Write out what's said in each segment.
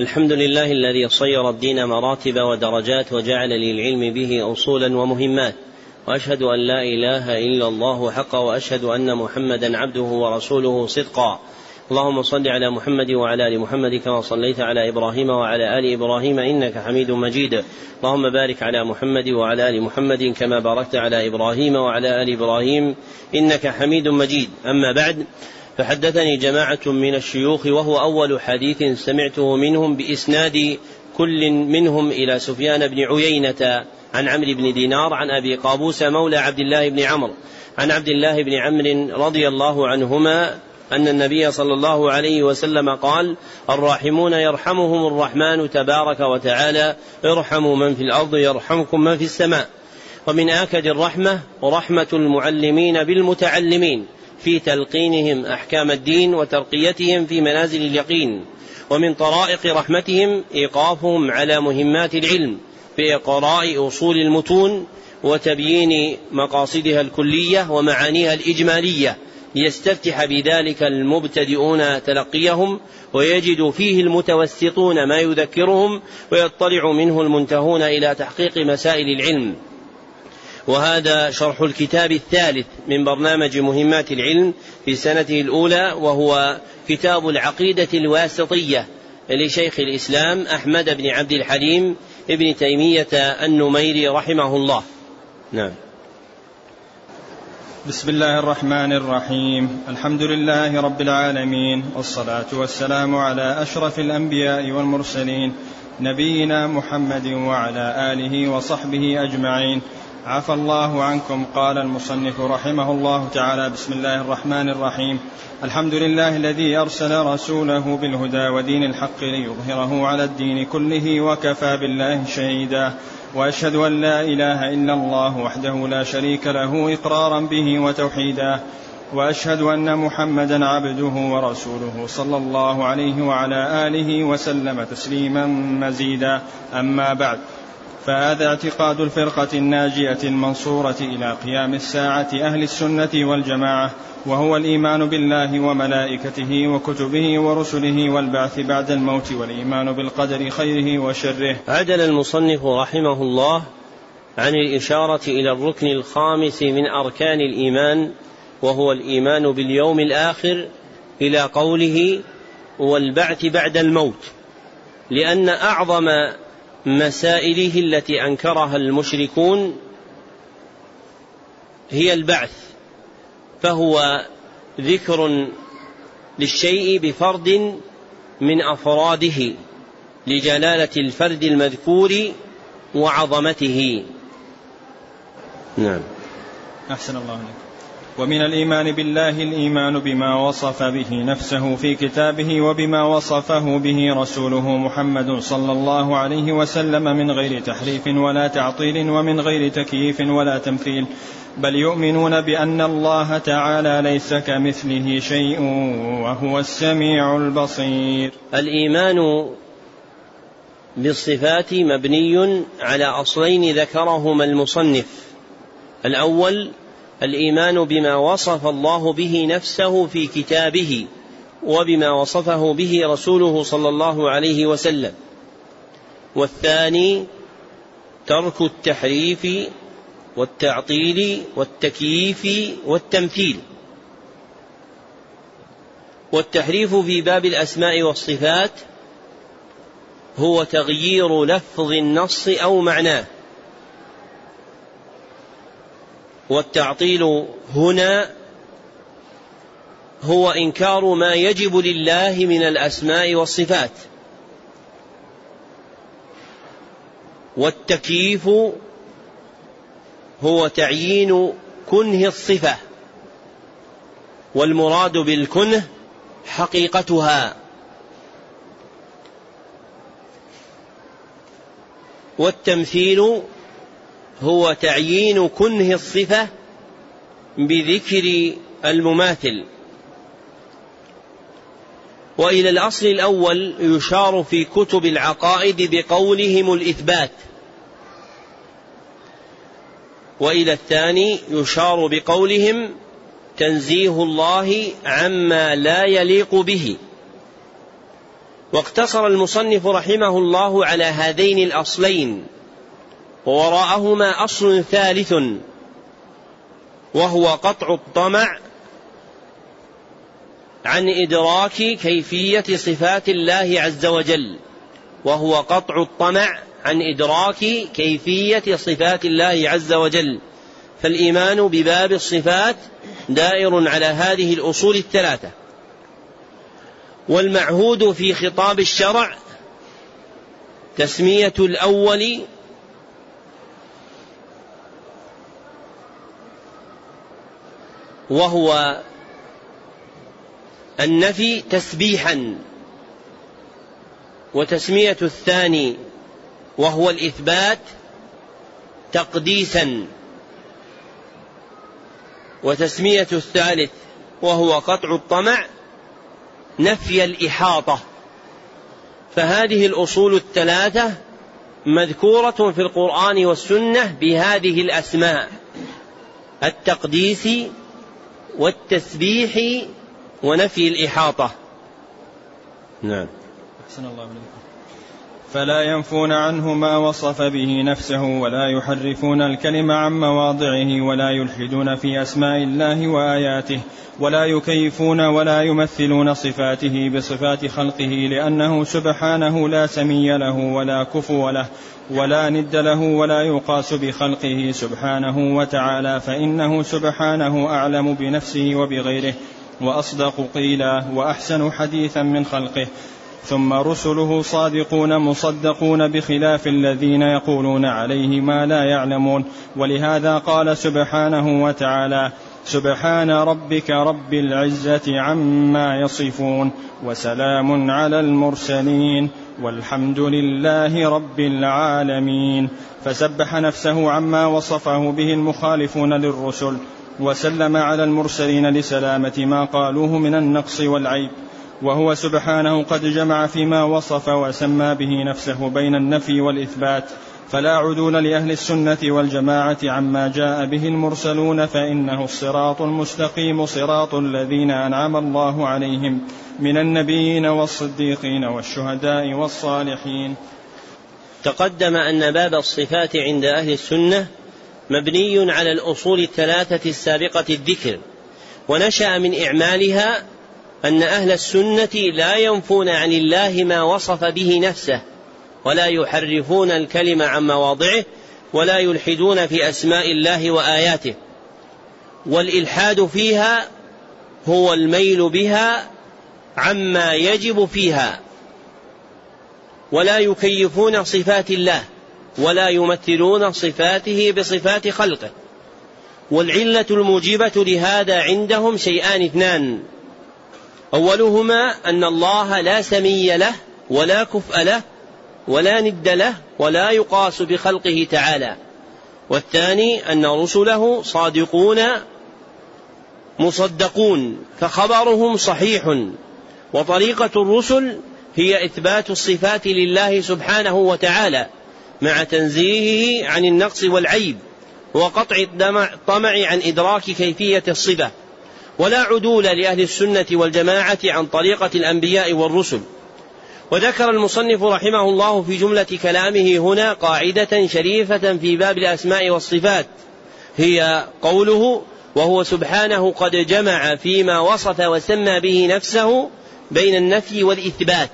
الحمد لله الذي صير الدين مراتب ودرجات وجعل للعلم به أصولا ومهمات وأشهد أن لا إله إلا الله حقا وأشهد أن محمدا عبده ورسوله صدقا. اللهم صل على محمد وعلى آل محمد كما صليت على إبراهيم وعلى آل إبراهيم إنك حميد مجيد. اللهم بارك على محمد وعلى آل محمد كما باركت على إبراهيم وعلى آل إبراهيم إنك حميد مجيد. أما بعد فحدثني جماعة من الشيوخ وهو أول حديث سمعته منهم بإسناد كل منهم إلى سفيان بن عيينة عن عمرو بن دينار عن أبي قابوس مولى عبد الله بن عمرو عن عبد الله بن عمرو رضي الله عنهما أن النبي صلى الله عليه وسلم قال الراحمون يرحمهم الرحمن تبارك وتعالى ارحموا من في الأرض يرحمكم من في السماء. ومن آكد الرحمة رحمة المعلمين بالمتعلمين. في تلقينهم أحكام الدين وترقيتهم في منازل اليقين ومن طرائق رحمتهم إيقافهم على مهمات العلم بإقراء أصول المتون وتبيين مقاصدها الكلية ومعانيها الإجمالية ليستفتح بذلك المبتدئون تلقيهم ويجد فيه المتوسطون ما يذكرهم ويطلع منه المنتهون إلى تحقيق مسائل العلم. وهذا شرح الكتاب الثالث من برنامج مهمات العلم في سنته الأولى وهو كتاب العقيدة الواسطية لشيخ الإسلام أحمد بن عبد الحليم ابن تيمية النميري رحمه الله. نعم. بسم الله الرحمن الرحيم. الحمد لله رب العالمين والصلاة والسلام على أشرف الأنبياء والمرسلين نبينا محمد وعلى آله وصحبه أجمعين. عفى الله عنكم قال المصنف رحمه الله تعالى بسم الله الرحمن الرحيم. الحمد لله الذي أرسل رسوله بالهدى ودين الحق ليظهره على الدين كله وكفى بالله شهيدا. وأشهد أن لا إله إلا الله وحده لا شريك له إقرارا به وتوحيدا. وأشهد أن محمدا عبده ورسوله صلى الله عليه وعلى آله وسلم تسليما مزيدا. أما بعد فهذا اعتقاد الفرقة الناجية المنصورة إلى قيام الساعة أهل السنة والجماعة وهو الإيمان بالله وملائكته وكتبه ورسله والبعث بعد الموت والإيمان بالقدر خيره وشره. عدل المصنف رحمه الله عن الإشارة إلى الركن الخامس من أركان الإيمان وهو الإيمان باليوم الآخر إلى قوله والبعث بعد الموت لأن أعظم مسائله التي أنكرها المشركون هي البعث فهو ذكر للشيء بفرد من أفراده لجلالة الفرد المذكور وعظمته. نعم. أحسن الله عليك ومن الإيمان بالله الإيمان بما وصف به نفسه في كتابه وبما وصفه به رسوله محمد صلى الله عليه وسلم من غير تحريف ولا تعطيل ومن غير تكييف ولا تمثيل. بل يؤمنون بأن الله تعالى ليس كمثله شيء وهو السميع البصير. الإيمان بالصفات مبني على أصلين ذكرهما المصنف. الأول الإيمان بما وصف الله به نفسه في كتابه وبما وصفه به رسوله صلى الله عليه وسلم. والثاني ترك التحريف والتعطيل والتكييف والتمثيل. والتحريف في باب الأسماء والصفات هو تغيير لفظ النص أو معناه. والتعطيل هنا هو إنكار ما يجب لله من الأسماء والصفات. والتكييف هو تعيين كنه الصفة والمراد بالكنه حقيقتها. والتمثيل هو تعيين كنه الصفة بذكر المماثل. وإلى الأصل الأول يشار في كتب العقائد بقولهم الإثبات. وإلى الثاني يشار بقولهم تنزيه الله عما لا يليق به. واقتصر المصنف رحمه الله على هذين الأصلين. ووراءهما أصل ثالث وهو قطع الطمع عن إدراك كيفية صفات الله عز وجل وهو قطع الطمع عن إدراك كيفية صفات الله عز وجل. فالإيمان بباب الصفات دائر على هذه الأصول الثلاثة. والمعهود في خطاب الشرع تسمية الأول وهو النفي تسبيحا وتسمية الثاني وهو الإثبات تقديسا وتسمية الثالث وهو قطع الطمع نفي الإحاطة. فهذه الأصول الثلاثة مذكورة في القرآن والسنة بهذه الأسماء التقديس والتسبيح ونفي الإحاطة. نعم. أحسن الله فلا ينفون عنه ما وصف به نفسه ولا يحرفون الكلم عن مواضعه ولا يلحدون في أسماء الله وآياته ولا يكيفون ولا يمثلون صفاته بصفات خلقه لأنه سبحانه لا سمي له ولا كفو له ولا ند له ولا يقاس بخلقه سبحانه وتعالى فإنه سبحانه أعلم بنفسه وبغيره وأصدق قيلا وأحسن حديثا من خلقه. ثم رسله صادقون مصدقون بخلاف الذين يقولون عليه ما لا يعلمون. ولهذا قال سبحانه وتعالى سبحان ربك رب العزة عما يصفون وسلام على المرسلين. والحمد لله رب العالمين. فسبح نفسه عما وصفه به المخالفون للرسل وسلم على المرسلين لسلامة ما قالوه من النقص والعيب. وهو سبحانه قد جمع فيما وصف وسمى به نفسه بين النفي والإثبات. فلا عدول لأهل السنة والجماعة عما جاء به المرسلون فإنه الصراط المستقيم صراط الذين أنعم الله عليهم من النبيين والصديقين والشهداء والصالحين. تقدم أن باب الصفات عند أهل السنة مبني على الأصول الثلاثة السابقة الذكر ونشأ من إعمالها أن أهل السنة لا ينفون عن الله ما وصف به نفسه ولا يحرفون الكلم عن مواضعه ولا يلحدون في أسماء الله وآياته. والإلحاد فيها هو الميل بها عما يجب فيها. ولا يكيفون صفات الله ولا يمثلون صفاته بصفات خلقه. والعلة الموجبة لهذا عندهم شيئان اثنان. أولهما أن الله لا سمي له ولا كفء له ولا ند له ولا يقاس بخلقه تعالى. والثاني أن رسله صادقون مصدقون فخبرهم صحيح. وطريقة الرسل هي إثبات الصفات لله سبحانه وتعالى مع تنزيهه عن النقص والعيب وقطع الطمع عن إدراك كيفية الصفة. ولا عدول لأهل السنة والجماعة عن طريقة الأنبياء والرسل. وذكر المصنف رحمه الله في جملة كلامه هنا قاعدة شريفة في باب الأسماء والصفات. هي قوله وهو سبحانه قد جمع فيما وصف وسمى به نفسه بين النفي والإثبات.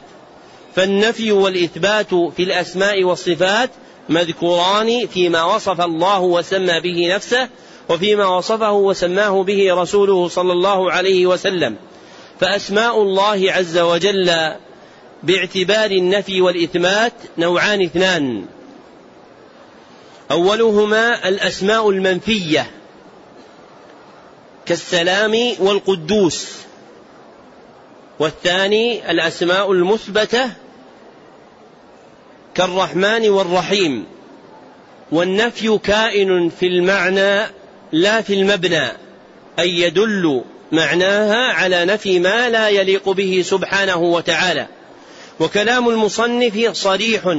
فالنفي والإثبات في الأسماء والصفات مذكوران فيما وصف الله وسمى به نفسه وفيما وصفه وسماه به رسوله صلى الله عليه وسلم. فأسماء الله عز وجل باعتبار النفي والاثبات نوعان اثنان. أولهما الأسماء المنفية كالسلام والقدوس. والثاني الأسماء المثبتة كالرحمن والرحيم. والنفي كائن في المعنى لا في المبنى أي يدل معناها على نفي ما لا يليق به سبحانه وتعالى. وكلام المصنف صريح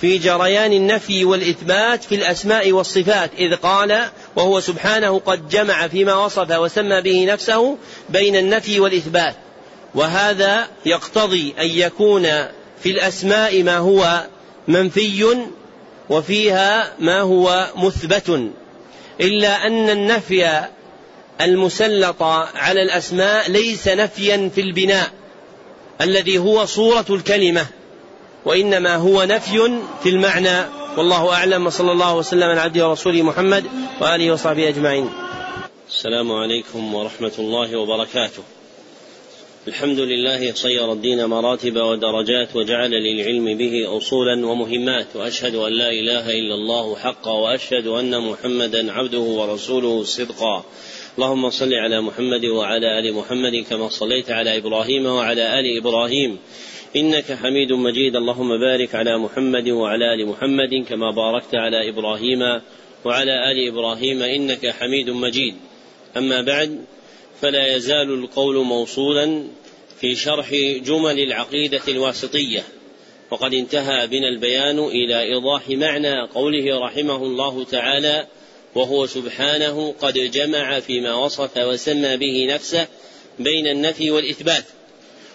في جريان النفي والإثبات في الأسماء والصفات إذ قال وهو سبحانه قد جمع فيما وصف وسمى به نفسه بين النفي والإثبات. وهذا يقتضي أن يكون في الأسماء ما هو منفي وفيها ما هو مثبت إلا أن النفي المسلط على الأسماء ليس نفيا في البناء. الذي هو صورة الكلمة وإنما هو نفي في المعنى. والله أعلم. وصلى الله وسلم على عبده ورسوله محمد وآله وصحبه أجمعين. السلام عليكم ورحمة الله وبركاته. الحمد لله صير الدين مراتب ودرجات وجعل للعلم به أصولا ومهمات وأشهد أن لا إله إلا الله حقا وأشهد أن محمدا عبده ورسوله صدقا. اللهم صل على محمد وعلى آل محمد كما صليت على إبراهيم وعلى آل إبراهيم. إنك حميد مجيد. اللهم بارك على محمد وعلى آل محمد كما باركت على إبراهيم وعلى آل إبراهيم. إنك حميد مجيد. أما بعد فلا يزال القول موصولا في شرح جمل العقيدة الواسطية. وقد انتهى بنا البيان إلى إيضاح معنى قوله رحمه الله تعالى وهو سبحانه قد جمع فيما وصف وسمى به نفسه بين النفي والإثبات.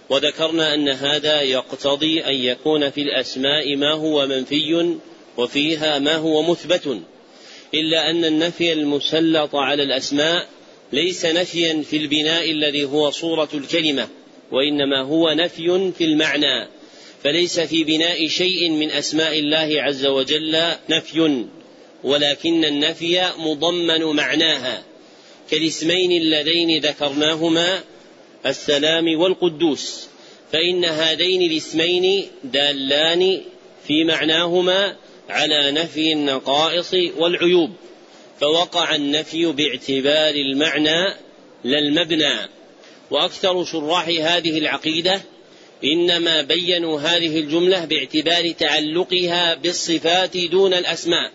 وذكرنا أن هذا يقتضي أن يكون في الأسماء ما هو منفي وفيها ما هو مثبت إلا أن النفي المسلط على الأسماء ليس نفيا في البناء الذي هو صورة الكلمة وإنما هو نفي في المعنى فليس في بناء شيء من أسماء الله عز وجل نفي. ولكن النفي مضمن معناها كالاسمين اللذين ذكرناهما السلام والقدوس فإن هذين الاسمين دالان في معناهما على نفي النقائص والعيوب فوقع النفي باعتبار المعنى لا المبنى. وأكثر شراح هذه العقيدة إنما بينوا هذه الجملة باعتبار تعلقها بالصفات دون الأسماء.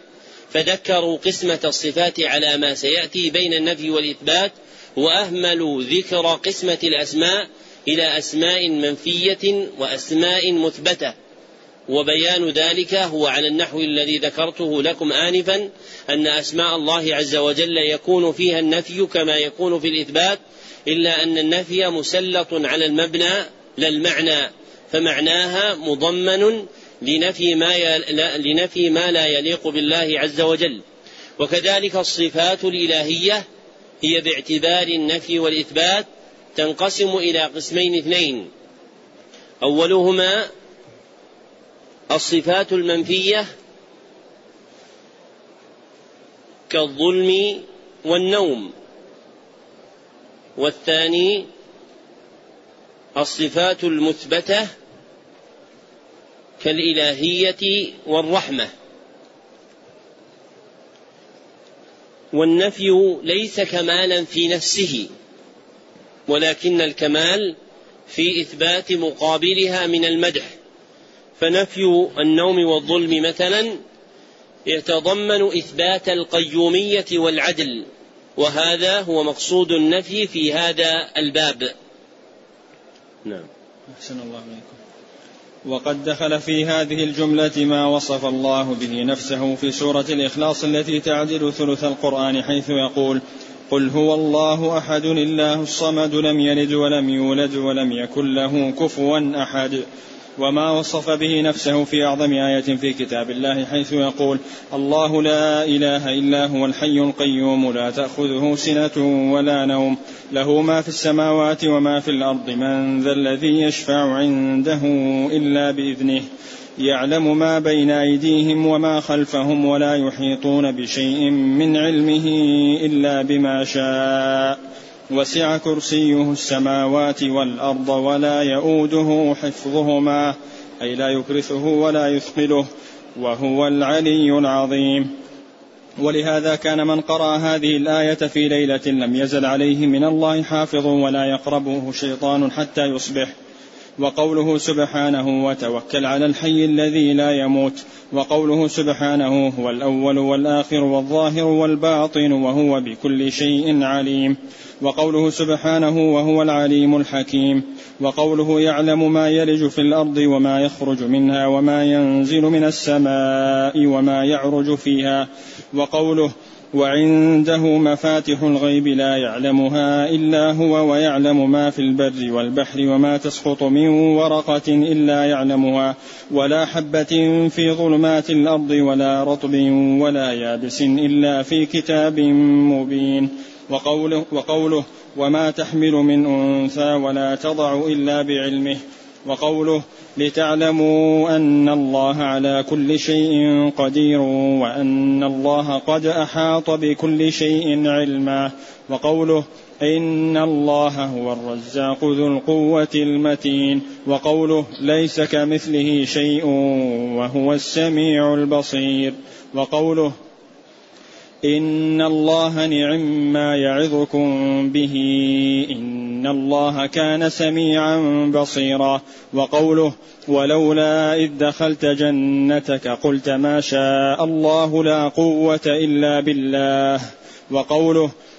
فذكروا قسمة الصفات على ما سيأتي بين النفي والإثبات وأهملوا ذكر قسمة الأسماء إلى أسماء منفية وأسماء مثبتة. وبيان ذلك هو على النحو الذي ذكرته لكم آنفا أن أسماء الله عز وجل يكون فيها النفي كما يكون في الإثبات إلا أن النفي مسلط على المبنى لا المعنى فمعناها مضمن لنفي ما لنفي ما لا يليق بالله عز وجل. وكذلك الصفات الإلهية هي باعتبار النفي والإثبات تنقسم إلى قسمين اثنين. أولهما الصفات المنفية كالظلم والنوم. والثاني الصفات المثبتة كالإلهية والرحمة. والنفي ليس كمالا في نفسه ولكن الكمال في إثبات مقابلها من المدح. فنفي النوم والظلم مثلا يتضمن إثبات القيومية والعدل وهذا هو مقصود النفي في هذا الباب. نعم. أحسن الله عليكم وقد دخل في هذه الجملة ما وصف الله به نفسه في سورة الإخلاص التي تعدل ثلث القرآن حيث يقول قل هو الله أحد الله الصمد لم يلد ولم يولد ولم يكن له كفوا أحد. وما وصف به نفسه في أعظم آية في كتاب الله حيث يقول الله لا إله إلا هو الحي القيوم لا تأخذه سنة ولا نوم له ما في السماوات وما في الأرض من ذا الذي يشفع عنده إلا بإذنه يعلم ما بين أيديهم وما خلفهم ولا يحيطون بشيء من علمه إلا بما شاء. وسع كرسيه السماوات والأرض ولا يئوده حفظهما أي لا يكرثه ولا يثقله وهو العلي العظيم. ولهذا كان من قرأ هذه الآية في ليلة لم يزل عليه من الله حافظ ولا يقربه شيطان حتى يصبح. وقوله سبحانه وتوكل على الحي الذي لا يموت. وقوله سبحانه هو الأول والآخر والظاهر والباطن وهو بكل شيء عليم. وقوله سبحانه وهو العليم الحكيم. وقوله يعلم ما يلج في الأرض وما يخرج منها وما ينزل من السماء وما يعرج فيها. وقوله وعنده مفاتح الغيب لا يعلمها إلا هو ويعلم ما في البر والبحر وما تسقط من ورقة إلا يعلمها ولا حبة في ظلمات الأرض ولا رطب ولا يابس إلا في كتاب مبين. وقوله, وقوله وما تحمل من أنثى ولا تضع إلا بعلمه. وقوله لتعلموا أن الله على كل شيء قدير وأن الله قد أحاط بكل شيء علما وقوله إن الله هو الرزاق ذو القوة المتين وقوله ليس كمثله شيء وهو السميع البصير وقوله إن الله نعم ما يعظكم به إن الله كان سميعا بصيرا وقوله ولولا إذ دخلت جنتك قلت ما شاء الله لا قوة إلا بالله وقوله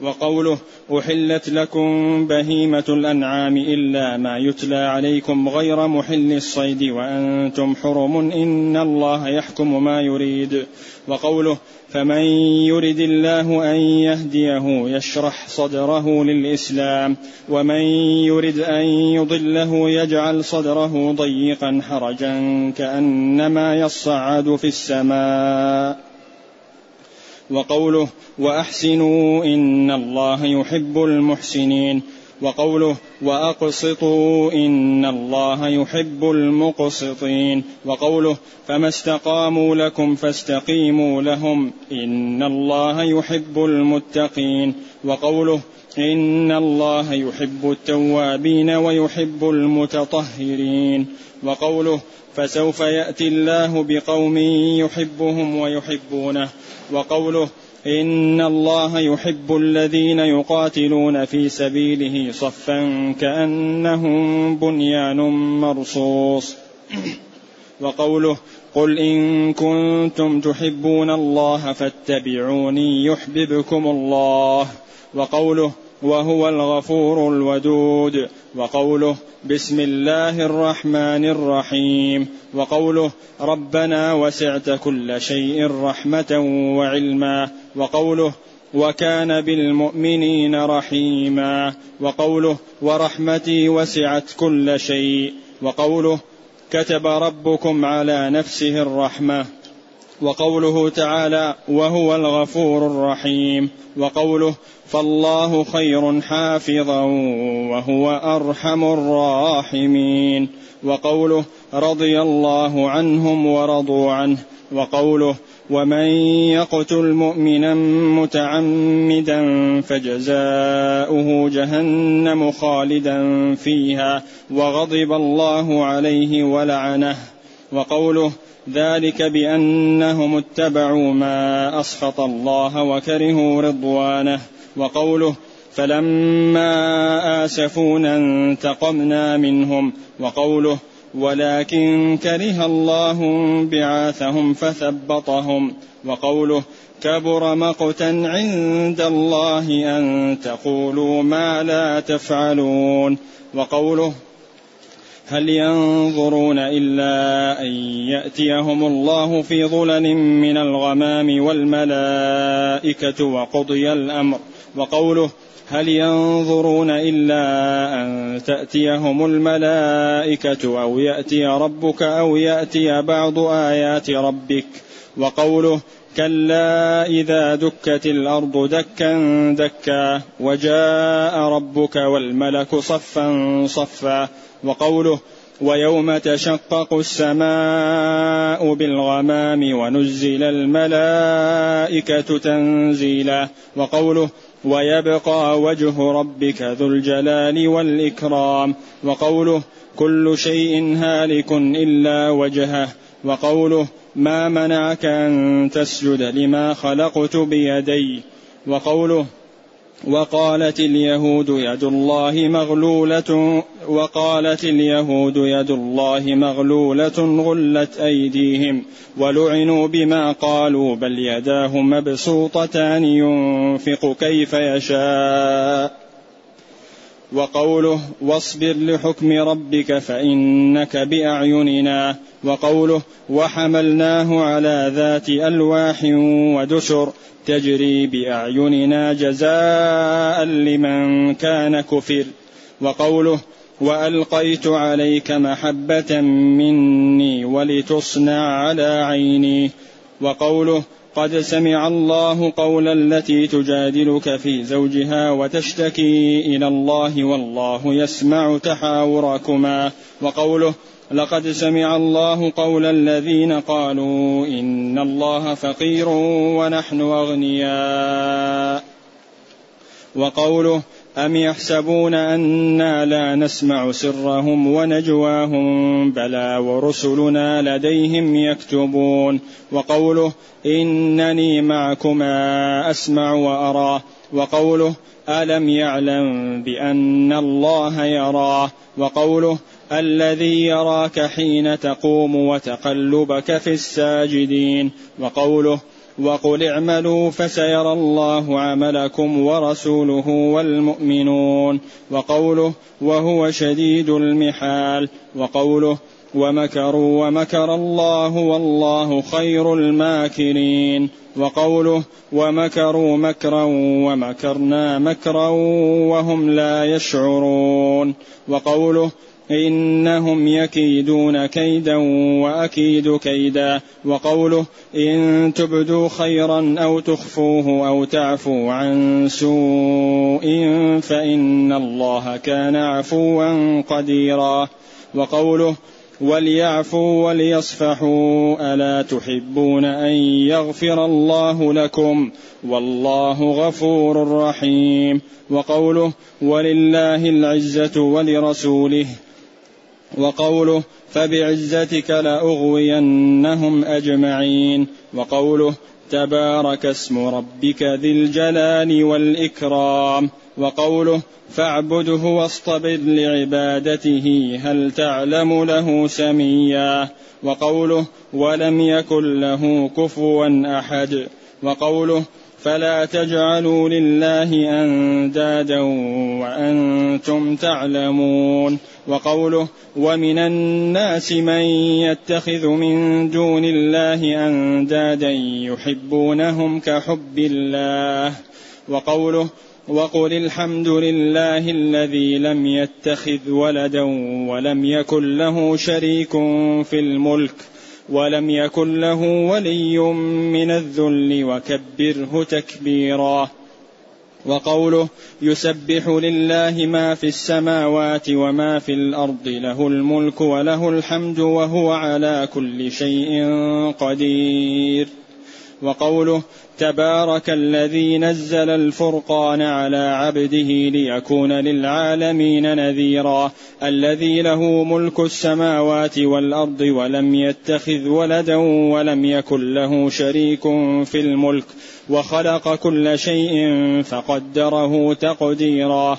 وقوله أحلت لكم بهيمة الأنعام إلا ما يتلى عليكم غير محل الصيد وأنتم حرم إن الله يحكم ما يريد. وقوله فمن يرد الله أن يهديه يشرح صدره للإسلام ومن يرد أن يضله يجعل صدره ضيقا حرجا كأنما يصعد في السماء. وقوله وأحسنوا إن الله يحب المحسنين وقوله وأقسطوا إن الله يحب المقسطين وقوله فما استقاموا لكم فاستقيموا لهم إن الله يحب المتقين وقوله إن الله يحب التوابين ويحب المتطهرين وقوله فسوف يأتي الله بقوم يحبهم ويحبونه. وقوله إن الله يحب الذين يقاتلون في سبيله صفا كأنهم بنيان مرصوص. وقوله قل إن كنتم تحبون الله فاتبعوني يحببكم الله. وقوله وهو الغفور الودود. وقوله بسم الله الرحمن الرحيم وقوله ربنا وسعت كل شيء رحمة وعلما وقوله وكان بالمؤمنين رحيما وقوله ورحمتي وسعت كل شيء وقوله كتب ربكم على نفسه الرحمة وقوله تعالى وهو الغفور الرحيم وقوله فالله خير حافظا وهو أرحم الراحمين. وقوله رضي الله عنهم ورضوا عنه. وقوله ومن يقتل مؤمنا متعمدا فجزاؤه جهنم خالدا فيها وغضب الله عليه ولعنه. وقوله ذلك بأنهم اتبعوا ما أسخط الله وكرهوا رضوانه. وقوله فلما آسفونا انتقمنا منهم وقوله ولكن كره الله بعاثهم فثبطهم وقوله كبر مقتا عند الله أن تقولوا ما لا تفعلون وقوله هل ينظرون إلا أن يأتيهم الله في ظلل من الغمام والملائكة وقضي الأمر وقوله هل ينظرون إلا أن تأتيهم الملائكة أو يأتي ربك أو يأتي بعض آيات ربك وقوله كلا إذا دكت الأرض دكا دكا وجاء ربك والملك صفا صفا وقوله ويوم تشقق السماء بالغمام ونزل الملائكة تنزيلا وقوله ويبقى وجه ربك ذو الجلال والإكرام. وقوله كل شيء هالك إلا وجهه. وقوله ما منعك أن تسجد لما خلقت بيدي. وقوله وقالت اليهود يد الله مغلولة وقالت اليهود يد الله مغلولة غلت أيديهم ولعنوا بما قالوا بل يداه مبسوطتان ينفق كيف يشاء. وقوله واصبر لحكم ربك فإنك بأعيننا وقوله وحملناه على ذات ألواح ودسر تجري بأعيننا جزاء لمن كان كفر. وقوله وألقيت عليك محبة مني ولتصنع على عيني. وقوله قد سمع الله قول التي تجادلك في زوجها وتشتكي إلى الله والله يسمع تحاوركما. وقوله لقد سمع الله قول الذين قالوا إن الله فقير ونحن أغنياء. وقوله أم يحسبون أنا لا نسمع سرهم ونجواهم؟ بلى ورسلنا لديهم يكتبون. وقوله إنني معكما أسمع وأرى. وقوله ألم يعلم بأن الله يراه وقوله الذي يراك حين تقوم وتقلبك في الساجدين. وقوله وقل اعملوا فسيرى الله عملكم ورسوله والمؤمنون وقوله وهو شديد المحال وقوله ومكروا ومكر الله والله خير الماكرين وقوله ومكروا مكرا ومكرنا مكرا وهم لا يشعرون وقوله إنهم يكيدون كيدا وأكيد كيدا. وقوله إن تبدوا خيرا أو تخفوه أو تعفوا عن سوء فإن الله كان عفوا قديرا. وقوله وليعفوا وليصفحوا ألا تحبون أن يغفر الله لكم والله غفور رحيم. وقوله ولله العزة ولرسوله وقوله فبعزتك لأغوينهم أجمعين وقوله تبارك اسم ربك ذي الجلال والإكرام وقوله فاعبده واصطبر لعبادته هل تعلم له سميا وقوله ولم يكن له كفوا أحد وقوله فلا تجعلوا لله أندادا وأنتم تعلمون. وقوله ومن الناس من يتخذ من دون الله أندادا يحبونهم كحب الله. وقوله وقل الحمد لله الذي لم يتخذ ولدا ولم يكن له شريك في الملك. ولم يكن له ولي من الذل وكبره تكبيرا. وقوله يسبح لله ما في السماوات وما في الأرض له الملك وله الحمد وهو على كل شيء قدير. وقوله تبارك الذي نزل الفرقان على عبده ليكون للعالمين نذيرا الذي له ملك السماوات والأرض ولم يتخذ ولدا ولم يكن له شريك في الملك وخلق كل شيء فقدره تقديرا.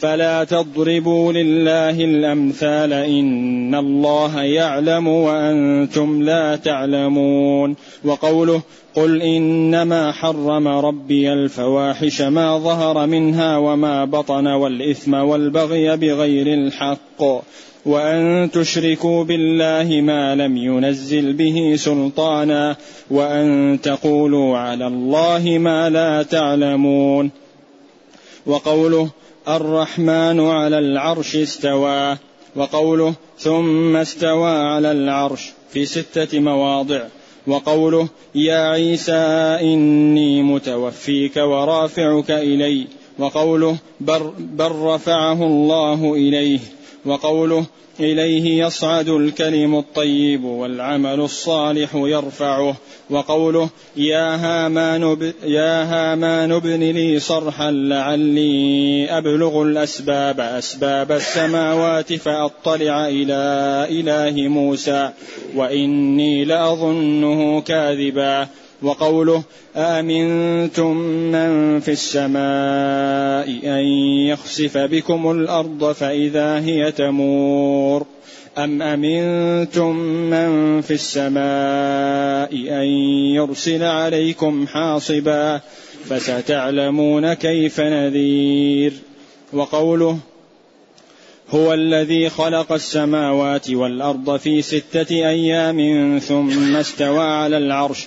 فلا تضربوا لله الأمثال إن الله يعلم وأنتم لا تعلمون وقوله قل إنما حرم ربي الفواحش ما ظهر منها وما بطن والإثم والبغي بغير الحق وأن تشركوا بالله ما لم ينزل به سلطانا وأن تقولوا على الله ما لا تعلمون وقوله الرحمن على العرش استوى وقوله ثم استوى على العرش في ستة مواضع وقوله يا عيسى إني متوفيك ورافعك إلي وقوله بل, رفعه الله إليه. وقوله إليه يصعد الكلم الطيب والعمل الصالح يرفعه وقوله يا هامان. يا هامان ابن لي صرحا لعلي أبلغ الأسباب أسباب السماوات فأطلع إلى إله موسى وإني لأظنه كاذبا وقوله آمنتم من في السماء أن يخسف بكم الأرض فإذا هي تمور. أم أمنتم من في السماء أن يرسل عليكم حاصبا فستعلمون كيف نذير. وقوله هو الذي خلق السماوات والأرض في ستة أيام ثم استوى على العرش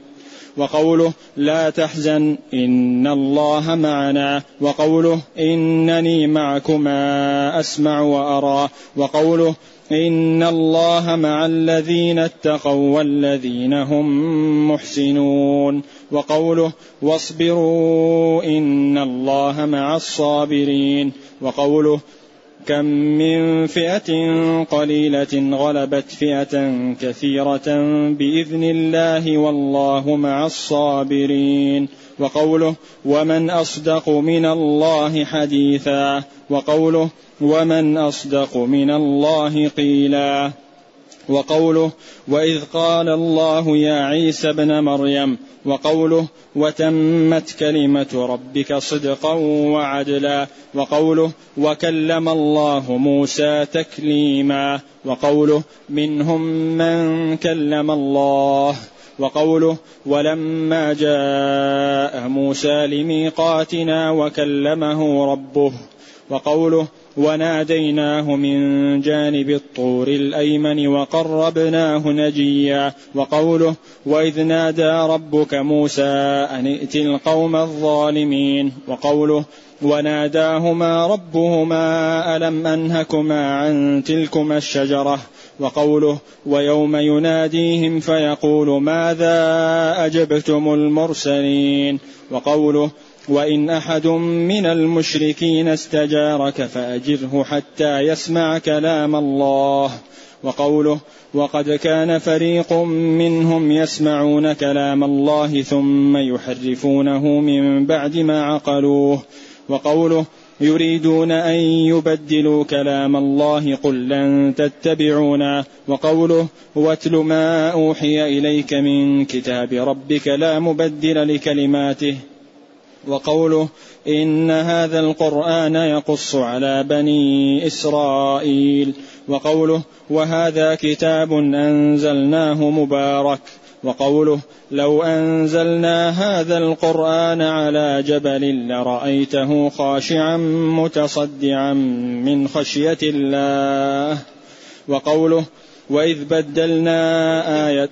وقوله لا تحزن إن الله معنا وقوله إنني معكما أسمع وأرى وقوله إن الله مع الذين اتقوا والذين هم محسنون وقوله واصبروا إن الله مع الصابرين وقوله كم من فئة قليلة غلبت فئة كثيرة بإذن الله والله مع الصابرين. وقوله ومن أصدق من الله حديثا. وقوله ومن أصدق من الله قيلا. وقوله وإذ قال الله يا عيسى ابن مريم وقوله وتمت كلمة ربك صدقا وعدلا وقوله وكلم الله موسى تكليما وقوله منهم من كلم الله وقوله ولما جاء موسى لميقاتنا وكلمه ربه وقوله وناديناه من جانب الطور الأيمن وقربناه نجيا وقوله وإذ نادى ربك موسى أن ائت القوم الظالمين وقوله وناداهما ربهما ألم أنهكما عن تلكما الشجرة وقوله ويوم يناديهم فيقول ماذا أجبتم المرسلين وقوله وإن أحد من المشركين استجارك فأجره حتى يسمع كلام الله. وقوله وقد كان فريق منهم يسمعون كلام الله ثم يحرفونه من بعد ما عقلوه. وقوله يريدون أن يبدلوا كلام الله قل لن تتبعونا. وقوله واتل ما أوحي إليك من كتاب ربك لا مبدل لكلماته. وقوله إن هذا القرآن يقص على بني إسرائيل. وقوله وهذا كتاب أنزلناه مبارك. وقوله لو أنزلنا هذا القرآن على جبل لرأيته خاشعا متصدعا من خشية الله. وقوله وإذ بدلنا آية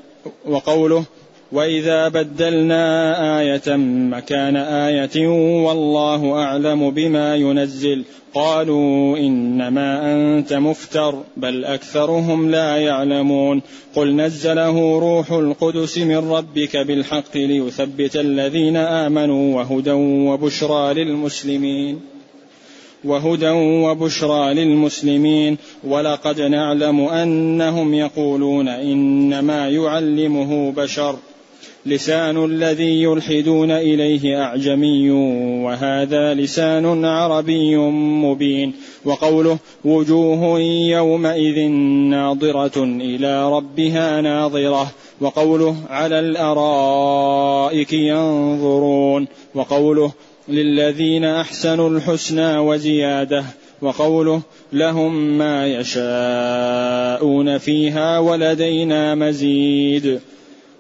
وقوله واذا بدلنا إيه مكان إيه والله اعلم بما ينزل قالوا انما انت مفتر بل اكثرهم لا يعلمون قل نزله روح القدس من ربك بالحق ليثبت الذين امنوا وهدى وبشرى للمسلمين وهدى وبشرى للمسلمين ولقد نعلم انهم يقولون انما يعلمه بشر لسان الذي يلحدون إليه أعجمي وهذا لسان عربي مبين. وقوله وجوه يومئذ ناظرة إلى ربها ناظرة. وقوله على الأرائك ينظرون. وقوله للذين أحسنوا الحسنى وزيادة. وقوله لهم ما يشاءون فيها ولدينا مزيد.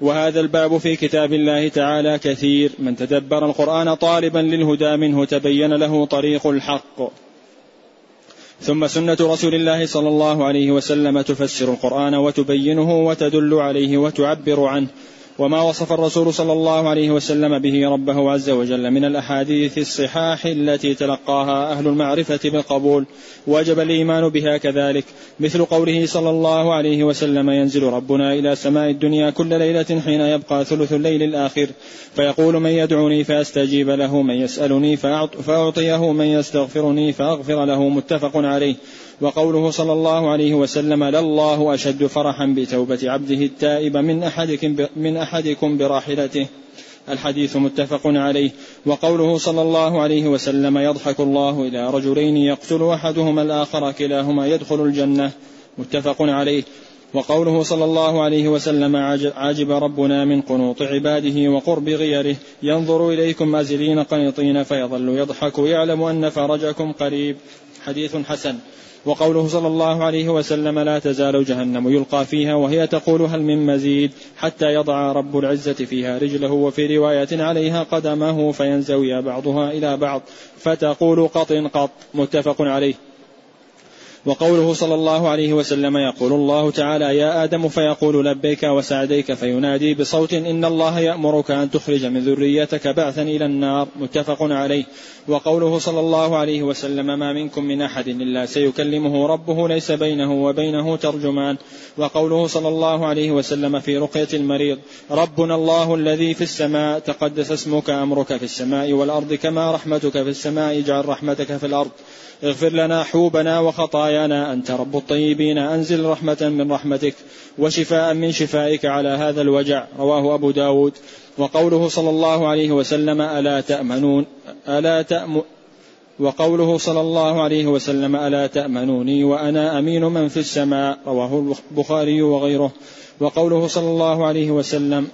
وهذا الباب في كتاب الله تعالى كثير. من تدبر القرآن طالبا للهدى منه تبين له طريق الحق. ثم سنة رسول الله صلى الله عليه وسلم تفسر القرآن وتبينه وتدل عليه وتعبر عنه. وما وصف الرسول صلى الله عليه وسلم به ربه عز وجل من الأحاديث الصحاح التي تلقاها أهل المعرفة بالقبول وجب الإيمان بها كذلك. مثل قوله صلى الله عليه وسلم ينزل ربنا إلى سماء الدنيا كل ليلة حين يبقى ثلث الليل الآخر. فيقول من يدعوني فأستجيب له من يسألني فأعطيه من يستغفرني فأغفر له. متفق عليه. وقوله صلى الله عليه وسلم لله أشد فرحا بتوبة عبده التائب من أحدكم من أحدكم براحلته. الحديث متفق عليه. وقوله صلى الله عليه وسلم يضحك الله إلى رجلين يقتل أحدهما الآخر كلاهما يدخل الجنة. متفق عليه. وقوله صلى الله عليه وسلم عجب ربنا من قنوط عباده وقرب غيره ينظر إليكم أزلين قنطين فيظل يضحك يعلم أن فرجكم قريب. حديث حسن. وقوله صلى الله عليه وسلم لا تزال جهنم يلقى فيها وهي تقول هل من مزيد حتى يضع رب العزة فيها رجله وفي رواية عليها قدمه فينزوي بعضها إلى بعض فتقول قط قط متفق عليه. وقوله صلى الله عليه وسلم يقول الله تعالى يا آدم فيقول لبيك وسعديك فينادي بصوت إن الله يأمرك أن تخرج من ذريتك بعثا إلى النار متفق عليه. وقوله صلى الله عليه وسلم ما منكم من أحد إلا سيكلمه ربه ليس بينه وبينه ترجمان. وقوله صلى الله عليه وسلم في رقية المريض ربنا الله الذي في السماء تقدس اسمك أمرك في السماء والأرض كما رحمتك في السماء اجعل رحمتك في الأرض. اغفر لنا حوبنا وخطايانا أنت رب الطيبين أنزل رحمة من رحمتك وشفاء من شفائك على هذا الوجع. رواه أبو داود. وقوله صلى الله عليه وسلم ألا تأمنون ألا تأم وقوله صلى الله عليه وسلم ألا تأمنوني وأنا أمين من في السماء. رواه البخاري وغيره. وقوله صلى الله عليه وسلم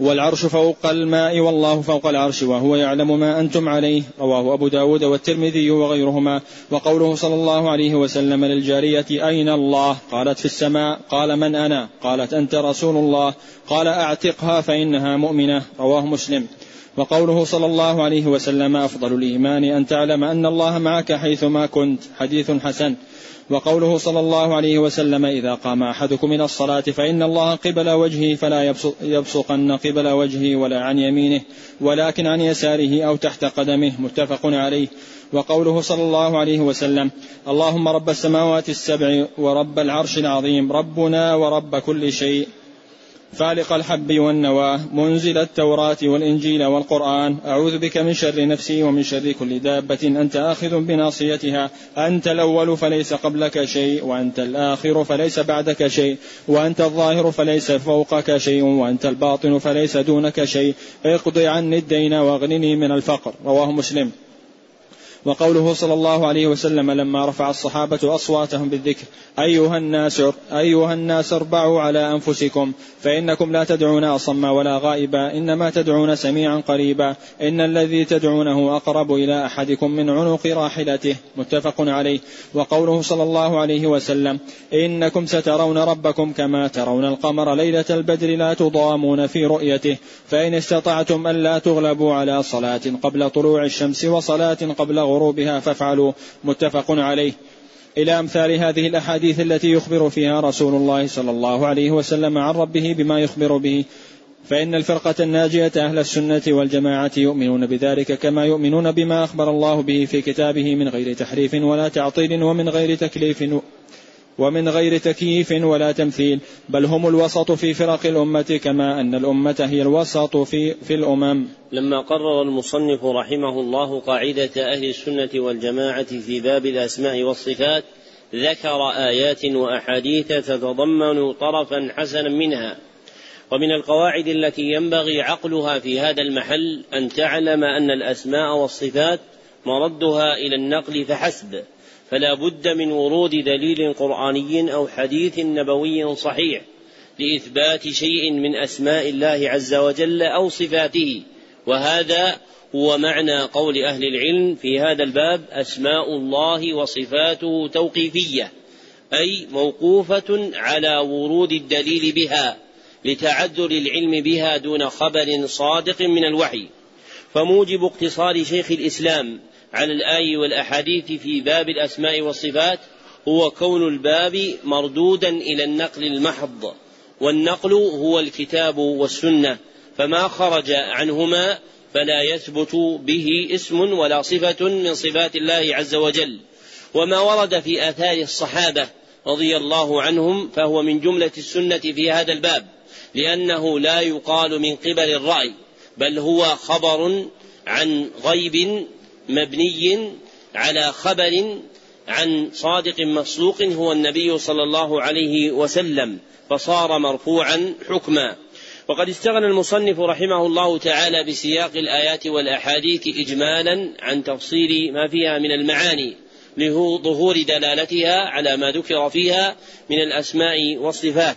والعرش فوق الماء والله فوق العرش وهو يعلم ما أنتم عليه. رواه أبو داود والترمذي وغيرهما. وقوله صلى الله عليه وسلم للجارية أين الله؟ قالت في السماء. قال من أنا؟ قالت أنت رسول الله. قال أعتقها فإنها مؤمنة. رواه مسلم. وقوله صلى الله عليه وسلم أفضل الإيمان أن تعلم أن الله معك حيثما كنت حديث حسن. وقوله صلى الله عليه وسلم إذا قام أحدكم إلى الصلاة فإن الله قبل وجهه فلا يبصقن قبل وجهه ولا عن يمينه ولكن عن يساره أو تحت قدمه متفق عليه. وقوله صلى الله عليه وسلم اللهم رب السماوات السبع ورب العرش العظيم ربنا ورب كل شيء. فالق الحب والنوى منزل التوراة والإنجيل والقرآن. أعوذ بك من شر نفسي ومن شر كل دابة. أنت آخذ بناصيتها. أنت الأول فليس قبلك شيء وأنت الآخر فليس بعدك شيء وأنت الظاهر فليس فوقك شيء وأنت الباطن فليس دونك شيء. اقض عني الدين واغنني من الفقر. رواه مسلم. وقوله صلى الله عليه وسلم لما رفع الصحابة أصواتهم بالذكر أيها الناس أيها الناس اربعوا على أنفسكم فإنكم لا تدعون أصم ولا غائبا إنما تدعون سميعا قريبا إن الذي تدعونه أقرب إلى أحدكم من عنق راحلته متفق عليه. وقوله صلى الله عليه وسلم إنكم سترون ربكم كما ترون القمر ليلة البدر لا تضامون في رؤيته فإن استطعتم ألا تغلبوا على صلاة قبل طلوع الشمس وصلاة قبل غروبها فافعلوا متفق عليه. إلى أمثال هذه الأحاديث التي يخبر فيها رسول الله صلى الله عليه وسلم عن ربه بما يخبر به فإن الفرقة الناجية أهل السنة والجماعة يؤمنون بذلك كما يؤمنون بما أخبر الله به في كتابه من غير تحريف ولا تعطيل ومن غير تكليف ومن غير تكييف ولا تمثيل بل هم الوسط في فرق الأمة كما أن الأمة هي الوسط في, في الأمم. لما قرر المصنف رحمه الله قاعدة أهل السنة والجماعة في باب الأسماء والصفات ذكر آيات وأحاديث تتضمن طرفا حسنا منها. ومن القواعد التي ينبغي عقلها في هذا المحل أن تعلم أن الأسماء والصفات مردها إلى النقل فحسب. فلا بد من ورود دليل قرآني أو حديث نبوي صحيح لإثبات شيء من أسماء الله عز وجل أو صفاته. وهذا هو معنى قول أهل العلم في هذا الباب أسماء الله وصفاته توقيفية أي موقوفة على ورود الدليل بها لتعذر العلم بها دون خبر صادق من الوحي. فموجب اقتصار شيخ الإسلام على الآي والأحاديث في باب الأسماء والصفات هو كون الباب مردودا إلى النقل المحض والنقل هو الكتاب والسنة فما خرج عنهما فلا يثبت به اسم ولا صفة من صفات الله عز وجل. وما ورد في آثار الصحابة رضي الله عنهم فهو من جملة السنة في هذا الباب لأنه لا يقال من قبل الرأي بل هو خبر عن غيب مبني على خبر عن صادق مصدوق هو النبي صلى الله عليه وسلم فصار مرفوعا حكما. وقد استغنى المصنف رحمه الله تعالى بسياق الآيات والأحاديث اجمالا عن تفصيل ما فيها من المعاني لظهور دلالتها على ما ذكر فيها من الأسماء والصفات.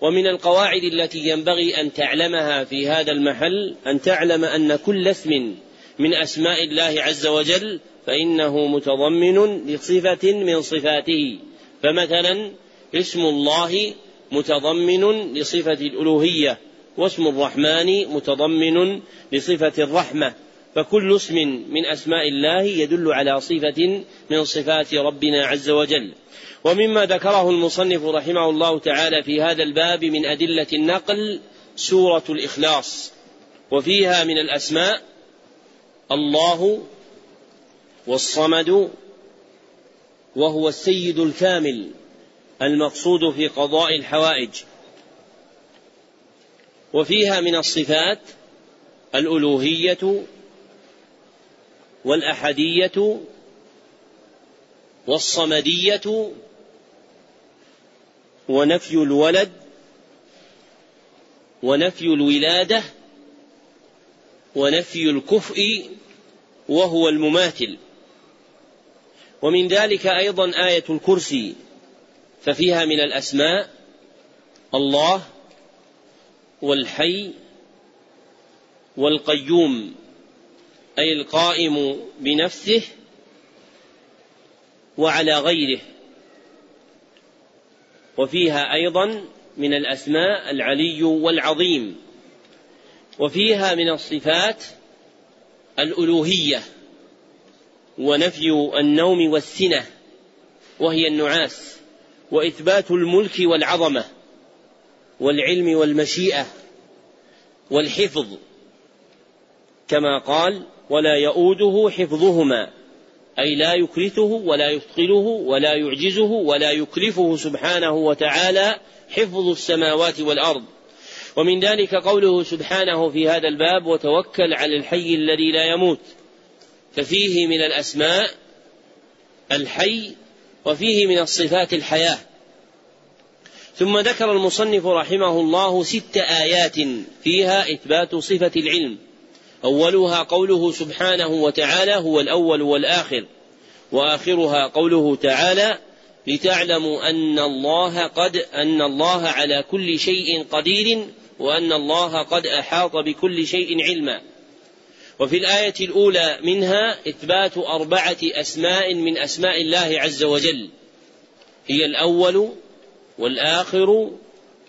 ومن القواعد التي ينبغي أن تعلمها في هذا المحل أن تعلم أن كل اسم من أسماء الله عز وجل فإنه متضمن لصفة من صفاته. فمثلا اسم الله متضمن لصفة الألوهية واسم الرحمن متضمن لصفة الرحمة. فكل اسم من أسماء الله يدل على صفة من صفات ربنا عز وجل. ومما ذكره المصنف رحمه الله تعالى في هذا الباب من أدلة النقل سورة الإخلاص. وفيها من الأسماء الله والصمد وهو السيد الكامل المقصود في قضاء الحوائج. وفيها من الصفات الألوهية والأحدية والصمدية ونفي الولد ونفي الولادة ونفي الكفء وهو المماثل. ومن ذلك أيضا آية الكرسي ففيها من الأسماء الله والحي والقيوم أي القائم بنفسه وعلى غيره. وفيها أيضا من الأسماء العلي والعظيم. وفيها من الصفات الألوهية ونفي النوم والسنة وهي النعاس وإثبات الملك والعظمة والعلم والمشيئة والحفظ. كما قال ولا يؤوده حفظهما أي لا يكرثه ولا يثقله ولا يعجزه ولا يكلفه سبحانه وتعالى حفظ السماوات والأرض ومن ذلك قوله سبحانه في هذا الباب وتوكل على الحي الذي لا يموت. ففيه من الأسماء الحي وفيه من الصفات الحياة. ثم ذكر المصنف رحمه الله ست آيات فيها إثبات صفة العلم. أولها قوله سبحانه وتعالى هو الأول والآخر وآخرها قوله تعالى لتعلموا أن الله قد أن الله على كل شيء قدير وأن الله قد أحاط بكل شيء علما. وفي الآية الأولى منها إثبات أربعة أسماء من أسماء الله عز وجل. هي الأول والآخر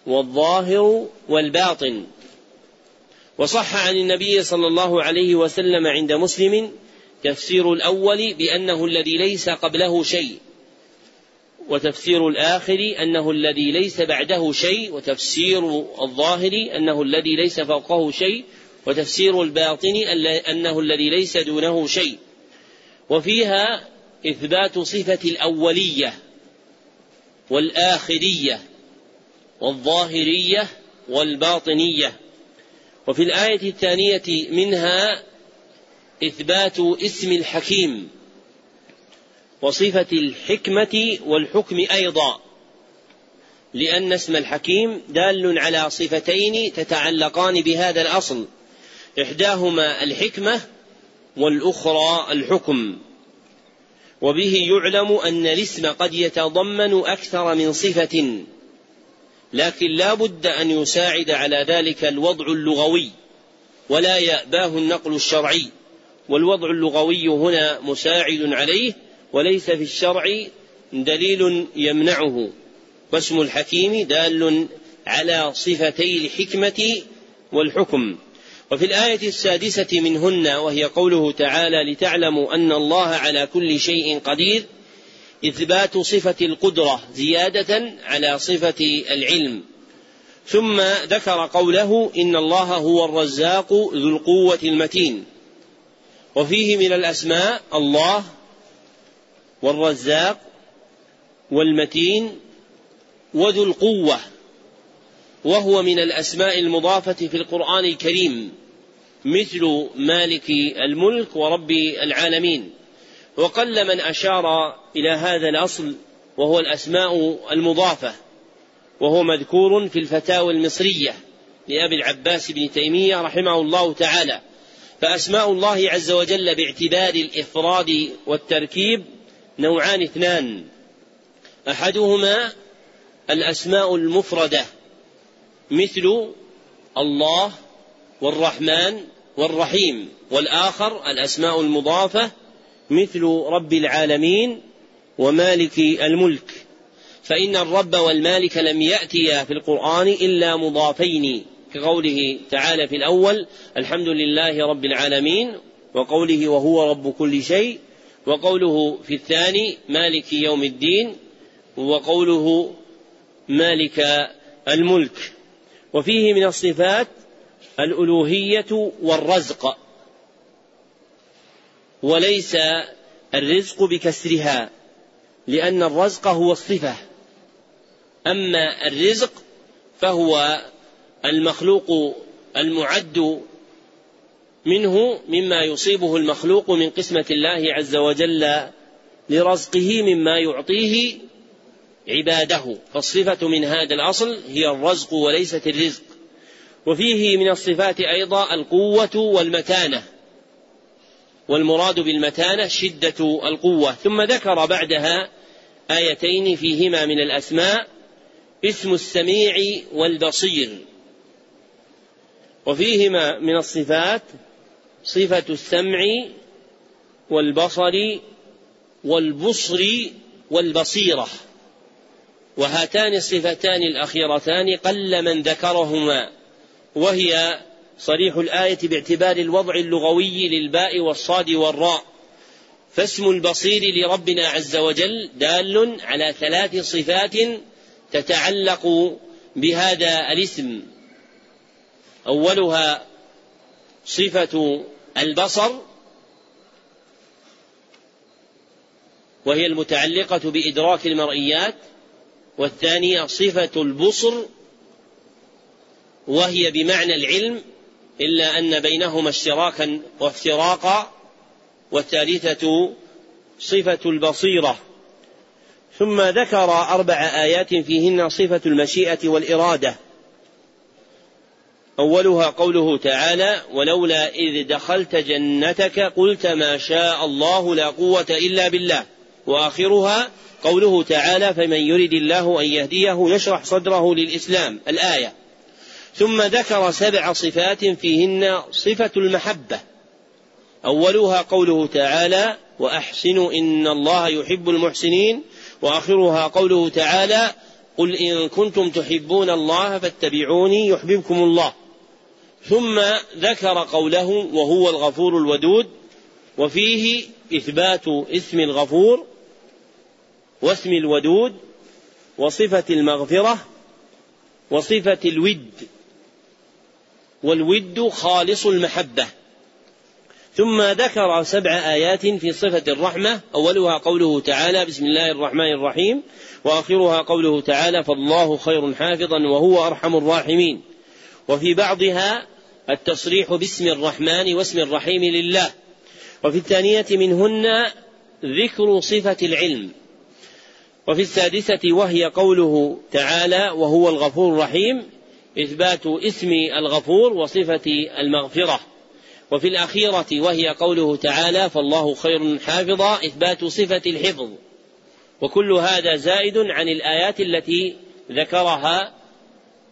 والظاهر والباطن. وصح عن النبي صلى الله عليه وسلم عند مسلم تفسير الأول بأنه الذي ليس قبله شيء. وتفسير الآخر أنه الذي ليس بعده شيء وتفسير الظاهر أنه الذي ليس فوقه شيء وتفسير الباطن أنه الذي ليس دونه شيء. وفيها إثبات صفة الأولية والآخرية والظاهرية والباطنية. وفي الآية الثانية منها إثبات اسم الحكيم. وصفة الحكمة والحكم أيضا. لأن اسم الحكيم دال على صفتين تتعلقان بهذا الأصل. إحداهما الحكمة والأخرى الحكم. وبه يعلم أن الاسم قد يتضمن أكثر من صفة لكن لا بد أن يساعد على ذلك الوضع اللغوي ولا يأباه النقل الشرعي. والوضع اللغوي هنا مساعد عليه وليس في الشرع دليل يمنعه. واسم الحكيم دال على صفتي الحكمة والحكم. وفي الآية السادسة منهن وهي قوله تعالى لتعلموا أن الله على كل شيء قدير إثبات صفة القدرة زيادة على صفة العلم. ثم ذكر قوله إن الله هو الرزاق ذو القوة المتين. وفيه من الأسماء الله والرزاق والمتين وذو القوة وهو من الأسماء المضافة في القرآن الكريم مثل مالك الملك ورب العالمين. وقل من أشار إلى هذا الأصل وهو الأسماء المضافة وهو مذكور في الفتاوى المصرية لأبي العباس بن تيمية رحمه الله تعالى. فأسماء الله عز وجل باعتبار الإفراد والتركيب نوعان اثنان. أحدهما الأسماء المفردة مثل الله والرحمن والرحيم والآخر الأسماء المضافة مثل رب العالمين ومالك الملك. فإن الرب والمالك لم يأتيا في القرآن إلا مضافين كقوله تعالى في الأول الحمد لله رب العالمين وقوله وهو رب كل شيء وقوله في الثاني مالك يوم الدين وقوله مالك الملك. وفيه من الصفات الألوهية والرزق. وليس الرزق بكسرها لأن الرزق هو الصفة. أما الرزق فهو المخلوق المعد منه مما يصيبه المخلوق من قسمة الله عز وجل لرزقه مما يعطيه عباده فالصفة من هذا الأصل هي الرزق وليست الرزق. وفيه من الصفات أيضا القوة والمتانة. والمراد بالمتانة شدة القوة. ثم ذكر بعدها آيتين فيهما من الأسماء اسم السميع والبصير. وفيهما من الصفات صفة السمع والبصر والبصر والبصيرة. وهاتان الصفتان الأخيرتان قل من ذكرهما وهي صريح الآية باعتبار الوضع اللغوي للباء والصاد والراء. فاسم البصير لربنا عز وجل دال على ثلاث صفات تتعلق بهذا الاسم. أولها صفة البصر وهي المتعلقة بإدراك المرئيات والثانية صفة البصر وهي بمعنى العلم إلا أن بينهما اشتراكا وافتراقا والثالثة صفة البصيرة. ثم ذكر أربع آيات فيهن صفة المشيئة والإرادة. أولها قوله تعالى ولولا إذ دخلت جنتك قلت ما شاء الله لا قوة إلا بالله. وآخرها قوله تعالى فمن يرد الله أن يهديه يشرح صدره للإسلام. الآية. ثم ذكر سبع صفات فيهن صفة المحبة. أولها قوله تعالى وأحسنوا إن الله يحب المحسنين. وآخرها قوله تعالى قل إن كنتم تحبون الله فاتبعوني يحببكم الله. ثم ذكر قوله وهو الغفور الودود وفيه إثبات اسم الغفور واسم الودود وصفة المغفرة وصفة الود والود خالص المحبة. ثم ذكر سبع آيات في صفة الرحمة أولها قوله تعالى بسم الله الرحمن الرحيم وآخرها قوله تعالى فالله خير حافظا وهو أرحم الراحمين. وفي بعضها التصريح باسم الرحمن واسم الرحيم لله. وفي الثانية منهن ذكر صفة العلم. وفي السادسة وهي قوله تعالى وهو الغفور الرحيم إثبات اسم الغفور وصفة المغفرة. وفي الأخيرة وهي قوله تعالى فالله خير حافظا إثبات صفة الحفظ. وكل هذا زائد عن الآيات التي ذكرها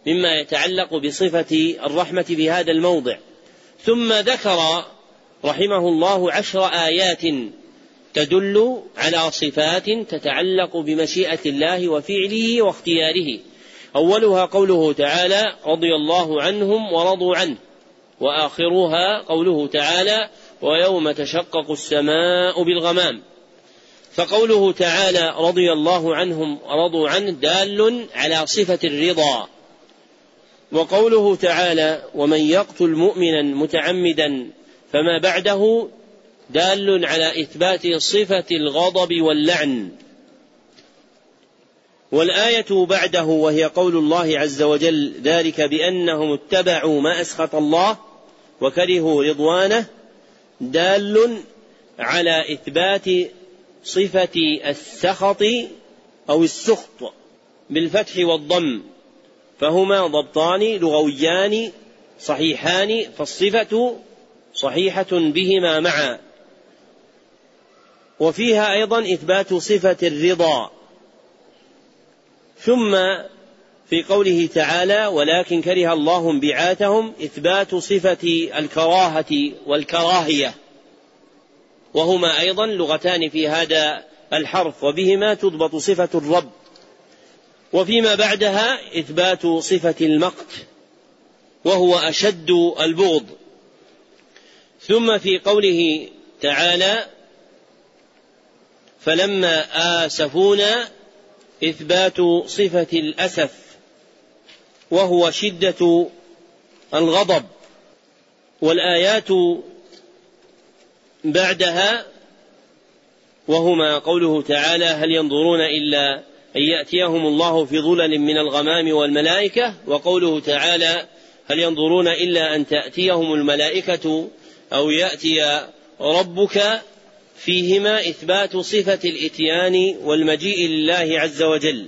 مما يتعلق بصفة الرحمة في هذا الموضع. ثم ذكر رحمه الله عشر آيات تدل على صفات تتعلق بمشيئة الله وفعله واختياره. أولها قوله تعالى رضي الله عنهم ورضوا عنه وآخرها قوله تعالى ويوم تشقق السماء بالغمام. فقوله تعالى رضي الله عنهم ورضوا عنه دال على صفة الرضا. وقوله تعالى ومن يقتل مؤمنا متعمدا فما بعده دال على إثبات صفة الغضب واللعن. والآية بعده وهي قول الله عز وجل ذلك بأنهم اتبعوا ما أسخط الله وكرهوا رضوانه دال على إثبات صفة السخط أو السخط بالفتح والضم. فهما ضبطان لغويان صحيحان فالصفة صحيحة بهما معا. وفيها أيضا إثبات صفة الرضا. ثم في قوله تعالى ولكن كره الله انبعاثهم إثبات صفة الكراهة والكراهية. وهما أيضا لغتان في هذا الحرف وبهما تضبط صفة الرب. وفيما بعدها إثبات صفة المقت وهو أشد البغض. ثم في قوله تعالى فلما آسفونا إثبات صفة الأسف وهو شدة الغضب. والآيات بعدها وهما قوله تعالى هل ينظرون إلا أن يأتيهم الله في ظلل من الغمام والملائكة وقوله تعالى هل ينظرون إلا أن تأتيهم الملائكة أو يأتي ربك؟ فيهما إثبات صفة الإتيان والمجيء لله عز وجل.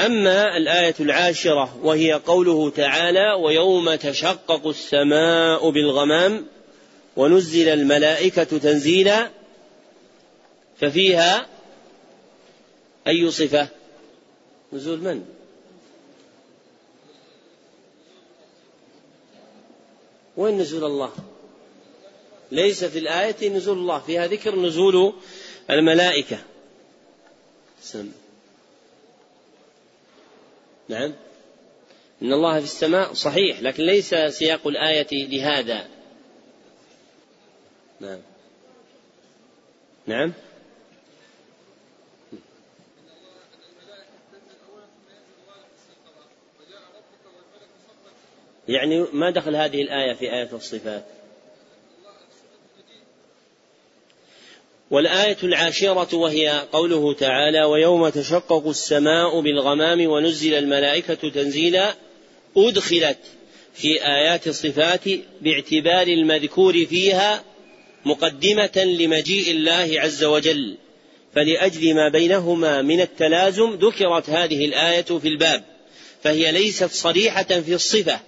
أما الآية العاشرة وهي قوله تعالى ويوم تشقق السماء بالغمام ونزل الملائكة تنزيلا ففيها أي صفة؟ نزول من؟ وين نزول الله؟ ليس في الآية نزول الله فيها ذكر نزول الملائكة. سم. نعم. إن الله في السماء صحيح لكن ليس سياق الآية لهذا. نعم. نعم. يعني ما دخل هذه الآية في آية الصفات. والآية العاشرة وهي قوله تعالى: ويوم تشقق السماء بالغمام ونزل الملائكة تنزيلا أدخلت في آيات الصفات باعتبار المذكور فيها مقدمة لمجيء الله عز وجل، فلأجل ما بينهما من التلازم ذكرت هذه الآية في الباب، فهي ليست صريحة في الصفة،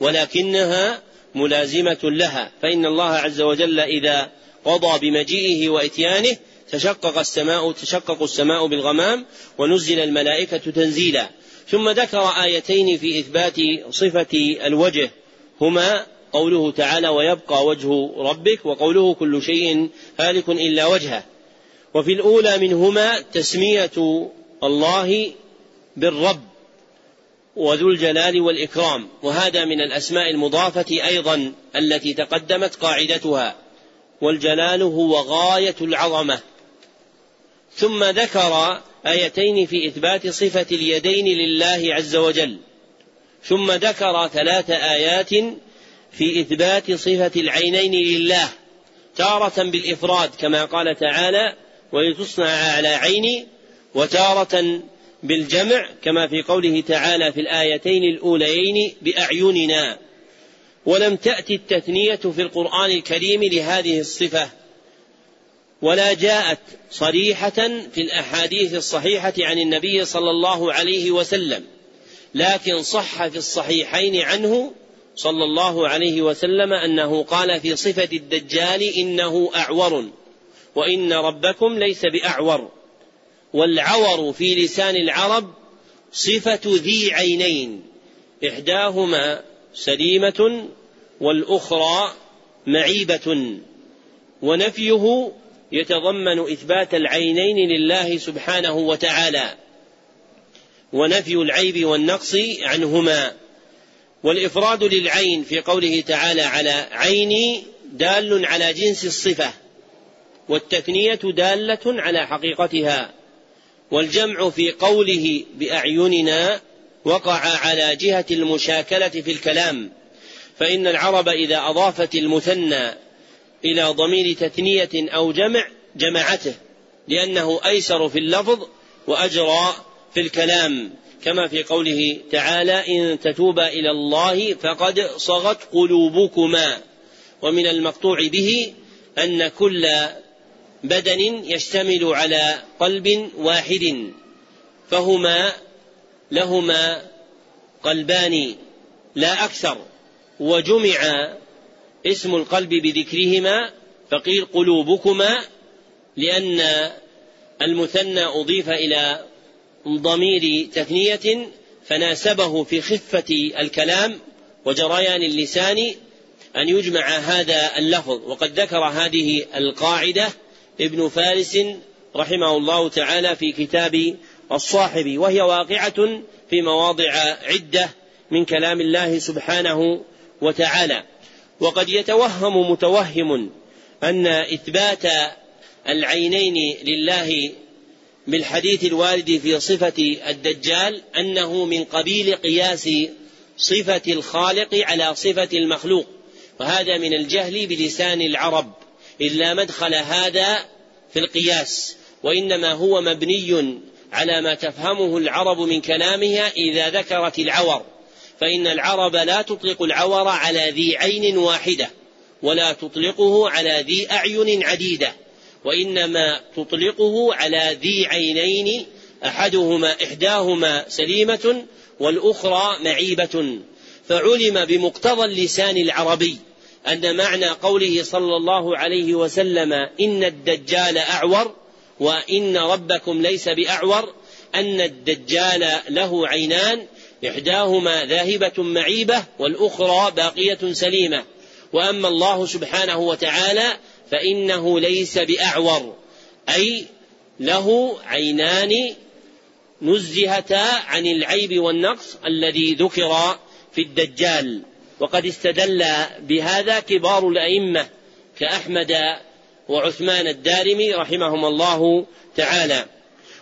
ولكنها ملازمة لها، فإن الله عز وجل إذا قضى بمجيئه وإتيانه تشقق السماء تشقق السماء بالغمام ونزل الملائكة تنزيلا. ثم ذكر آيتين في إثبات صفة الوجه. هما قوله تعالى ويبقى وجه ربك وقوله كل شيء هالك إلا وجهه وفي الأولى منهما تسمية الله بالرب. وذو الجلال والإكرام وهذا من الأسماء المضافة أيضا التي تقدمت قاعدتها. والجلال هو غاية العظمة. ثم ذكر آيتين في إثبات صفة اليدين لله عز وجل. ثم ذكر ثلاث آيات في إثبات صفة العينين لله تارة بالإفراد كما قال تعالى ولتصنع على عيني وتارة بالجمع كما في قوله تعالى في الآيتين الأوليين بأعيننا. ولم تأتي التثنية في القرآن الكريم لهذه الصفة. ولا جاءت صريحة في الأحاديث الصحيحة عن النبي صلى الله عليه وسلم. لكن صح في الصحيحين عنه صلى الله عليه وسلم أنه قال في صفة الدجال إنه أعور. وإن ربكم ليس بأعور. والعور في لسان العرب صفة ذي عينين. إحداهما سليمة والأخرى معيبة. ونفيه يتضمن إثبات العينين لله سبحانه وتعالى. ونفي العيب والنقص عنهما. والإفراد للعين في قوله تعالى على عيني دال على جنس الصفة. والتثنية دالة على حقيقتها. والجمع في قوله بأعيننا وقع على جهة المشاكلة في الكلام فإن العرب إذا أضافت المثنى إلى ضمير تثنية أو جمع جمعته لأنه أيسر في اللفظ وأجرى في الكلام. كما في قوله تعالى إن تتوبا إلى الله فقد صغت قلوبكما ومن المقطوع به أن كل بدن يشتمل على قلب واحد فهما لهما قلبان لا أكثر. وجمع اسم القلب بذكرهما فقيل قلوبكما لأن المثنى أضيف إلى ضمير تثنية فناسبه في خفة الكلام وجريان اللسان أن يجمع هذا اللفظ. وقد ذكر هذه القاعدة ابن فارس رحمه الله تعالى في كتاب الصاحب وهي واقعة في مواضع عدة من كلام الله سبحانه وتعالى. وقد يتوهم متوهم أن إثبات العينين لله بالحديث الوارد في صفة الدجال أنه من قبيل قياس صفة الخالق على صفة المخلوق وهذا من الجهل بلسان العرب. إلا مدخل هذا في القياس وإنما هو مبني على ما تفهمه العرب من كلامها إذا ذكرت العور. فإن العرب لا تطلق العور على ذي عين واحدة ولا تطلقه على ذي أعين عديدة وإنما تطلقه على ذي عينين أحدهما إحداهما سليمة والأخرى معيبة. فعلم بمقتضى اللسان العربي أن معنى قوله صلى الله عليه وسلم إن الدجال أعور وإن ربكم ليس بأعور أن الدجال له عينان إحداهما ذاهبة معيبة والأخرى باقية سليمة. وأما الله سبحانه وتعالى فإنه ليس بأعور أي له عينان نزهتا عن العيب والنقص الذي ذكر في الدجال. وقد استدل بهذا كبار الأئمة كأحمد وعثمان الدارمي رحمهم الله تعالى.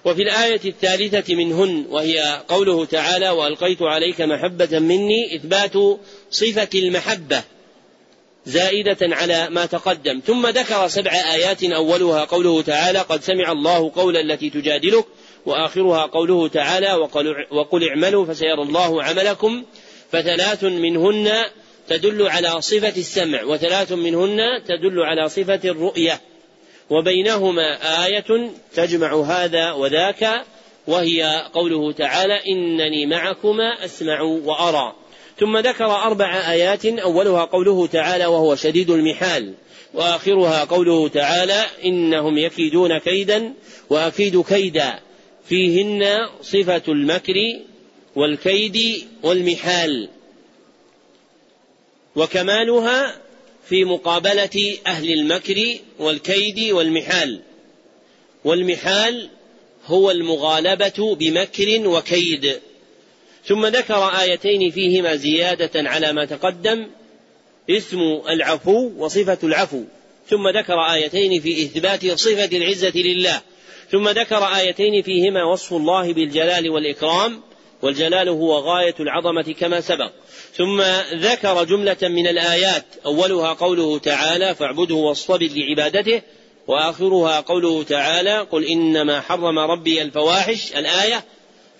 وفي الآية الثالثة منهن وهي قوله تعالى وألقيت عليك محبة مني إثبات صفة المحبة زائدة على ما تقدم. ثم ذكر سبع آيات أولها قوله تعالى قد سمع الله قول التي تجادلك وآخرها قوله تعالى وقل اعملوا فسيرى الله عملكم فثلاث منهن تدل على صفة السمع وثلاث منهن تدل على صفة الرؤية. وبينهما آية تجمع هذا وذاك وهي قوله تعالى إنني معكما أسمع وأرى. ثم ذكر أربع آيات أولها قوله تعالى وهو شديد المحال. وآخرها قوله تعالى إنهم يكيدون كيدا وأكيد كيدا. فيهن صفة المكر والكيد والمحال وكمالها في مقابلة أهل المكر والكيد والمحال. والمحال هو المغالبة بمكر وكيد. ثم ذكر آيتين فيهما زيادة على ما تقدم اسم العفو وصفة العفو. ثم ذكر آيتين في إثبات صفة العزة لله. ثم ذكر آيتين فيهما وصف الله بالجلال والإكرام. والجلال هو غاية العظمة كما سبق. ثم ذكر جملة من الآيات. أولها قوله تعالى فاعبده واصطبر لعبادته. وآخرها قوله تعالى قل إنما حرم ربي الفواحش. الآية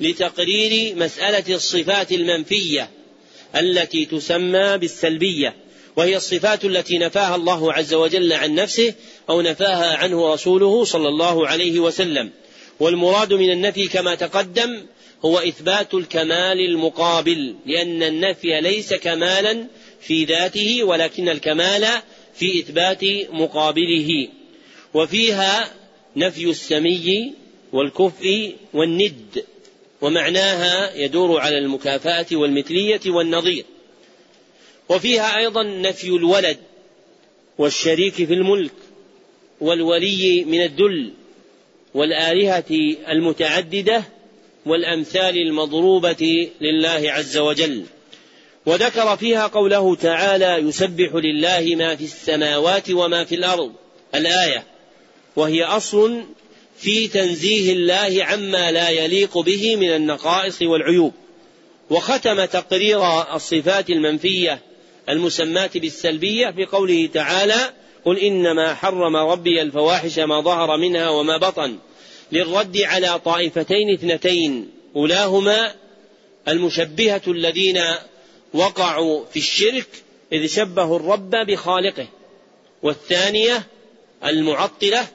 لتقرير مسألة الصفات المنفية التي تسمى بالسلبية. وهي الصفات التي نفاها الله عز وجل عن نفسه أو نفاها عنه رسوله صلى الله عليه وسلم. والمراد من النفي كما تقدم هو إثبات الكمال المقابل لأن النفي ليس كمالا في ذاته ولكن الكمال في إثبات مقابله. وفيها نفي السمي والكفء والند ومعناها يدور على المكافأة والمثلية والنظير. وفيها أيضا نفي الولد والشريك في الملك والولي من الدل والآلهة المتعددة والأمثال المضروبة لله عز وجل. وذكر فيها قوله تعالى يسبح لله ما في السماوات وما في الأرض. الآية وهي أصل في تنزيه الله عما لا يليق به من النقائص والعيوب. وختم تقرير الصفات المنفية المسماة بالسلبية بقوله تعالى قل إنما حرم ربي الفواحش ما ظهر منها وما بطن. للرد على طائفتين اثنتين أولاهما المشبهة الذين وقعوا في الشرك إذ شبهوا الرب بخالقه والثانية المعطلة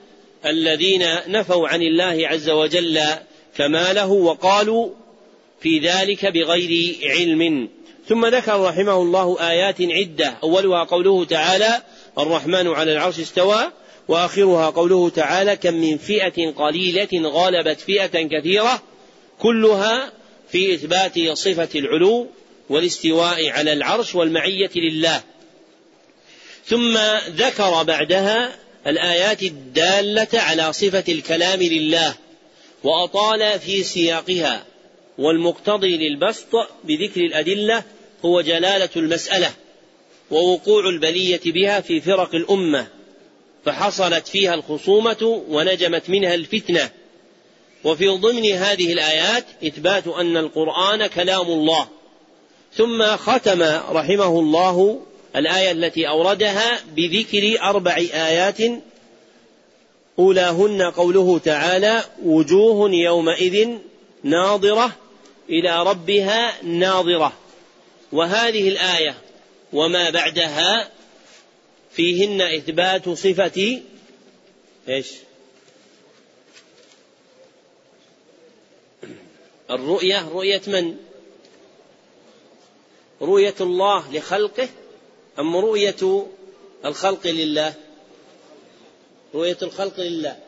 الذين نفوا عن الله عز وجل كماله وقالوا في ذلك بغير علم. ثم ذكر رحمه الله آيات عدة أولها قوله تعالى الرحمن على العرش استوى وآخرها قوله تعالى كم من فئة قليلة غالبت فئة كثيرة كلها في إثبات صفة العلو والاستواء على العرش والمعية لله. ثم ذكر بعدها الآيات الدالة على صفة الكلام لله وأطال في سياقها والمقتضي للبسط بذكر الأدلة هو جلالة المسألة ووقوع البلية بها في فرق الأمة. فحصلت فيها الخصومة ونجمت منها الفتنة. وفي ضمن هذه الآيات إثبات أن القرآن كلام الله. ثم ختم رحمه الله الآية التي أوردها بذكر أربع آيات. أولاهن قوله تعالى وجوه يومئذ ناظرة إلى ربها ناظرة. وهذه الآية وما بعدها فيهن إثبات صفة إيش؟ الرؤية رؤية من؟ رؤية الله لخلقه أم رؤية الخلق لله؟ رؤية الخلق لله.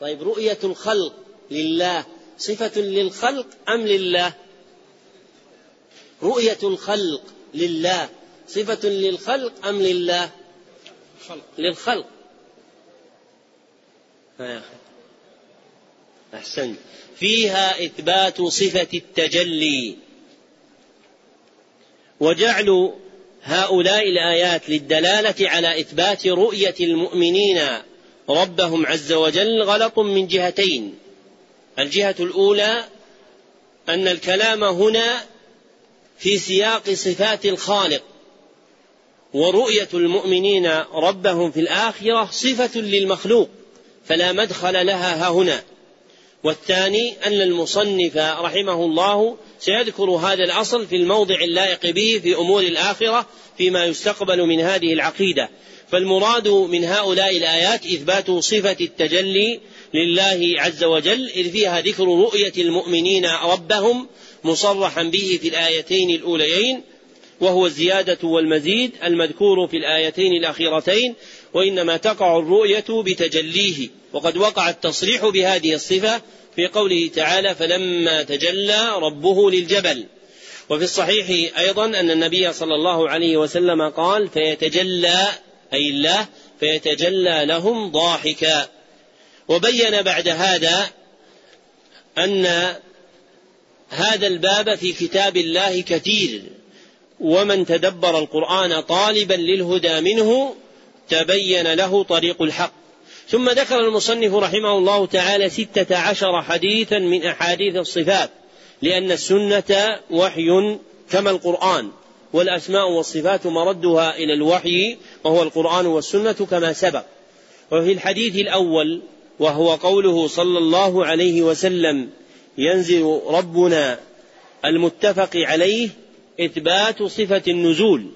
طيب رؤية الخلق لله صفة للخلق أم لله؟ رؤية الخلق لله صفة للخلق أم لله؟ للخلق. أخي. أحسنت. فيها إثبات صفة التجلي. وجعل هؤلاء الآيات للدلالة على إثبات رؤية المؤمنين ربهم عز وجل غلط من جهتين. الجهة الأولى أن الكلام هنا في سياق صفات الخالق. ورؤية المؤمنين ربهم في الآخرة صفة للمخلوق فلا مدخل لها ها هنا. والثاني أن المصنف رحمه الله سيذكر هذا الأصل في الموضع اللائق به في أمور الآخرة فيما يستقبل من هذه العقيدة. فالمراد من هؤلاء الآيات إثبات صفة التجلي لله عز وجل إذ فيها ذكر رؤية المؤمنين ربهم مصرحا به في الآيتين الأوليين وهو الزيادة والمزيد المذكور في الآيتين الأخيرتين وإنما تقع الرؤية بتجليه. وقد وقع التصريح بهذه الصفة في قوله تعالى فلما تجلى ربه للجبل وفي الصحيح أيضا أن النبي صلى الله عليه وسلم قال فيتجلى أي الله فيتجلى لهم ضاحكا وبين بعد هذا أن هذا الباب في كتاب الله كثير. ومن تدبر القرآن طالبا للهدى منه تبين له طريق الحق. ثم ذكر المصنف رحمه الله تعالى ستة عشر حديثا من أحاديث الصفات لأن السنة وحي كما القرآن والأسماء والصفات مردها إلى الوحي وهو القرآن والسنة كما سبق. وفي الحديث الأول وهو قوله صلى الله عليه وسلم ينزل ربنا المتفق عليه إثبات صفة النزول.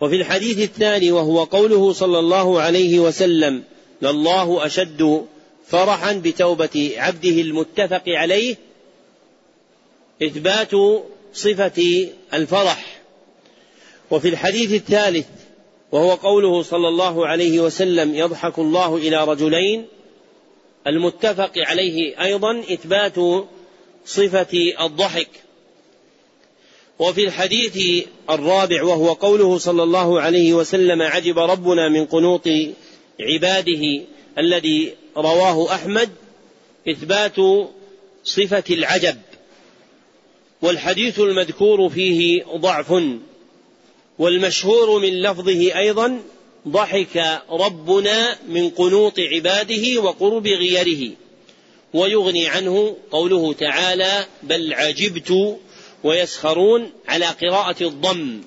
وفي الحديث الثاني وهو قوله صلى الله عليه وسلم لله أشد فرحا بتوبة عبده المتفق عليه إثبات صفة الفرح. وفي الحديث الثالث وهو قوله صلى الله عليه وسلم يضحك الله إلى رجلين المتفق عليه أيضا إثبات صفة الضحك. وفي الحديث الرابع وهو قوله صلى الله عليه وسلم عجب ربنا من قنوط عباده الذي رواه أحمد إثبات صفة العجب. والحديث المذكور فيه ضعف والمشهور من لفظه أيضا ضحك ربنا من قنوط عباده وقرب غيره ويغني عنه قوله تعالى بل عجبت ويسخرون على قراءة الضم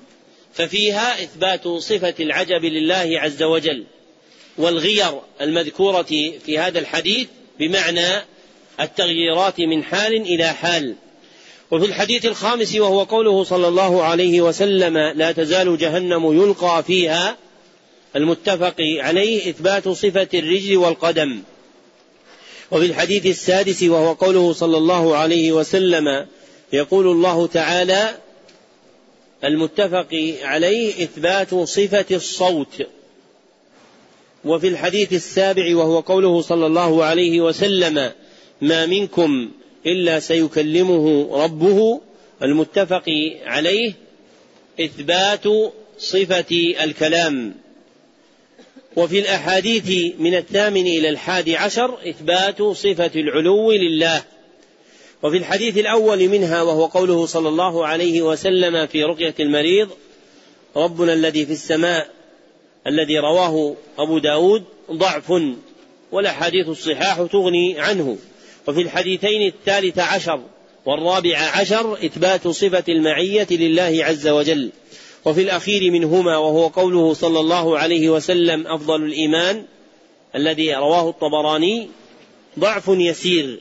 ففيها إثبات صفة العجب لله عز وجل والغير المذكورة في هذا الحديث بمعنى التغييرات من حال إلى حال. وفي الحديث الخامس وهو قوله صلى الله عليه وسلم لا تزال جهنم يلقى فيها المتفق عليه إثبات صفة الرجل والقدم. وفي الحديث السادس وهو قوله صلى الله عليه وسلم يقول الله تعالى المتفق عليه إثبات صفة الصوت وفي الحديث السابع وهو قوله صلى الله عليه وسلم ما منكم إلا سيكلمه ربه المتفق عليه إثبات صفة الكلام وفي الأحاديث من الثامن إلى الحادي عشر إثبات صفة العلو لله وفي الحديث الأول منها وهو قوله صلى الله عليه وسلم في رقية المريض ربنا الذي في السماء الذي رواه أبو داود ضعف والأحاديث الصحاح تغني عنه. وفي الحديثين الثالث عشر والرابع عشر إثبات صفة المعية لله عز وجل. وفي الأخير منهما وهو قوله صلى الله عليه وسلم أفضل الإيمان الذي رواه الطبراني ضعف يسير.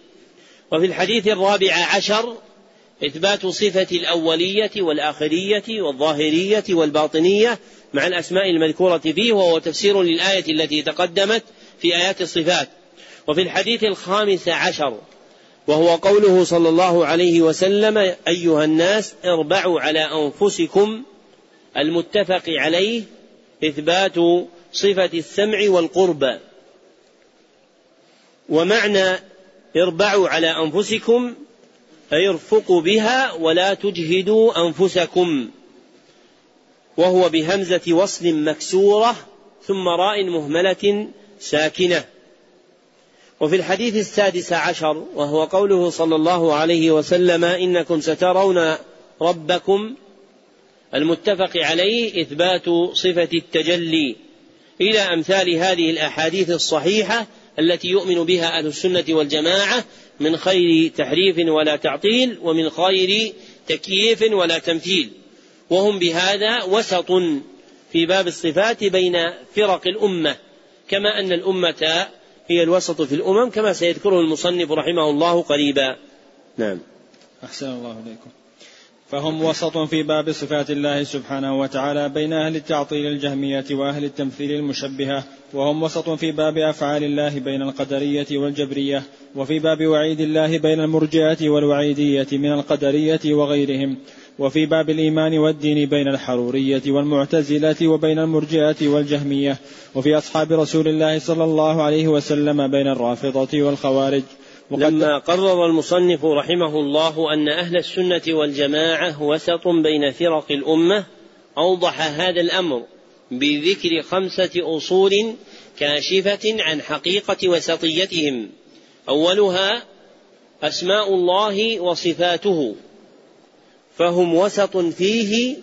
وفي الحديث الرابع عشر إثبات صفة الأولية والآخرية والظاهرية والباطنية مع الأسماء المذكورة فيه وهو تفسير للآية التي تقدمت في آيات الصفات. وفي الحديث الخامس عشر وهو قوله صلى الله عليه وسلم أيها الناس اربعوا على أنفسكم المتفق عليه إثبات صفة السمع والقرب. ومعنى اربعوا على أنفسكم أي ارفقوا بها ولا تجهدوا أنفسكم. وهو بهمزة وصل مكسورة ثم راء مهملة ساكنة. وفي الحديث السادس عشر وهو قوله صلى الله عليه وسلم إنكم سترون ربكم المتفق عليه إثبات صفة التجلي. إلى أمثال هذه الأحاديث الصحيحة التي يؤمن بها أهل السنة والجماعة من خير تحريف ولا تعطيل ومن خير تكييف ولا تمثيل. وهم بهذا وسط في باب الصفات بين فرق الأمة. كما أن الأمة هي الوسط في الأمم كما سيذكره المصنف رحمه الله قريبا. نعم. أحسن الله إليكم. فهم وسط في باب صفات الله سبحانه وتعالى بين أهل التعطيل الجهمية وأهل التمثيل المشبهة وهم وسط في باب أفعال الله بين القدرية والجبرية وفي باب وعيد الله بين المرجئة والوعيدية من القدرية وغيرهم وفي باب الإيمان والدين بين الحرورية والمعتزلة وبين المرجئة والجهمية وفي أصحاب رسول الله صلى الله عليه وسلم بين الرافضة والخوارج. لما قرر المصنف رحمه الله أن أهل السنة والجماعة وسط بين فرق الأمة أوضح هذا الأمر بذكر خمسة أصول كاشفة عن حقيقة وسطيتهم. أولها أسماء الله وصفاته فهم وسط فيه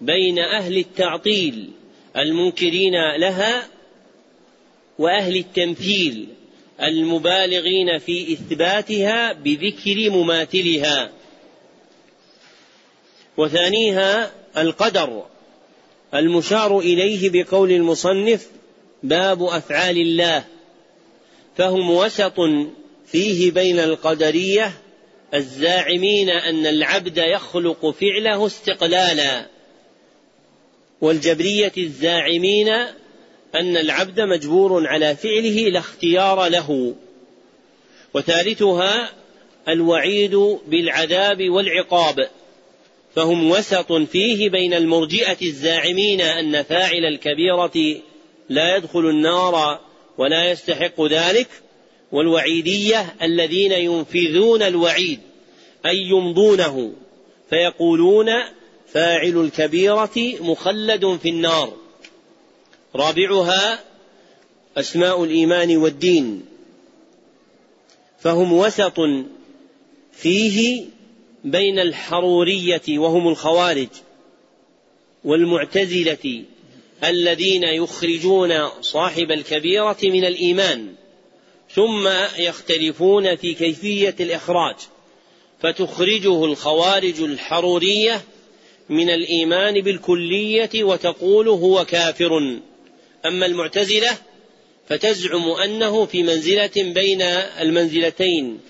بين أهل التعطيل المنكرين لها وأهل التمثيل. المبالغين في إثباتها بذكر مماثلها. وثانيها القدر المشار إليه بقول المصنف باب أفعال الله فهم وسط فيه بين القدرية الزاعمين أن العبد يخلق فعله استقلالا والجبرية الزاعمين أن العبد مجبور على فعله لا اختيار له. وثالثها الوعيد بالعذاب والعقاب. فهم وسط فيه بين المرجئة الزاعمين أن فاعل الكبيرة لا يدخل النار ولا يستحق ذلك والوعيدية الذين ينفذون الوعيد أي يمضونه فيقولون فاعل الكبيرة مخلد في النار. رابعها أسماء الإيمان والدين فهم وسط فيه بين الحرورية وهم الخوارج والمعتزلة الذين يخرجون صاحب الكبيرة من الإيمان ثم يختلفون في كيفية الإخراج فتخرجه الخوارج الحرورية من الإيمان بالكلية وتقول هو كافر. أما المعتزلة فتزعم أنه في منزلة بين المنزلتين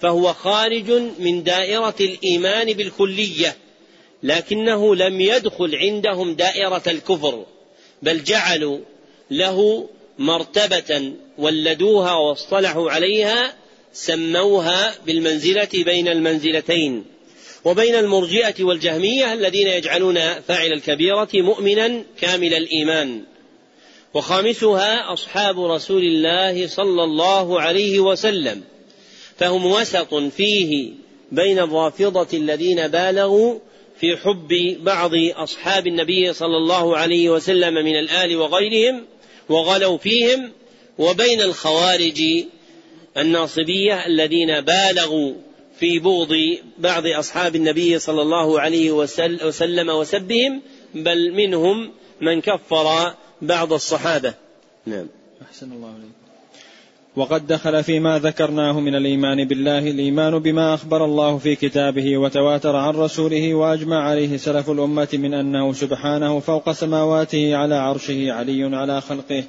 فهو خارج من دائرة الإيمان بالكلية لكنه لم يدخل عندهم دائرة الكفر بل جعلوا له مرتبة ولدوها واصطلحوا عليها سموها بالمنزلة بين المنزلتين. وبين المرجئة والجهمية الذين يجعلون فاعل الكبيرة مؤمنا كامل الإيمان. وخامسها أصحاب رسول الله صلى الله عليه وسلم. فهم وسط فيه بين الرافضة الذين بالغوا في حب بعض أصحاب النبي صلى الله عليه وسلم من الآل وغيرهم وغلوا فيهم وبين الخوارج الناصبية الذين بالغوا في بغض بعض أصحاب النبي صلى الله عليه وسلم وسبهم بل منهم من كفر بعض الصحابة. نعم. أحسن الله عليك وقد دخل فيما ذكرناه من الإيمان بالله الإيمان بما أخبر الله في كتابه وتواتر عن رسوله وأجمع عليه سلف الأمة من أنه سبحانه فوق سماواته على عرشه علي على خلقه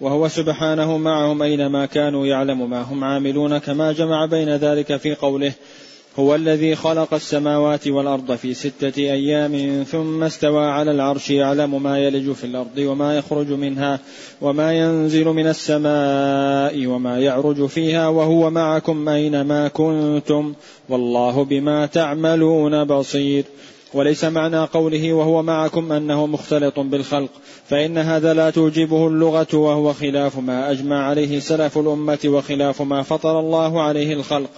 وهو سبحانه معهم أينما كانوا يعلم ما هم عاملون كما جمع بين ذلك في قوله هو الذي خلق السماوات والأرض في ستة أيام ثم استوى على العرش يعلم ما يلج في الأرض وما يخرج منها وما ينزل من السماء وما يعرج فيها وهو معكم أينما كنتم والله بما تعملون بصير. وليس معنى قوله وهو معكم أنه مختلط بالخلق فإن هذا لا توجبه اللغة وهو خلاف ما أجمع عليه سلف الأمة وخلاف ما فطر الله عليه الخلق.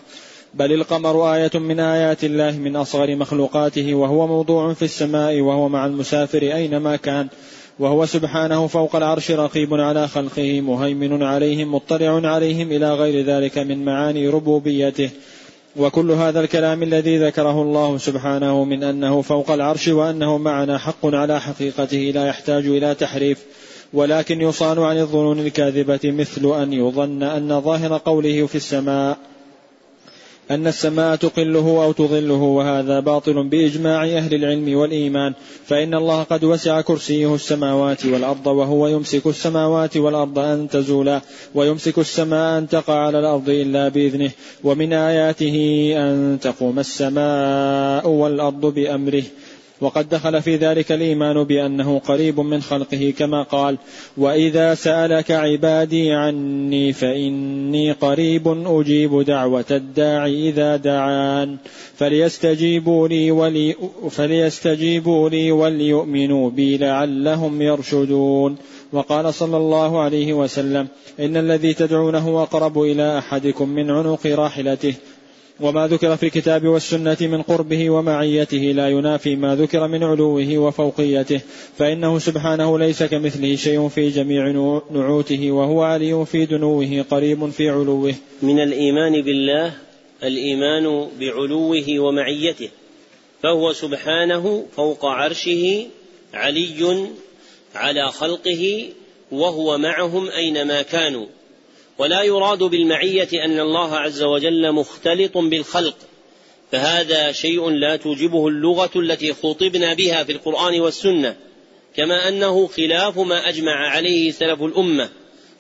بل القمر آية من آيات الله من أصغر مخلوقاته وهو موضوع في السماء وهو مع المسافر أينما كان وهو سبحانه فوق العرش رقيب على خلقه مهيمن عليهم مطلع عليهم إلى غير ذلك من معاني ربوبيته. وكل هذا الكلام الذي ذكره الله سبحانه من أنه فوق العرش وأنه معنا حق على حقيقته لا يحتاج إلى تحريف ولكن يصان عن الظنون الكاذبة مثل أن يظن أن ظاهر قوله في السماء. أن السماء تقله أو تظله وهذا باطل بإجماع أهل العلم والإيمان فإن الله قد وسع كرسيه السماوات والأرض وهو يمسك السماوات والأرض أن تزولا ويمسك السماء أن تقع على الأرض إلا بإذنه ومن آياته أن تقوم السماء والأرض بأمره. وقد دخل في ذلك الإيمان بأنه قريب من خلقه كما قال وإذا سألك عبادي عني فإني قريب أجيب دعوة الداعي إذا دعان. فليستجيبوا لي ولي فليستجيبوا لي وليؤمنوا بي لعلهم يرشدون. وقال صلى الله عليه وسلم إن الذي تدعونه أقرب إلى أحدكم من عنق راحلته وما ذكر في الكتاب والسنة من قربه ومعيته لا ينافي ما ذكر من علوه وفوقيته فإنه سبحانه ليس كمثله شيء في جميع نعوته وهو علي في دنوه قريب في علوه. من الإيمان بالله الإيمان بعلوه ومعيته فهو سبحانه فوق عرشه علي على خلقه وهو معهم أينما كانوا. ولا يراد بالمعية أن الله عز وجل مختلط بالخلق فهذا شيء لا توجبه اللغة التي خطبنا بها في القرآن والسنة كما أنه خلاف ما أجمع عليه سلف الأمة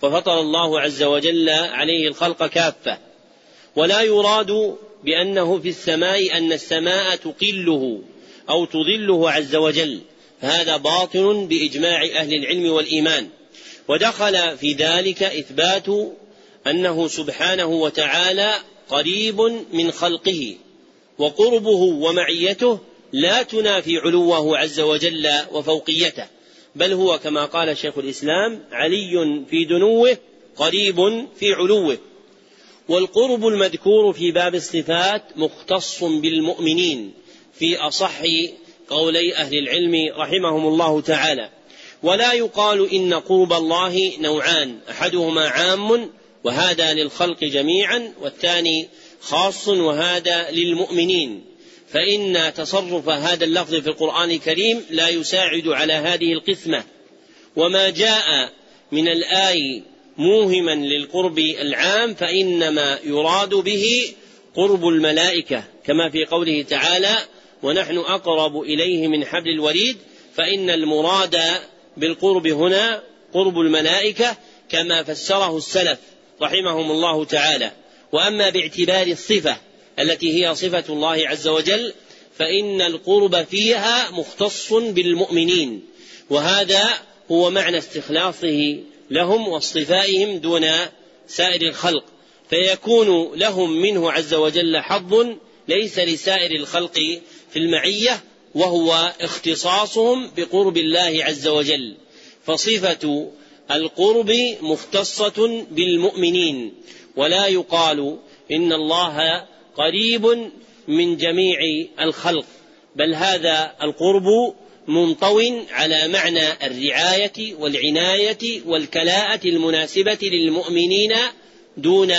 ففطر الله عز وجل عليه الخلق كافة. ولا يراد بأنه في السماء أن السماء تقله أو تضله عز وجل فهذا باطل بإجماع أهل العلم والإيمان. ودخل في ذلك إثبات أنه سبحانه وتعالى قريب من خلقه وقربه ومعيته لا تنافي علوه عز وجل وفوقيته بل هو كما قال شيخ الإسلام علي في دنوه قريب في علوه. والقرب المذكور في باب الصفات مختص بالمؤمنين في أصح قولي أهل العلم رحمهم الله تعالى. ولا يقال إن قرب الله نوعان أحدهما عام وهذا للخلق جميعا والثاني خاص وهذا للمؤمنين. فإن تصرف هذا اللفظ في القرآن الكريم لا يساعد على هذه القسمة. وما جاء من الآي موهما للقرب العام فإنما يراد به قرب الملائكة كما في قوله تعالى ونحن أقرب إليه من حبل الوريد فإن المراد بالقرب هنا قرب الملائكة كما فسره السلف رحمهم الله تعالى. وأما باعتبار الصفة التي هي صفة الله عز وجل فإن القرب فيها مختص بالمؤمنين. وهذا هو معنى استخلاصه لهم واصطفائهم دون سائر الخلق. فيكون لهم منه عز وجل حظ ليس لسائر الخلق في المعية وهو اختصاصهم بقرب الله عز وجل. فصفة القرب مختصة بالمؤمنين ولا يقال إن الله قريب من جميع الخلق بل هذا القرب منطو على معنى الرعاية والعناية والكلاءة المناسبة للمؤمنين دون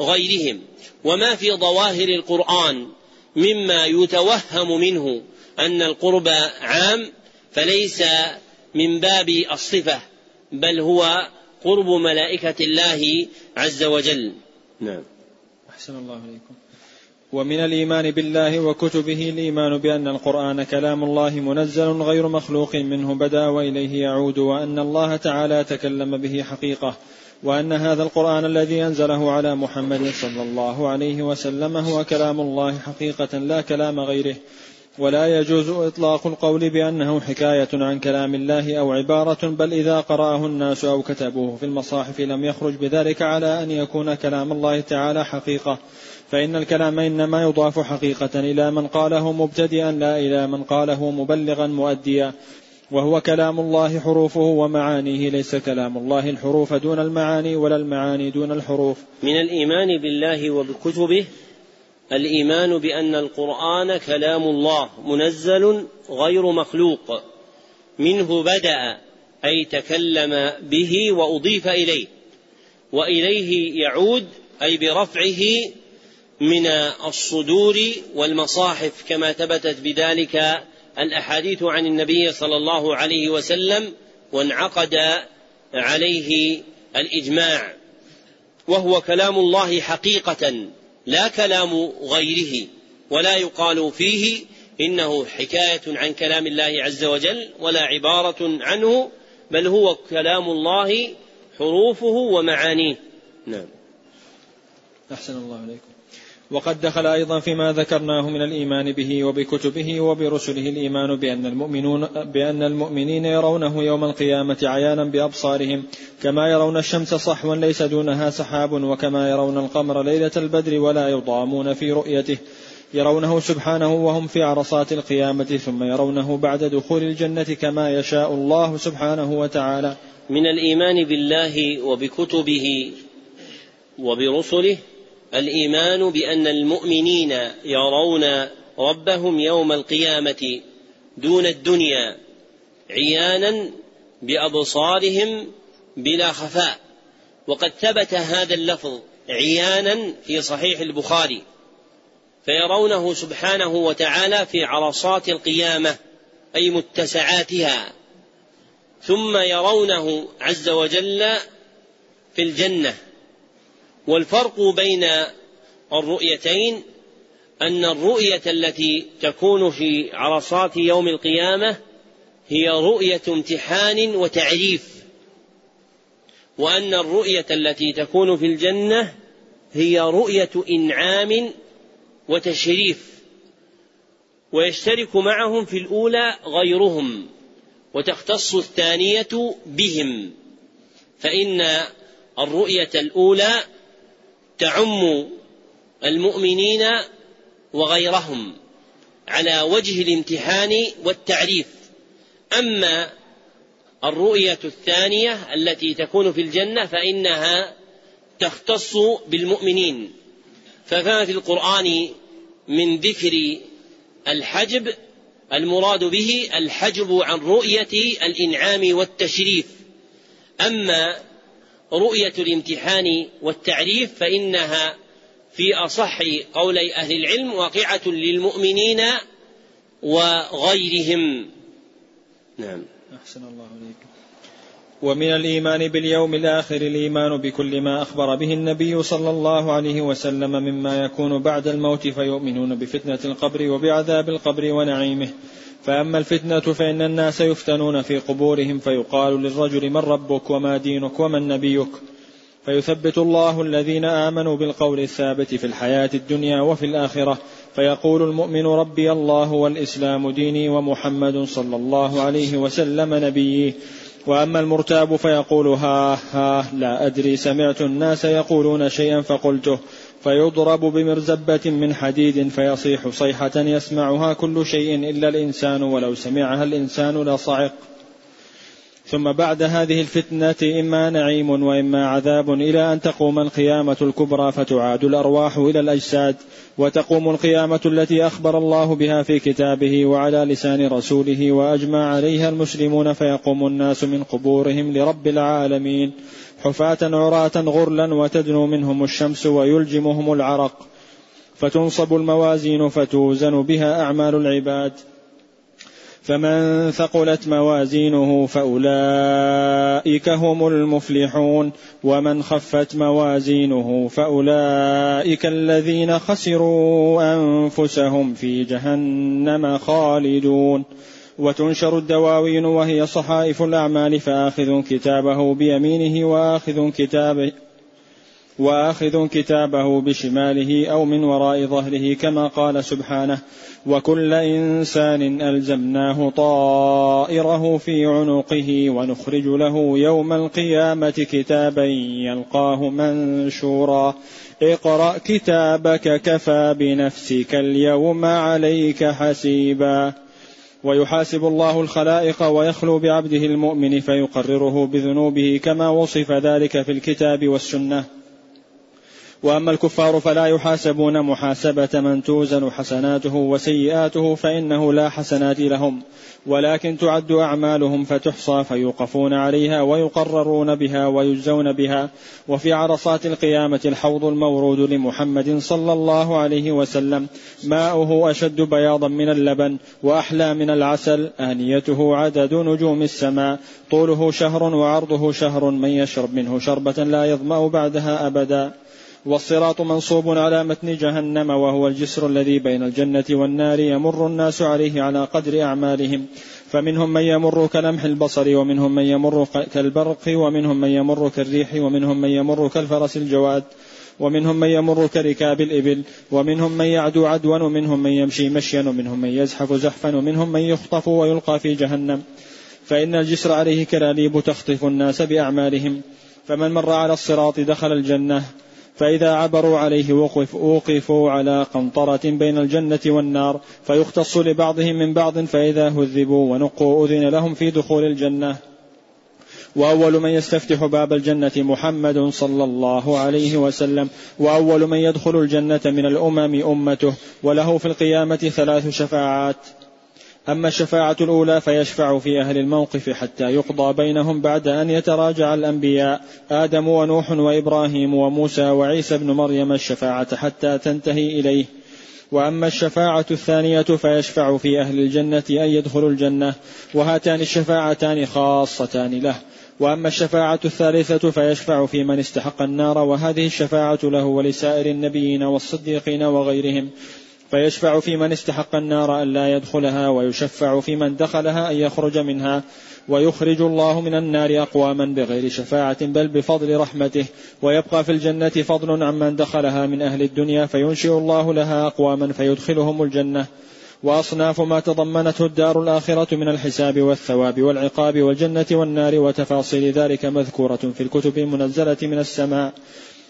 غيرهم. وما في ظواهر القرآن مما يتوهم منه أن القرب عام فليس من باب الصفة بل هو قرب ملائكة الله عز وجل. نعم. أحسن الله إليكم. ومن الإيمان بالله وكتبه الإيمان بأن القرآن كلام الله منزل غير مخلوق منه بدا وإليه يعود وأن الله تعالى تكلم به حقيقة وأن هذا القرآن الذي أنزله على محمد صلى الله عليه وسلم هو كلام الله حقيقة لا كلام غيره. ولا يجوز إطلاق القول بأنه حكاية عن كلام الله أو عبارة بل إذا قرأه الناس أو كتبوه في المصاحف لم يخرج بذلك على أن يكون كلام الله تعالى حقيقة. فإن الكلام إنما يضاف حقيقة إلى من قاله مبتدئا لا إلى من قاله مبلغا مؤديا. وهو كلام الله حروفه ومعانيه ليس كلام الله الحروف دون المعاني ولا المعاني دون الحروف. من الإيمان بالله وبكتبه الإيمان بأن القرآن كلام الله منزل غير مخلوق. منه بدأ أي تكلم به وأضيف إليه. وإليه يعود أي برفعه من الصدور والمصاحف كما ثبتت بذلك الأحاديث عن النبي صلى الله عليه وسلم وانعقد عليه الإجماع. وهو كلام الله حقيقة. لا كلام غيره ولا يقال فيه إنه حكاية عن كلام الله عز وجل ولا عبارة عنه بل هو كلام الله حروفه ومعانيه. نعم. أحسن الله عليكم. وقد دخل أيضا فيما ذكرناه من الإيمان به وبكتبه وبرسله الإيمان بأن المؤمنون بأن المؤمنين يرونه يوم القيامة عيانا بأبصارهم كما يرون الشمس صحوا ليس دونها سحاب وكما يرون القمر ليلة البدر ولا يضامون في رؤيته. يرونه سبحانه وهم في عرصات القيامة ثم يرونه بعد دخول الجنة كما يشاء الله سبحانه وتعالى. من الإيمان بالله وبكتبه وبرسله الإيمان بأن المؤمنين يرون ربهم يوم القيامة دون الدنيا عيانا بأبصارهم بلا خفاء. وقد ثبت هذا اللفظ عيانا في صحيح البخاري فيرونه سبحانه وتعالى في عرصات القيامة أي متسعاتها ثم يرونه عز وجل في الجنة. والفرق بين الرؤيتين أن الرؤية التي تكون في عرصات يوم القيامة هي رؤية امتحان وتعريف وأن الرؤية التي تكون في الجنة هي رؤية إنعام وتشريف ويشترك معهم في الأولى غيرهم وتختص الثانية بهم فإن الرؤية الأولى تعم المؤمنين وغيرهم على وجه الامتحان والتعريف. أما الرؤية الثانية التي تكون في الجنة فإنها تختص بالمؤمنين. فما في القرآن من ذكر الحجب المراد به الحجب عن رؤية الإنعام والتشريف. أما رؤية الامتحان والتعريف فإنها في أصح قولي أهل العلم واقعة للمؤمنين وغيرهم. نعم. أحسن الله إليك. ومن الإيمان باليوم الآخر الإيمان بكل ما أخبر به النبي صلى الله عليه وسلم مما يكون بعد الموت فيؤمنون بفتنة القبر وبعذاب القبر ونعيمه. فأما الفتنة فإن الناس يفتنون في قبورهم فيقال للرجل من ربك وما دينك ومن نبيك. فيثبت الله الذين آمنوا بالقول الثابت في الحياة الدنيا وفي الآخرة. فيقول المؤمن ربي الله والإسلام ديني ومحمد صلى الله عليه وسلم نبيي. وأما المرتاب فيقول ها ها لا أدري سمعت الناس يقولون شيئا فقلته. فيضرب بمرزبة من حديد فيصيح صيحة يسمعها كل شيء إلا الإنسان ولو سمعها الإنسان لصعق. ثم بعد هذه الفتنة إما نعيم وإما عذاب إلى أن تقوم القيامة الكبرى فتعاد الأرواح إلى الأجساد وتقوم القيامة التي أخبر الله بها في كتابه وعلى لسان رسوله وأجمع عليها المسلمون فيقوم الناس من قبورهم لرب العالمين. حفاة عراة غرلا وتدنو منهم الشمس ويلجمهم العرق فتنصب الموازين فتوزن بها أعمال العباد. فمن ثقلت موازينه فأولئك هم المفلحون ومن خفت موازينه فأولئك الذين خسروا أنفسهم في جهنم خالدون. وتنشر الدواوين وهي صحائف الأعمال فآخذ كتابه بيمينه وآخذ كتابه وآخذ كتابه بشماله أو من وراء ظهره كما قال سبحانه وكل إنسان ألزمناه طائره في عنقه ونخرج له يوم القيامة كتابا يلقاه منشورا اقرأ كتابك كفى بنفسك اليوم عليك حسيبا ويحاسب الله الخلائق ويخلو بعبده المؤمن فيقرره بذنوبه كما وصف ذلك في الكتاب والسنة. وأما الكفار فلا يحاسبون محاسبة من توزن حسناته وسيئاته فإنه لا حسنات لهم. ولكن تعد أعمالهم فتحصى فيوقفون عليها ويقررون بها ويجزون بها. وفي عرصات القيامة الحوض المورود لمحمد صلى الله عليه وسلم. ماؤه أشد بياضا من اللبن وأحلى من العسل. آنيته عدد نجوم السماء. طوله شهر وعرضه شهر من يشرب منه شربة لا يظمأ بعدها أبدا. والصراط منصوب على متن جهنم وهو الجسر الذي بين الجنة والنار يمر الناس عليه على قدر أعمالهم. فمنهم من يمر كلمح البصر ومنهم من يمر كالبرق ومنهم من يمر كالريح ومنهم من يمر كالفرس الجواد ومنهم من يمر كركاب الإبل ومنهم من يعدو عدوا ومنهم من يمشي مشيا ومنهم من يزحف زحفا ومنهم من يخطف ويلقى في جهنم. فإن الجسر عليه كلاليب تخطف الناس بأعمالهم. فمن مر على الصراط دخل الجنة. فإذا عبروا عليه وقف وقفوا على قنطرة بين الجنة والنار فيختص لبعضهم من بعض فإذا هذبوا ونقوا أذن لهم في دخول الجنة. وأول من يستفتح باب الجنة محمد صلى الله عليه وسلم. وأول من يدخل الجنة من الأمم أمته. وله في القيامة ثلاث شفاعات. أما الشفاعة الأولى فيشفع في أهل الموقف حتى يقضى بينهم بعد أن يتراجع الأنبياء آدم ونوح وإبراهيم وموسى وعيسى بن مريم الشفاعة حتى تنتهي إليه. وأما الشفاعة الثانية فيشفع في أهل الجنة أن يدخلوا الجنة وهاتان الشفاعتان خاصتان له. وأما الشفاعة الثالثة فيشفع في من استحق النار وهذه الشفاعة له ولسائر النبيين والصديقين وغيرهم. فيشفع في من استحق النار أن لا يدخلها ويشفع في من دخلها أن يخرج منها ويخرج الله من النار أقواما بغير شفاعة بل بفضل رحمته. ويبقى في الجنة فضل عمن دخلها من أهل الدنيا فينشئ الله لها أقواما فيدخلهم الجنة. وأصناف ما تضمنته الدار الآخرة من الحساب والثواب والعقاب والجنة والنار وتفاصيل ذلك مذكورة في الكتب المنزلة من السماء.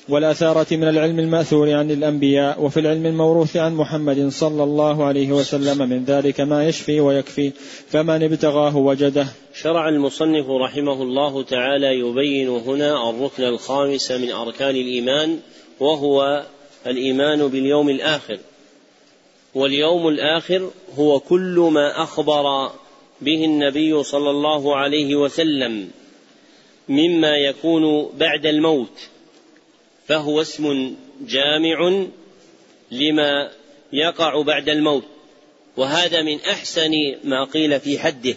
والأثارة من العلم المأثور عن الأنبياء وفي العلم الموروث عن محمد صلى الله عليه وسلم من ذلك ما يشفي ويكفي فمن ابتغاه وجده. شرع المصنف رحمه الله تعالى يبين هنا الركن الخامس من أركان الإيمان وهو الإيمان باليوم الآخر. واليوم الآخر هو كل ما أخبر به النبي صلى الله عليه وسلم مما يكون بعد الموت. فهو اسم جامع لما يقع بعد الموت وهذا من أحسن ما قيل في حده.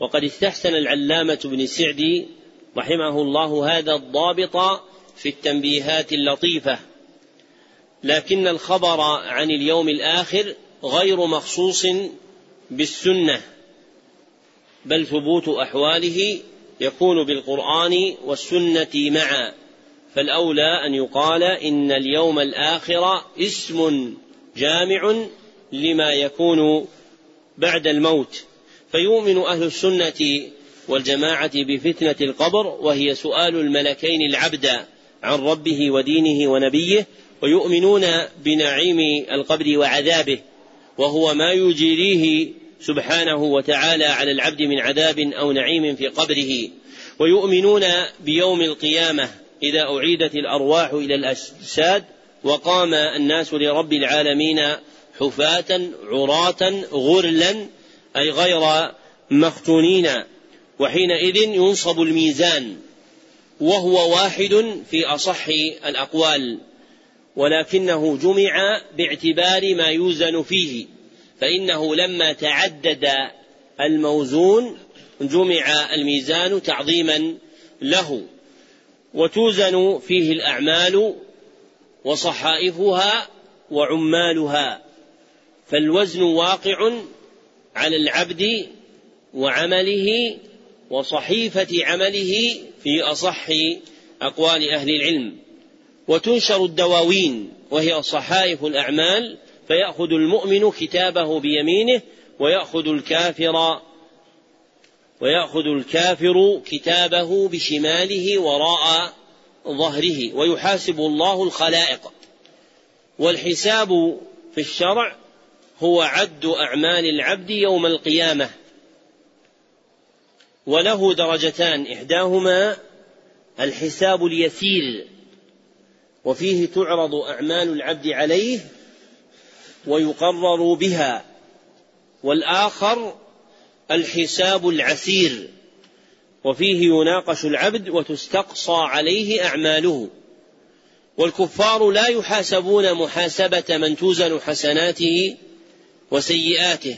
وقد استحسن العلامة بن سعدي رحمه الله هذا الضابط في التنبيهات اللطيفة. لكن الخبر عن اليوم الآخر غير مخصوص بالسنة بل ثبوت أحواله يكون بالقرآن والسنة معا. فالأولى أن يقال إن اليوم الآخر اسم جامع لما يكون بعد الموت. فيؤمن أهل السنة والجماعة بفتنة القبر وهي سؤال الملكين العبد عن ربه ودينه ونبيه ويؤمنون بنعيم القبر وعذابه وهو ما يجيريه سبحانه وتعالى على العبد من عذاب أو نعيم في قبره. ويؤمنون بيوم القيامة إذا أعيدت الأرواح إلى الأجساد وقام الناس لرب العالمين حفاة عراة غرلا أي غير مختونين. وحينئذ ينصب الميزان وهو واحد في أصح الأقوال. ولكنه جمع باعتبار ما يوزن فيه فإنه لما تعدد الموزون جمع الميزان تعظيما له. وتوزن فيه الأعمال وصحائفها وعمالها فالوزن واقع على العبد وعمله وصحيفة عمله في أصح أقوال أهل العلم. وتنشر الدواوين وهي صحائف الأعمال فيأخذ المؤمن كتابه بيمينه ويأخذ الكافر ويأخذ الكافر كتابه بشماله وراء ظهره ويحاسب الله الخلائق. والحساب في الشرع هو عد أعمال العبد يوم القيامة. وله درجتان إحداهما الحساب اليسير وفيه تعرض أعمال العبد عليه ويقرر بها. والآخر الحساب العسير وفيه يناقش العبد وتستقصى عليه أعماله. والكفار لا يحاسبون محاسبة من توزن حسناته وسيئاته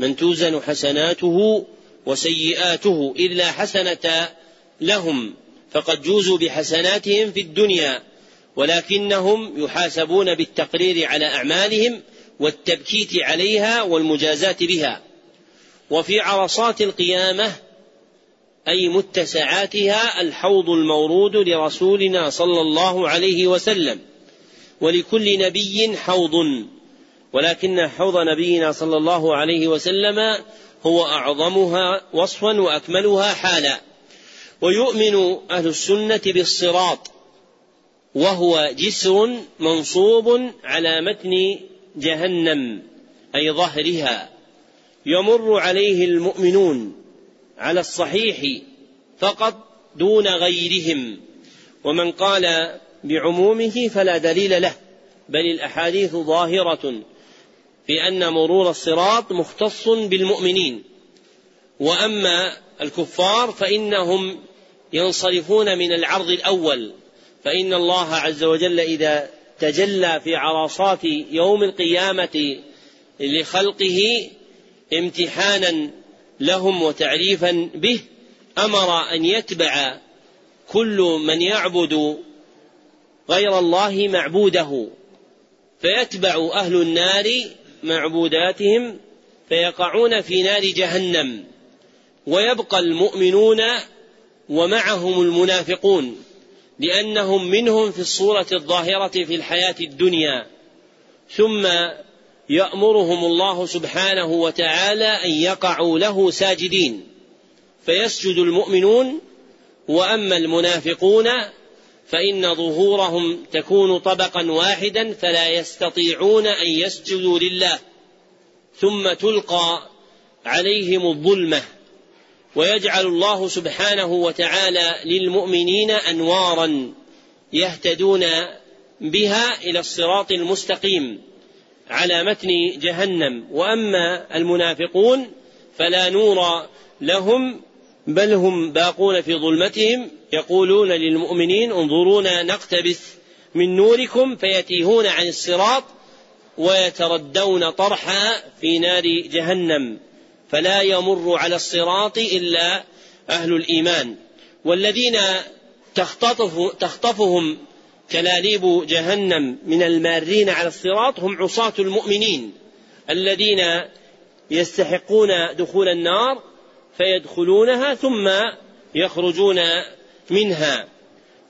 من توزن حسناته وسيئاته إلا حسنة لهم فقد جوزوا بحسناتهم في الدنيا ولكنهم يحاسبون بالتقرير على أعمالهم والتبكيت عليها والمجازاة بها. وفي عرصات القيامة أي متسعاتها الحوض المورود لرسولنا صلى الله عليه وسلم. ولكل نبي حوض. ولكن حوض نبينا صلى الله عليه وسلم هو أعظمها وصفا وأكملها حالا. ويؤمن أهل السنة بالصراط وهو جسر منصوب على متن جهنم أي ظهرها. يمر عليه المؤمنون على الصحيح فقط دون غيرهم. ومن قال بعمومه فلا دليل له بل الأحاديث ظاهرة في أن مرور الصراط مختص بالمؤمنين. وأما الكفار فإنهم ينصرفون من العرض الأول. فإن الله عز وجل إذا تجلى في عرصات يوم القيامة لخلقه امتحانا لهم وتعريفا به أمر أن يتبع كل من يعبد غير الله معبوده فيتبع أهل النار معبوداتهم فيقعون في نار جهنم ويبقى المؤمنون ومعهم المنافقون لأنهم منهم في الصورة الظاهرة في الحياة الدنيا. ثم يأمرهم الله سبحانه وتعالى أن يقعوا له ساجدين. فيسجد المؤمنون وأما المنافقون فإن ظهورهم تكون طبقا واحدا فلا يستطيعون أن يسجدوا لله. ثم تلقى عليهم الظلمة. ويجعل الله سبحانه وتعالى للمؤمنين أنوارا يهتدون بها إلى الصراط المستقيم. على متن جهنم. وأما المنافقون فلا نور لهم بل هم باقون في ظلمتهم يقولون للمؤمنين انظرونا نقتبس من نوركم فيتيهون عن الصراط ويتردون طرحا في نار جهنم. فلا يمر على الصراط إلا أهل الإيمان. والذين تختطف تخطفهم كلاليب جهنم من المارين على الصراط هم عصاة المؤمنين الذين يستحقون دخول النار فيدخلونها ثم يخرجون منها.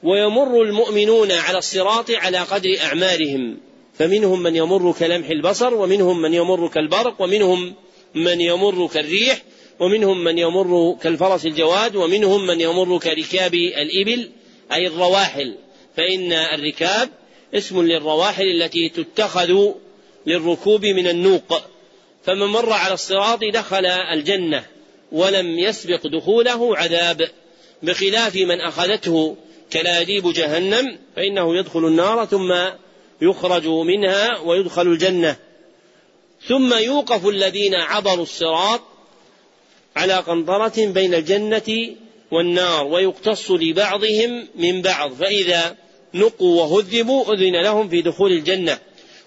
ويمر المؤمنون على الصراط على قدر أعمالهم. فمنهم من يمر كلمح البصر ومنهم من يمر كالبرق ومنهم من يمر كالريح ومنهم من يمر كالفرس الجواد ومنهم من يمر كركاب الإبل أي الرواحل. فإن الركاب اسم للرواحل التي تتخذ للركوب من النوق. فمن مر على الصراط دخل الجنة ولم يسبق دخوله عذاب. بخلاف من أخذته كلاديب جهنم فإنه يدخل النار ثم يخرج منها ويدخل الجنة. ثم يوقف الذين عبروا الصراط على قنطرة بين الجنة والنار ويقتص لبعضهم من بعض. فإذا نقوا وهذبوا أذن لهم في دخول الجنة.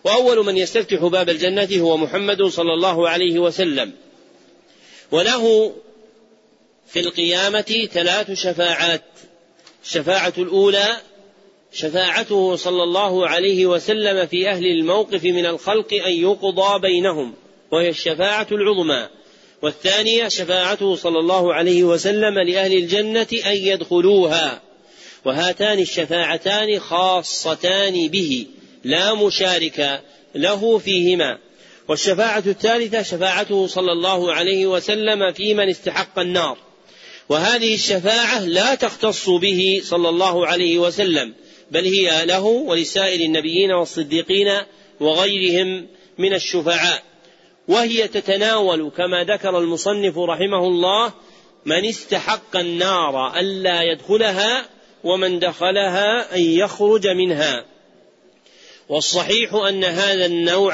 وأول من يستفتح باب الجنة هو محمد صلى الله عليه وسلم. وله في القيامة ثلاث شفاعات. الشفاعة الأولى شفاعته صلى الله عليه وسلم في أهل الموقف من الخلق أن يقضى بينهم وهي الشفاعة العظمى. والثانية شفاعته صلى الله عليه وسلم لأهل الجنة أن يدخلوها. وهاتان الشفاعتان خاصتان به لا مشارك له فيهما. والشفاعة الثالثة شفاعته صلى الله عليه وسلم في من استحق النار. وهذه الشفاعة لا تختص به صلى الله عليه وسلم بل هي له ولسائر النبيين والصديقين وغيرهم من الشفعاء. وهي تتناول كما ذكر المصنف رحمه الله من استحق النار ألا يدخلها ومن دخلها أن يخرج منها. والصحيح أن هذا النوع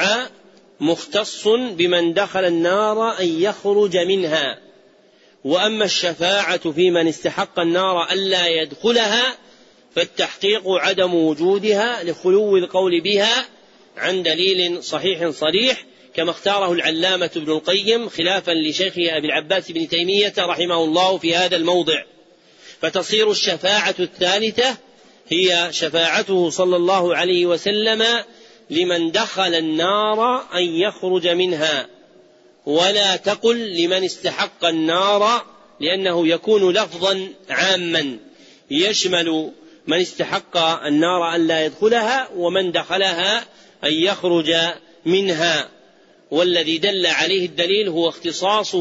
مختص بمن دخل النار أن يخرج منها. وأما الشفاعة في من استحق النار ألا يدخلها فالتحقيق عدم وجودها لخلو القول بها عن دليل صحيح صريح كما اختاره العلامة ابن القيم خلافا لشيخه أبي العباس بن تيمية رحمه الله في هذا الموضع. فتصير الشفاعة الثالثة هي شفاعته صلى الله عليه وسلم لمن دخل النار أن يخرج منها ولا تقل لمن استحق النار لأنه يكون لفظا عاما. يشمل من استحق النار أن لا يدخلها ومن دخلها أن يخرج منها. والذي دل عليه الدليل هو اختصاص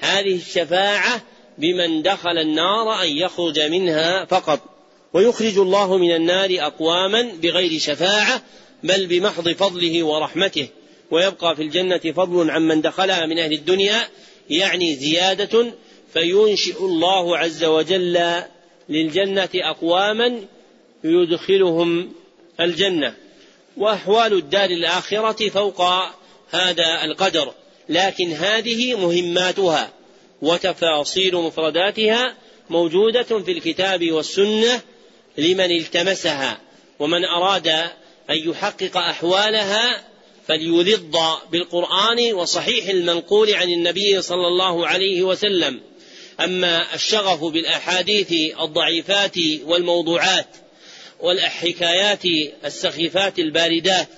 هذه الشفاعة بمن دخل النار أن يخرج منها فقط. ويخرج الله من النار أقواما بغير شفاعة بل بمحض فضله ورحمته. ويبقى في الجنة فضل عمن دخلها من أهل الدنيا يعني زيادة. فينشئ الله عز وجل للجنة أقواما يدخلهم الجنة. وأحوال الدار الآخرة فوق هذا القدر لكن هذه مهماتها. وتفاصيل مفرداتها موجودة في الكتاب والسنة لمن التمسها ومن أراد أن يحقق أحوالها فليلض بالقرآن وصحيح المنقول عن النبي صلى الله عليه وسلم. أما الشغف بالأحاديث الضعيفات والموضوعات والحكايات السخيفات الباردات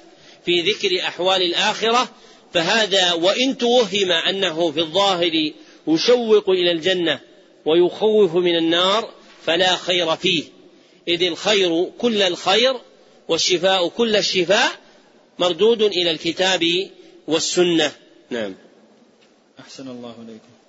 في ذكر أحوال الآخرة فهذا وإن توهم أنه في الظاهر يشوق إلى الجنة ويخوف من النار فلا خير فيه. إذ الخير كل الخير والشفاء كل الشفاء مردود إلى الكتاب والسنة. نعم. أحسن الله إليكم.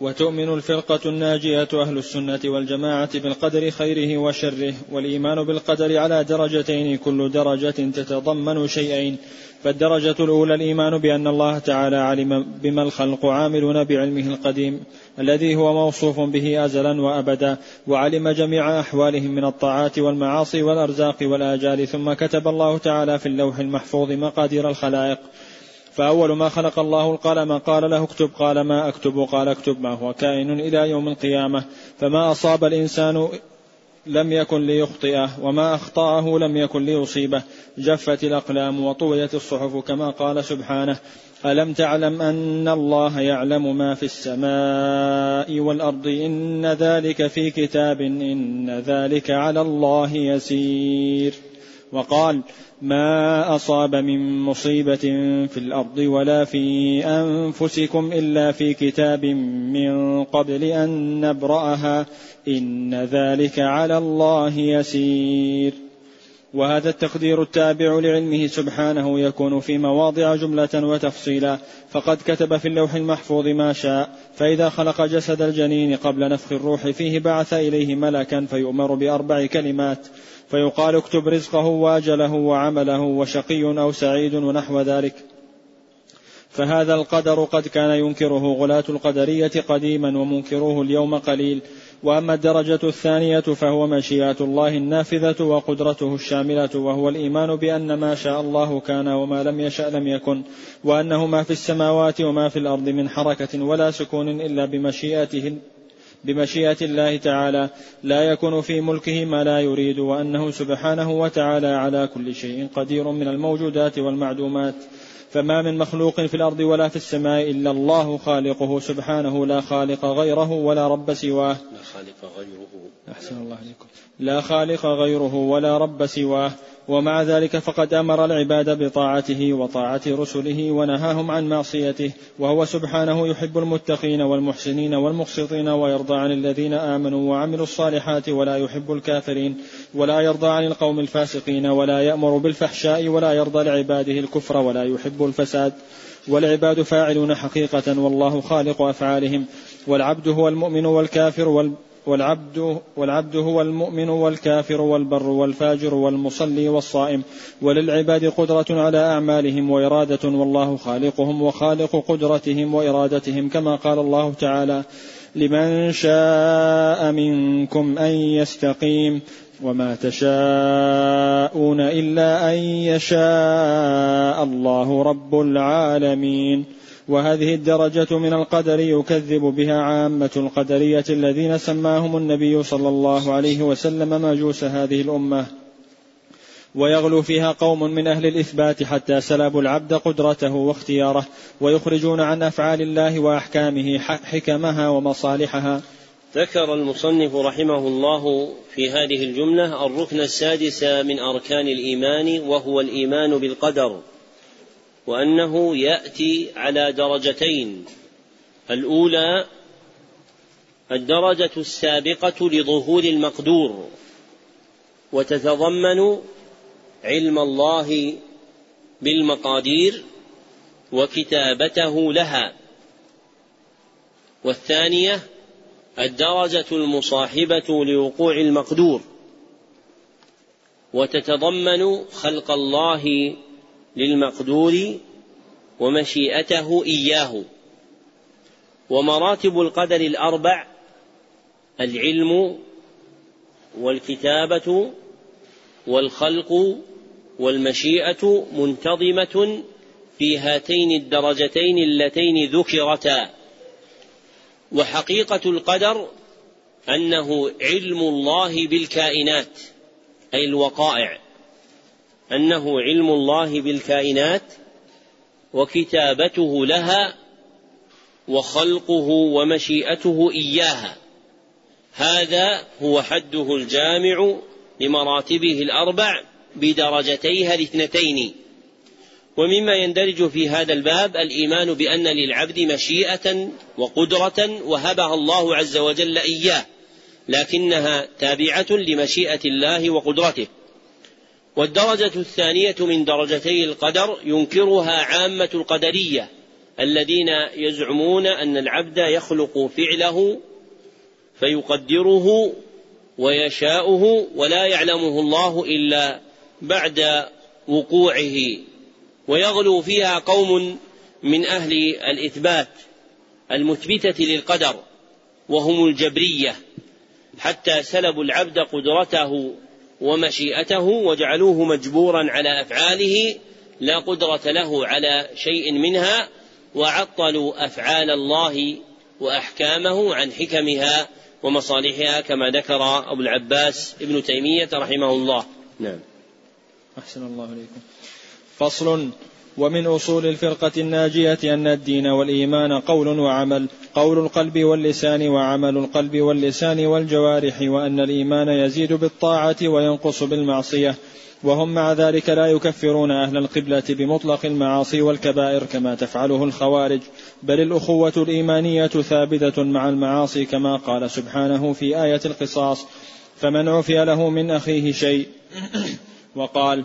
وتؤمن الفرقة الناجية أهل السنة والجماعة بالقدر خيره وشره والإيمان بالقدر على درجتين كل درجة تتضمن شيئين. فالدرجة الأولى الإيمان بأن الله تعالى علم بما الخلق عاملون بعلمه القديم الذي هو موصوف به أزلا وأبدا وعلم جميع أحوالهم من الطاعات والمعاصي والأرزاق والآجال ثم كتب الله تعالى في اللوح المحفوظ مقادير الخلائق. فأول ما خلق الله القلم قال له اكتب قال ما أكتب قال اكتب ما هو كائن إلى يوم القيامة. فما أصاب الإنسان لم يكن ليخطئه وما أخطأه لم يكن ليصيبه. جفت الأقلام وطويت الصحف كما قال سبحانه. ألم تعلم أن الله يعلم ما في السماء والأرض؟ إن ذلك في كتاب إن ذلك على الله يسير. وقال ما أصاب من مصيبة في الأرض ولا في أنفسكم إلا في كتاب من قبل أن نبرأها إن ذلك على الله يسير. وهذا التقدير التابع لعلمه سبحانه يكون في مواضع جملة وتفصيلا. فقد كتب في اللوح المحفوظ ما شاء. فإذا خلق جسد الجنين قبل نفخ الروح فيه بعث إليه ملكا فيؤمر بأربع كلمات. فيقال اكتب رزقه واجله وعمله وشقي أو سعيد ونحو ذلك. فهذا القدر قد كان ينكره غلاة القدرية قديما ومنكروه اليوم قليل. وأما الدرجة الثانية فهو مشيئة الله النافذة وقدرته الشاملة وهو الإيمان بأن ما شاء الله كان وما لم يشأ لم يكن وأنه ما في السماوات وما في الأرض من حركة ولا سكون إلا بمشيئته بمشيئة الله تعالى لا يكون في ملكه ما لا يريد وأنه سبحانه وتعالى على كل شيء قدير من الموجودات والمعدومات. فما من مخلوق في الأرض ولا في السماء إلا الله خالقه سبحانه لا خالق غيره ولا رب سواه. لا خالق غيره. أحسن الله عليكم. لا خالق غيره ولا رب سواه. ومع ذلك فقد أمر العباد بطاعته وطاعة رسله ونهاهم عن معصيته وهو سبحانه يحب المتقين والمحسنين والمقسطين ويرضى عن الذين آمنوا وعملوا الصالحات ولا يحب الكافرين ولا يرضى عن القوم الفاسقين ولا يأمر بالفحشاء ولا يرضى لعباده الكفر ولا يحب الفساد. والعباد فاعلون حقيقة والله خالق أفعالهم والعبد هو المؤمن والكافر وال والعبد والعبد هو المؤمن والكافر والبر والفاجر والمصلي والصائم وللعباد قدرة على أعمالهم وإرادة والله خالقهم وخالق قدرتهم وإرادتهم كما قال الله تعالى لمن شاء منكم أن يستقيم وما تشاءون إلا أن يشاء الله رب العالمين وهذه الدرجة من القدر يكذب بها عامة القدرية الذين سماهم النبي صلى الله عليه وسلم مجوس هذه الأمة. ويغلو فيها قوم من أهل الإثبات حتى سلبوا العبد قدرته واختياره ويخرجون عن أفعال الله وأحكامه حكمها ومصالحها. ذكر المصنف رحمه الله في هذه الجملة الركن السادس من أركان الإيمان وهو الإيمان بالقدر. وأنه يأتي على درجتين. الأولى الدرجة السابقة لظهور المقدور وتتضمن علم الله بالمقادير وكتابته لها. والثانية الدرجة المصاحبة لوقوع المقدور وتتضمن خلق الله للمقدور ومشيئته إياه. ومراتب القدر الأربع العلم والكتابة والخلق والمشيئة منتظمة في هاتين الدرجتين اللتين ذكرتا. وحقيقة القدر أنه علم الله بالكائنات أي الوقائع. أنه علم الله بالكائنات وكتابته لها وخلقه ومشيئته إياها. هذا هو حده الجامع لمراتبه الأربع بدرجتيها الاثنتين. ومما يندرج في هذا الباب الإيمان بأن للعبد مشيئة وقدرة وهبها الله عز وجل إياه لكنها تابعة لمشيئة الله وقدرته. والدرجة الثانية من درجتي القدر ينكرها عامة القدرية الذين يزعمون أن العبد يخلق فعله فيقدره ويشاؤه ولا يعلمه الله إلا بعد وقوعه. ويغلو فيها قوم من أهل الإثبات المثبتة للقدر وهم الجبرية حتى سلبوا العبد قدرته ومشيئته وجعلوه مجبورا على أفعاله لا قدرة له على شيء منها وعطلوا أفعال الله وأحكامه عن حكمها ومصالحها كما ذكر أبو العباس ابن تيمية رحمه الله. نعم. أحسن الله إليكم. فصل ومن أصول الفرقة الناجية أن الدين والإيمان قول وعمل قول القلب واللسان وعمل القلب واللسان والجوارح وأن الإيمان يزيد بالطاعة وينقص بالمعصية. وهم مع ذلك لا يكفرون أهل القبلة بمطلق المعاصي والكبائر كما تفعله الخوارج. بل الأخوة الإيمانية ثابتة مع المعاصي كما قال سبحانه في آية القصاص فمن عفي له من أخيه شيء. وقال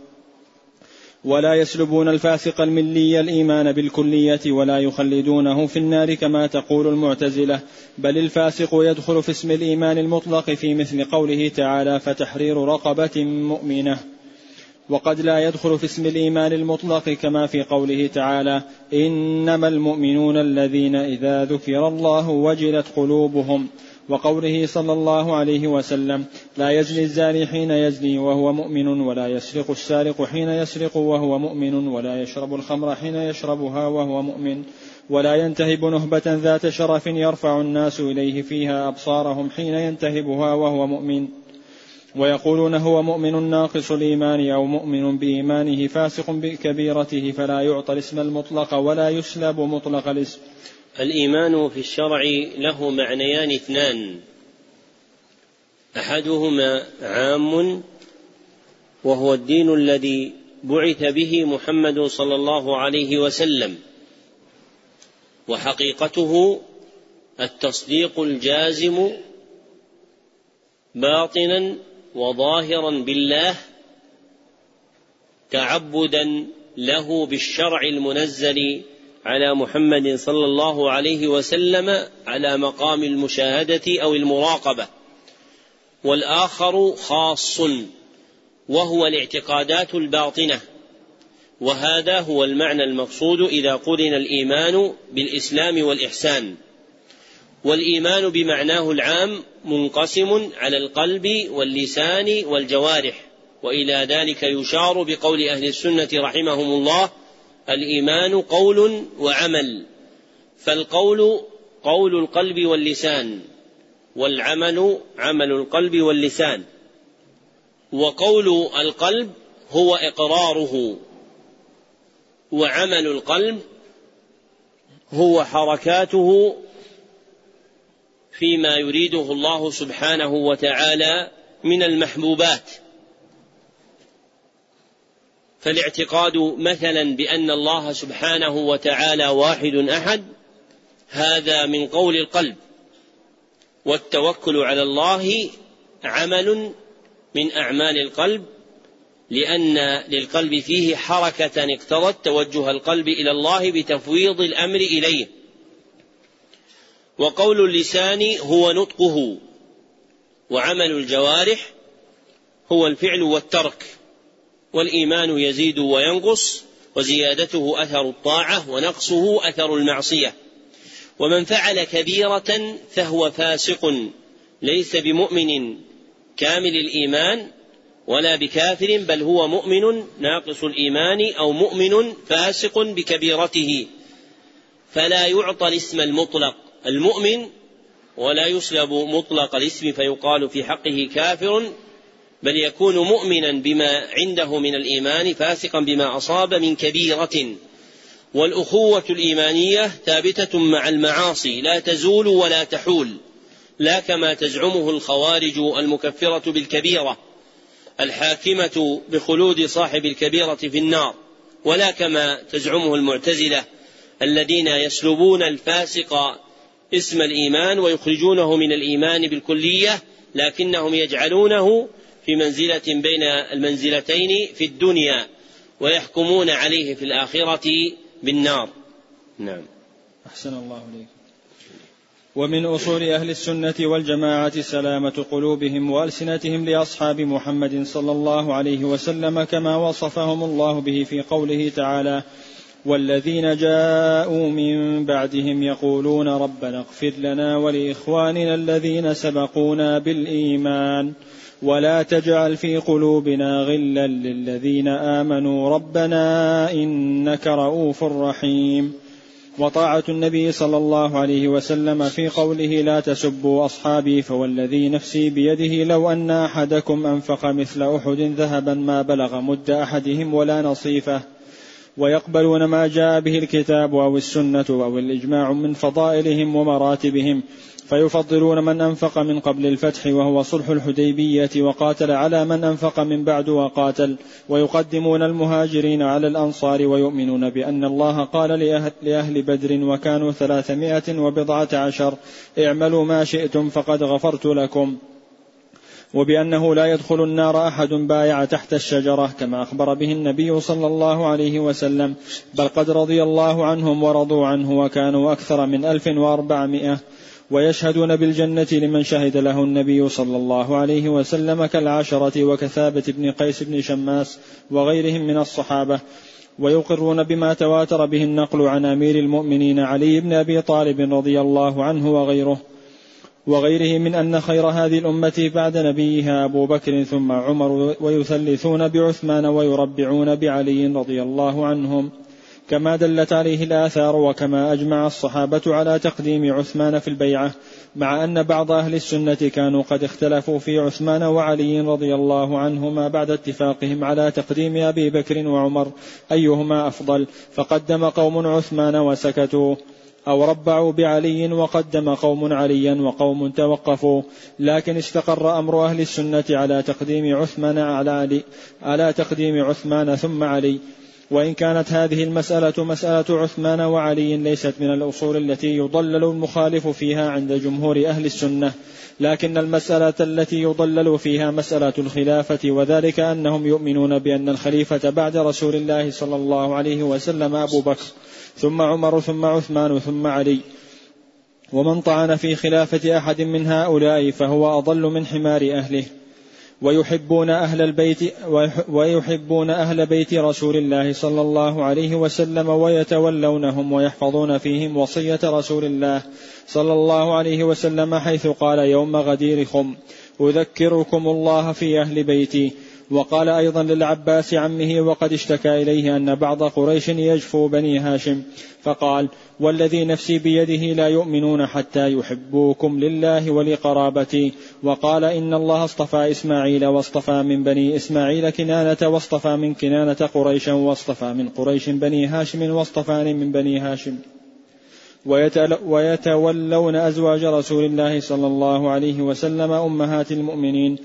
ولا يسلبون الفاسق الملي الإيمان بالكلية ولا يخلدونه في النار كما تقول المعتزلة بل الفاسق يدخل في اسم الإيمان المطلق في مثل قوله تعالى فتحرير رقبة مؤمنة وقد لا يدخل في اسم الإيمان المطلق كما في قوله تعالى إنما المؤمنون الذين إذا ذكر الله وجلت قلوبهم وقوله صلى الله عليه وسلم لا يزني الزاني حين يزني وهو مؤمن ولا يسرق السارق حين يسرق وهو مؤمن ولا يشرب الخمر حين يشربها وهو مؤمن ولا ينتهب نهبة ذات شرف يرفع الناس إليه فيها أبصارهم حين ينتهبها وهو مؤمن. ويقولون هو مؤمن ناقص الإيمان أو مؤمن بإيمانه فاسق بكبيرته فلا يعطى الاسم المطلق ولا يسلب مطلق الاسم. الإيمان في الشرع له معنيان اثنان. أحدهما عام وهو الدين الذي بعث به محمد صلى الله عليه وسلم. وحقيقته التصديق الجازم باطنا وظاهرا بالله تعبدا له بالشرع المنزل على محمد صلى الله عليه وسلم على مقام المشاهدة أو المراقبة. والآخر خاص وهو الاعتقادات الباطنة. وهذا هو المعنى المقصود إذا قرن الإيمان بالإسلام والإحسان. والإيمان بمعناه العام منقسم على القلب واللسان والجوارح. وإلى ذلك يشار بقول أهل السنة رحمهم الله الإيمان قول وعمل فالقول قول القلب واللسان والعمل عمل القلب واللسان وقول القلب هو إقراره وعمل القلب هو حركاته فيما يريده الله سبحانه وتعالى من المحبوبات. فالاعتقاد مثلا بأن الله سبحانه وتعالى واحد أحد هذا من قول القلب. والتوكل على الله عمل من أعمال القلب لأن للقلب فيه حركة اقتضت توجه القلب إلى الله بتفويض الأمر إليه. وقول اللسان هو نطقه وعمل الجوارح هو الفعل والترك. والإيمان يزيد وينقص وزيادته أثر الطاعة ونقصه أثر المعصية. ومن فعل كبيرة فهو فاسق ليس بمؤمن كامل الإيمان ولا بكافر بل هو مؤمن ناقص الإيمان أو مؤمن فاسق بكبيرته. فلا يعطى الاسم المطلق. المؤمن ولا يسلب مطلق الاسم فيقال في حقه كافر بل يكون مؤمنا بما عنده من الإيمان فاسقا بما أصاب من كبيرة. والأخوة الإيمانية ثابتة مع المعاصي لا تزول ولا تحول لا كما تزعمه الخوارج المكفرة بالكبيرة الحاكمة بخلود صاحب الكبيرة في النار ولا كما تزعمه المعتزلة الذين يسلبون الفاسق اسم الإيمان ويخرجونه من الإيمان بالكلية لكنهم يجعلونه في منزلة بين المنزلتين في الدنيا ويحكمون عليه في الآخرة بالنار. نعم. أحسن الله إليك. ومن أصول أهل السنة والجماعة سلامة قلوبهم وألسنتهم لأصحاب محمد صلى الله عليه وسلم كما وصفهم الله به في قوله تعالى والذين جاءوا من بعدهم يقولون ربنا اغفر لنا ولإخواننا الذين سبقونا بالإيمان. ولا تجعل في قلوبنا غلا للذين آمنوا ربنا إنك رؤوف رحيم. وطاعة النبي صلى الله عليه وسلم في قوله لا تسبوا أصحابي فوالذي نفسي بيده لو أن أحدكم أنفق مثل أحد ذهبا ما بلغ مد أحدهم ولا نصيفه. ويقبلون ما جاء به الكتاب أو السنة أو الإجماع من فضائلهم ومراتبهم. فيفضلون من أنفق من قبل الفتح وهو صلح الحديبية وقاتل على من أنفق من بعد وقاتل ويقدمون المهاجرين على الأنصار ويؤمنون بأن الله قال لأهل, بدر وكانوا ثلاثمائة وبضعة عشر اعملوا ما شئتم فقد غفرت لكم. وبأنه لا يدخل النار أحد بايع تحت الشجرة كما أخبر به النبي صلى الله عليه وسلم بل قد رضي الله عنهم ورضوا عنه وكانوا أكثر من ألف وأربعمائة. ويشهدون بالجنة لمن شهد له النبي صلى الله عليه وسلم كالعشرة وكثابة بن قيس بن شماس وغيرهم من الصحابة. ويقرون بما تواتر به النقل عن أمير المؤمنين علي بن أبي طالب رضي الله عنه وغيره. وغيره من أن خير هذه الأمة بعد نبيها أبو بكر ثم عمر ويثلثون بعثمان ويربعون بعلي رضي الله عنهم. كما دلت عليه الآثار وكما أجمع الصحابة على تقديم عثمان في البيعة مع أن بعض أهل السنة كانوا قد اختلفوا في عثمان وعلي رضي الله عنهما بعد اتفاقهم على تقديم أبي بكر وعمر أيهما أفضل فقدم قوم عثمان وسكتوا أو ربعوا بعلي وقدم قوم عليا وقوم توقفوا لكن استقر أمر أهل السنة على تقديم عثمان على علي على تقديم عثمان ثم علي وإن كانت هذه المسألة مسألة عثمان وعلي ليست من الأصول التي يضلل المخالف فيها عند جمهور أهل السنة لكن المسألة التي يضلل فيها مسألة الخلافة وذلك أنهم يؤمنون بأن الخليفة بعد رسول الله صلى الله عليه وسلم أبو بكر ثم عمر ثم عثمان ثم علي. ومن طعن في خلافة أحد من هؤلاء فهو أضل من حمار أهله. ويحبون أهل البيت ويحبون أهل بيت رسول الله صلى الله عليه وسلم ويتولونهم ويحفظون فيهم وصية رسول الله صلى الله عليه وسلم حيث قال يوم غدير خم أذكركم الله في أهل بيتي. وقال أيضا للعباس عمه وقد اشتكى إليه أن بعض قريش يجفو بني هاشم. فقال والذي نفسي بيده لا يؤمنون حتى يحبوكم لله ولقرابتي. وقال إن الله اصطفى إسماعيل واصطفى من بني إسماعيل كنانة واصطفى من كنانة قريشا واصطفى من قريش بني هاشم واصطفاني من بني هاشم. ويتولون أزواج رسول الله صلى الله عليه وسلم أمهات المؤمنين.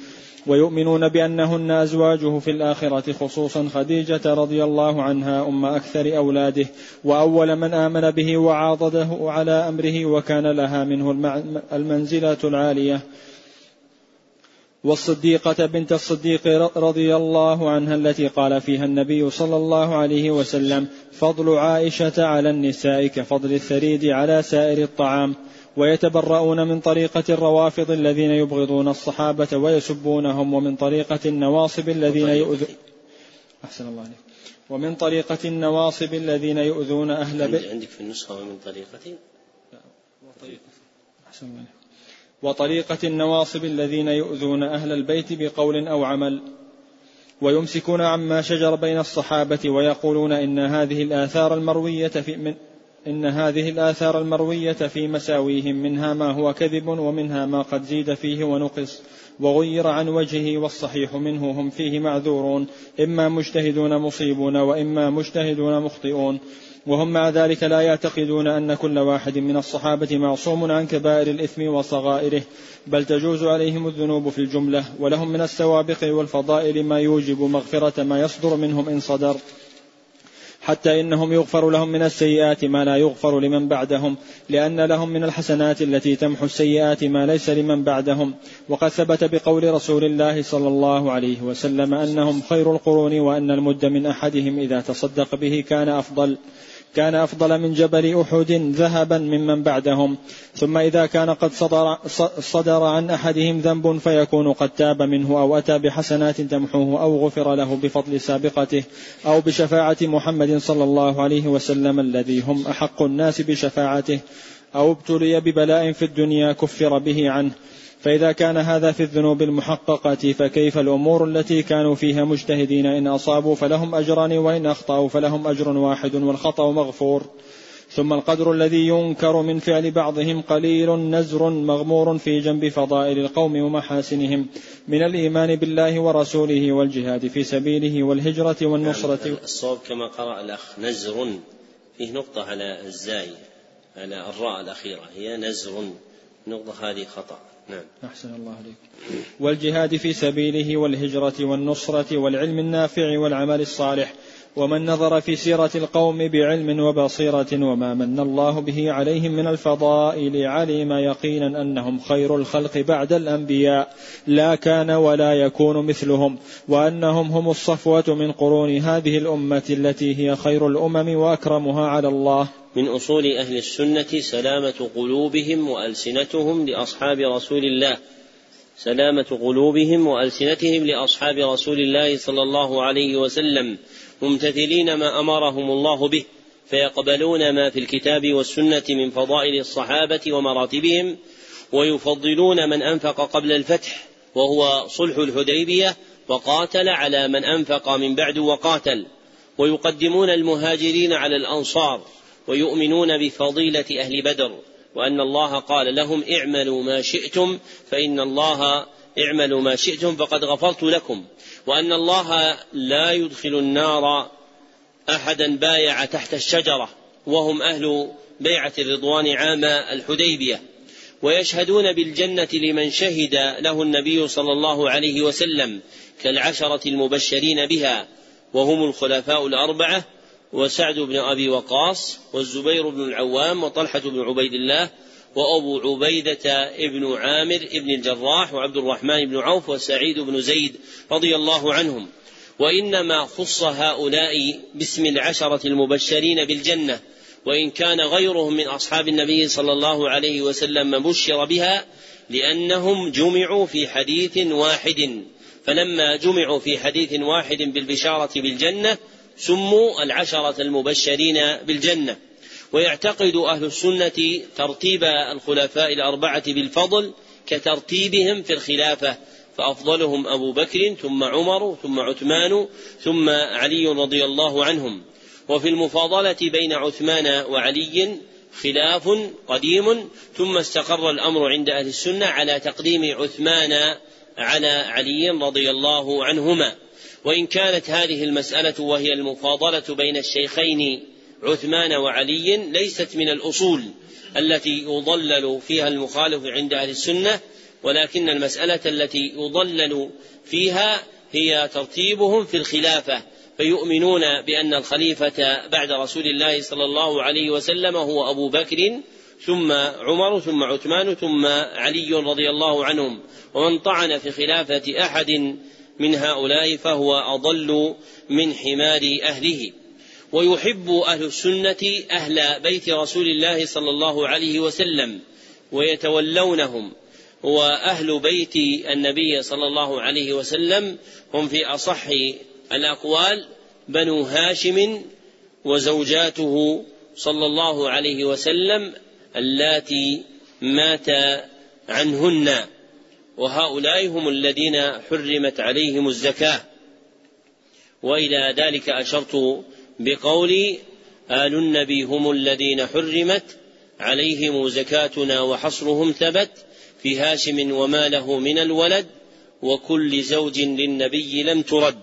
ويؤمنون بأنهن أزواجه في الآخرة خصوصا خديجة رضي الله عنها أم أكثر أولاده وأول من آمن به وعاضده على أمره وكان لها منه المنزلة العالية. والصديقة بنت الصديق رضي الله عنها التي قال فيها النبي صلى الله عليه وسلم فضل عائشة على النساء كفضل الثريد على سائر الطعام. ويتبرؤون من طريقة الروافض الذين يبغضون الصحابة ويسبونهم ومن طريقة النواصب الذين يؤذون أحسن الله عليك. ومن طريقة النواصب الذين يؤذون أهل بيت عندك في النسخة ومن طريقة؟ وطريقة أحسن الله وطريقة النواصب الذين يؤذون أهل البيت بقول أو عمل ويمسكون عما شجر بين الصحابة ويقولون إن هذه الآثار المروية في من إن هذه الآثار المروية في مساويهم منها ما هو كذب ومنها ما قد زيد فيه ونقص وغير عن وجهه والصحيح منه هم فيه معذورون إما مجتهدون مصيبون وإما مجتهدون مخطئون. وهم مع ذلك لا يعتقدون أن كل واحد من الصحابة معصوم عن كبائر الإثم وصغائره بل تجوز عليهم الذنوب في الجملة ولهم من السوابق والفضائل ما يوجب مغفرة ما يصدر منهم إن صدر. حتى إنهم يغفر لهم من السيئات ما لا يغفر لمن بعدهم لأن لهم من الحسنات التي تمحو السيئات ما ليس لمن بعدهم. وقد ثبت بقول رسول الله صلى الله عليه وسلم أنهم خير القرون وأن المد من أحدهم إذا تصدق به كان أفضل. كان أفضل من جبل أحد ذهبا ممن بعدهم. ثم إذا كان قد صدر, صدر عن أحدهم ذنب فيكون قد تاب منه أو أتى بحسنات تمحوه أو غفر له بفضل سابقته أو بشفاعة محمد صلى الله عليه وسلم الذي هم أحق الناس بشفاعته أو ابتلي ببلاء في الدنيا كفر به عنه. فإذا كان هذا في الذنوب المحققة فكيف الأمور التي كانوا فيها مجتهدين إن أصابوا فلهم أجران وإن أخطأوا فلهم أجر واحد والخطأ مغفور. ثم القدر الذي ينكر من فعل بعضهم قليل نزر مغمور في جنب فضائل القوم ومحاسنهم من الإيمان بالله ورسوله والجهاد في سبيله والهجرة والنصرة. نعم الصواب كما قرأ الأخ نزر فيه نقطة على الزاي على الراء الأخيرة هي نزر نقطة هذه خطأ. نعم. أحسن الله عليك. والجهاد في سبيله والهجرة والنصرة والعلم النافع والعمل الصالح. ومن نظر في سيرة القوم بعلم وبصيرة وما من الله به عليهم من الفضائل علم يقينا أنهم خير الخلق بعد الأنبياء. لا كان ولا يكون مثلهم وأنهم هم الصفوة من قرون هذه الأمة التي هي خير الأمم وأكرمها على الله. من أصول أهل السنة سلامة قلوبهم وألسنتهم لأصحاب رسول الله. سلامة قلوبهم وألسنتهم لأصحاب رسول الله صلى الله عليه وسلم. ممتثلين ما أمرهم الله به فيقبلون ما في الكتاب والسنة من فضائل الصحابة ومراتبهم ويفضلون من أنفق قبل الفتح وهو صلح الحديبية وقاتل على من أنفق من بعد وقاتل ويقدمون المهاجرين على الأنصار ويؤمنون بفضيلة أهل بدر وأن الله قال لهم اعملوا ما شئتم فإن الله اعملوا ما شئتم فقد غفرت لكم وأن الله لا يدخل النار أحدا بايع تحت الشجرة وهم أهل بيعة الرضوان عام الحديبية. ويشهدون بالجنة لمن شهد له النبي صلى الله عليه وسلم كالعشرة المبشرين بها وهم الخلفاء الأربعة وسعد بن أبي وقاص والزبير بن العوام وطلحة بن عبيد الله وأبو عبيدة ابن عامر ابن الجراح وعبد الرحمن بن عوف وسعيد بن زيد رضي الله عنهم. وإنما خص هؤلاء باسم العشرة المبشرين بالجنة وإن كان غيرهم من أصحاب النبي صلى الله عليه وسلم مبشر بها لأنهم جمعوا في حديث واحد. فلما جمعوا في حديث واحد بالبشارة بالجنة سموا العشرة المبشرين بالجنة. ويعتقد أهل السنة ترتيب الخلفاء الأربعة بالفضل كترتيبهم في الخلافة فأفضلهم أبو بكر ثم عمر ثم عثمان ثم علي رضي الله عنهم. وفي المفاضلة بين عثمان وعلي خلاف قديم ثم استقر الأمر عند أهل السنة على تقديم عثمان على علي رضي الله عنهما. وإن كانت هذه المسألة وهي المفاضلة بين الشيخين عثمان وعلي ليست من الأصول التي يضلل فيها المخالف عند أهل السنة ولكن المسألة التي يضلل فيها هي ترتيبهم في الخلافة فيؤمنون بأن الخليفة بعد رسول الله صلى الله عليه وسلم هو أبو بكر ثم عمر ثم عثمان ثم علي رضي الله عنهم. ومن طعن في خلافة أحد من هؤلاء فهو أضل من حمار أهله. ويحب أهل السنة أهل بيت رسول الله صلى الله عليه وسلم ويتولونهم وأهل بيت النبي صلى الله عليه وسلم هم في أصح الأقوال بنو هاشم وزوجاته صلى الله عليه وسلم اللاتي مات عنهن وهؤلاء هم الذين حرمت عليهم الزكاة. وإلى ذلك أشرت بقولي آل النبي هم الذين حرمت عليهم زكاتنا وحصرهم ثبت في هاشم وما له من الولد وكل زوج للنبي لم ترد.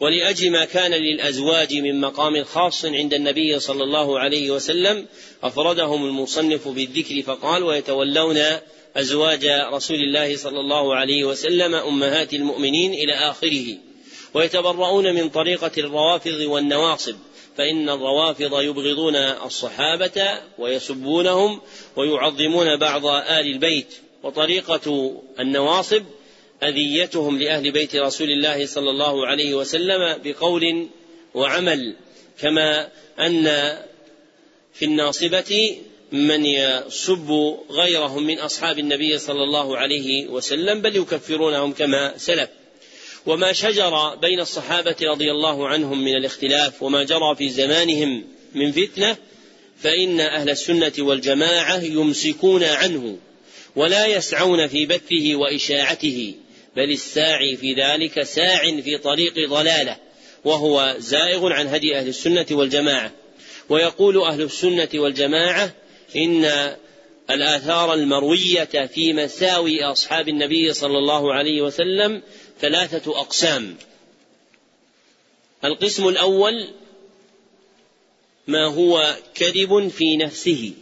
ولأجل ما كان للأزواج من مقام خاص عند النبي صلى الله عليه وسلم أفردهم المصنف بالذكر فقال ويتولون أزواج رسول الله صلى الله عليه وسلم أمهات المؤمنين إلى آخره. ويتبرؤون من طريقة الروافض والنواصب فإن الروافض يبغضون الصحابة ويسبونهم ويعظمون بعض آل البيت وطريقة النواصب أذيتهم لأهل بيت رسول الله صلى الله عليه وسلم بقول وعمل كما أن في الناصبة من يسب غيرهم من أصحاب النبي صلى الله عليه وسلم بل يكفرونهم كما سلف. وما شجر بين الصحابة رضي الله عنهم من الاختلاف وما جرى في زمانهم من فتنة فإن أهل السنة والجماعة يمسكون عنه ولا يسعون في بثه وإشاعته بل الساعي في ذلك ساع في طريق ضلالة وهو زائغ عن هدي أهل السنة والجماعة. ويقول أهل السنة والجماعة إن الآثار المروية في مساوي أصحاب النبي صلى الله عليه وسلم ثلاثة أقسام. القسم الأول ما هو كذب في نفسه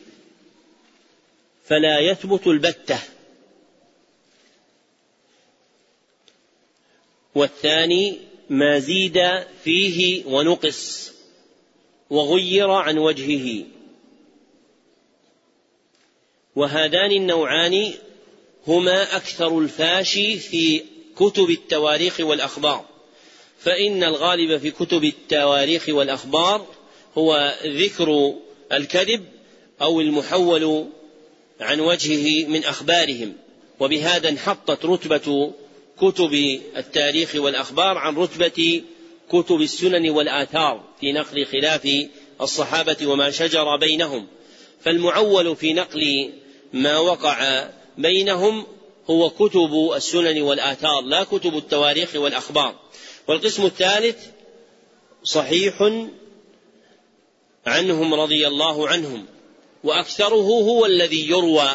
فلا يثبت البتة. والثاني ما زيد فيه ونقص وغير عن وجهه. وهذان النوعان هما أكثر الفاشي في كتب التواريخ والأخبار. فإن الغالب في كتب التواريخ والأخبار هو ذكر الكذب أو المحول عن وجهه من أخبارهم. وبهذا انحطت رتبة كتب التاريخ والأخبار عن رتبة كتب السنن والآثار في نقل خلاف الصحابة وما شجر بينهم. فالمعول في نقل ما وقع بينهم هو كتب السنن والآثار لا كتب التواريخ والأخبار. والقسم الثالث صحيح عنهم رضي الله عنهم وأكثره هو الذي يروى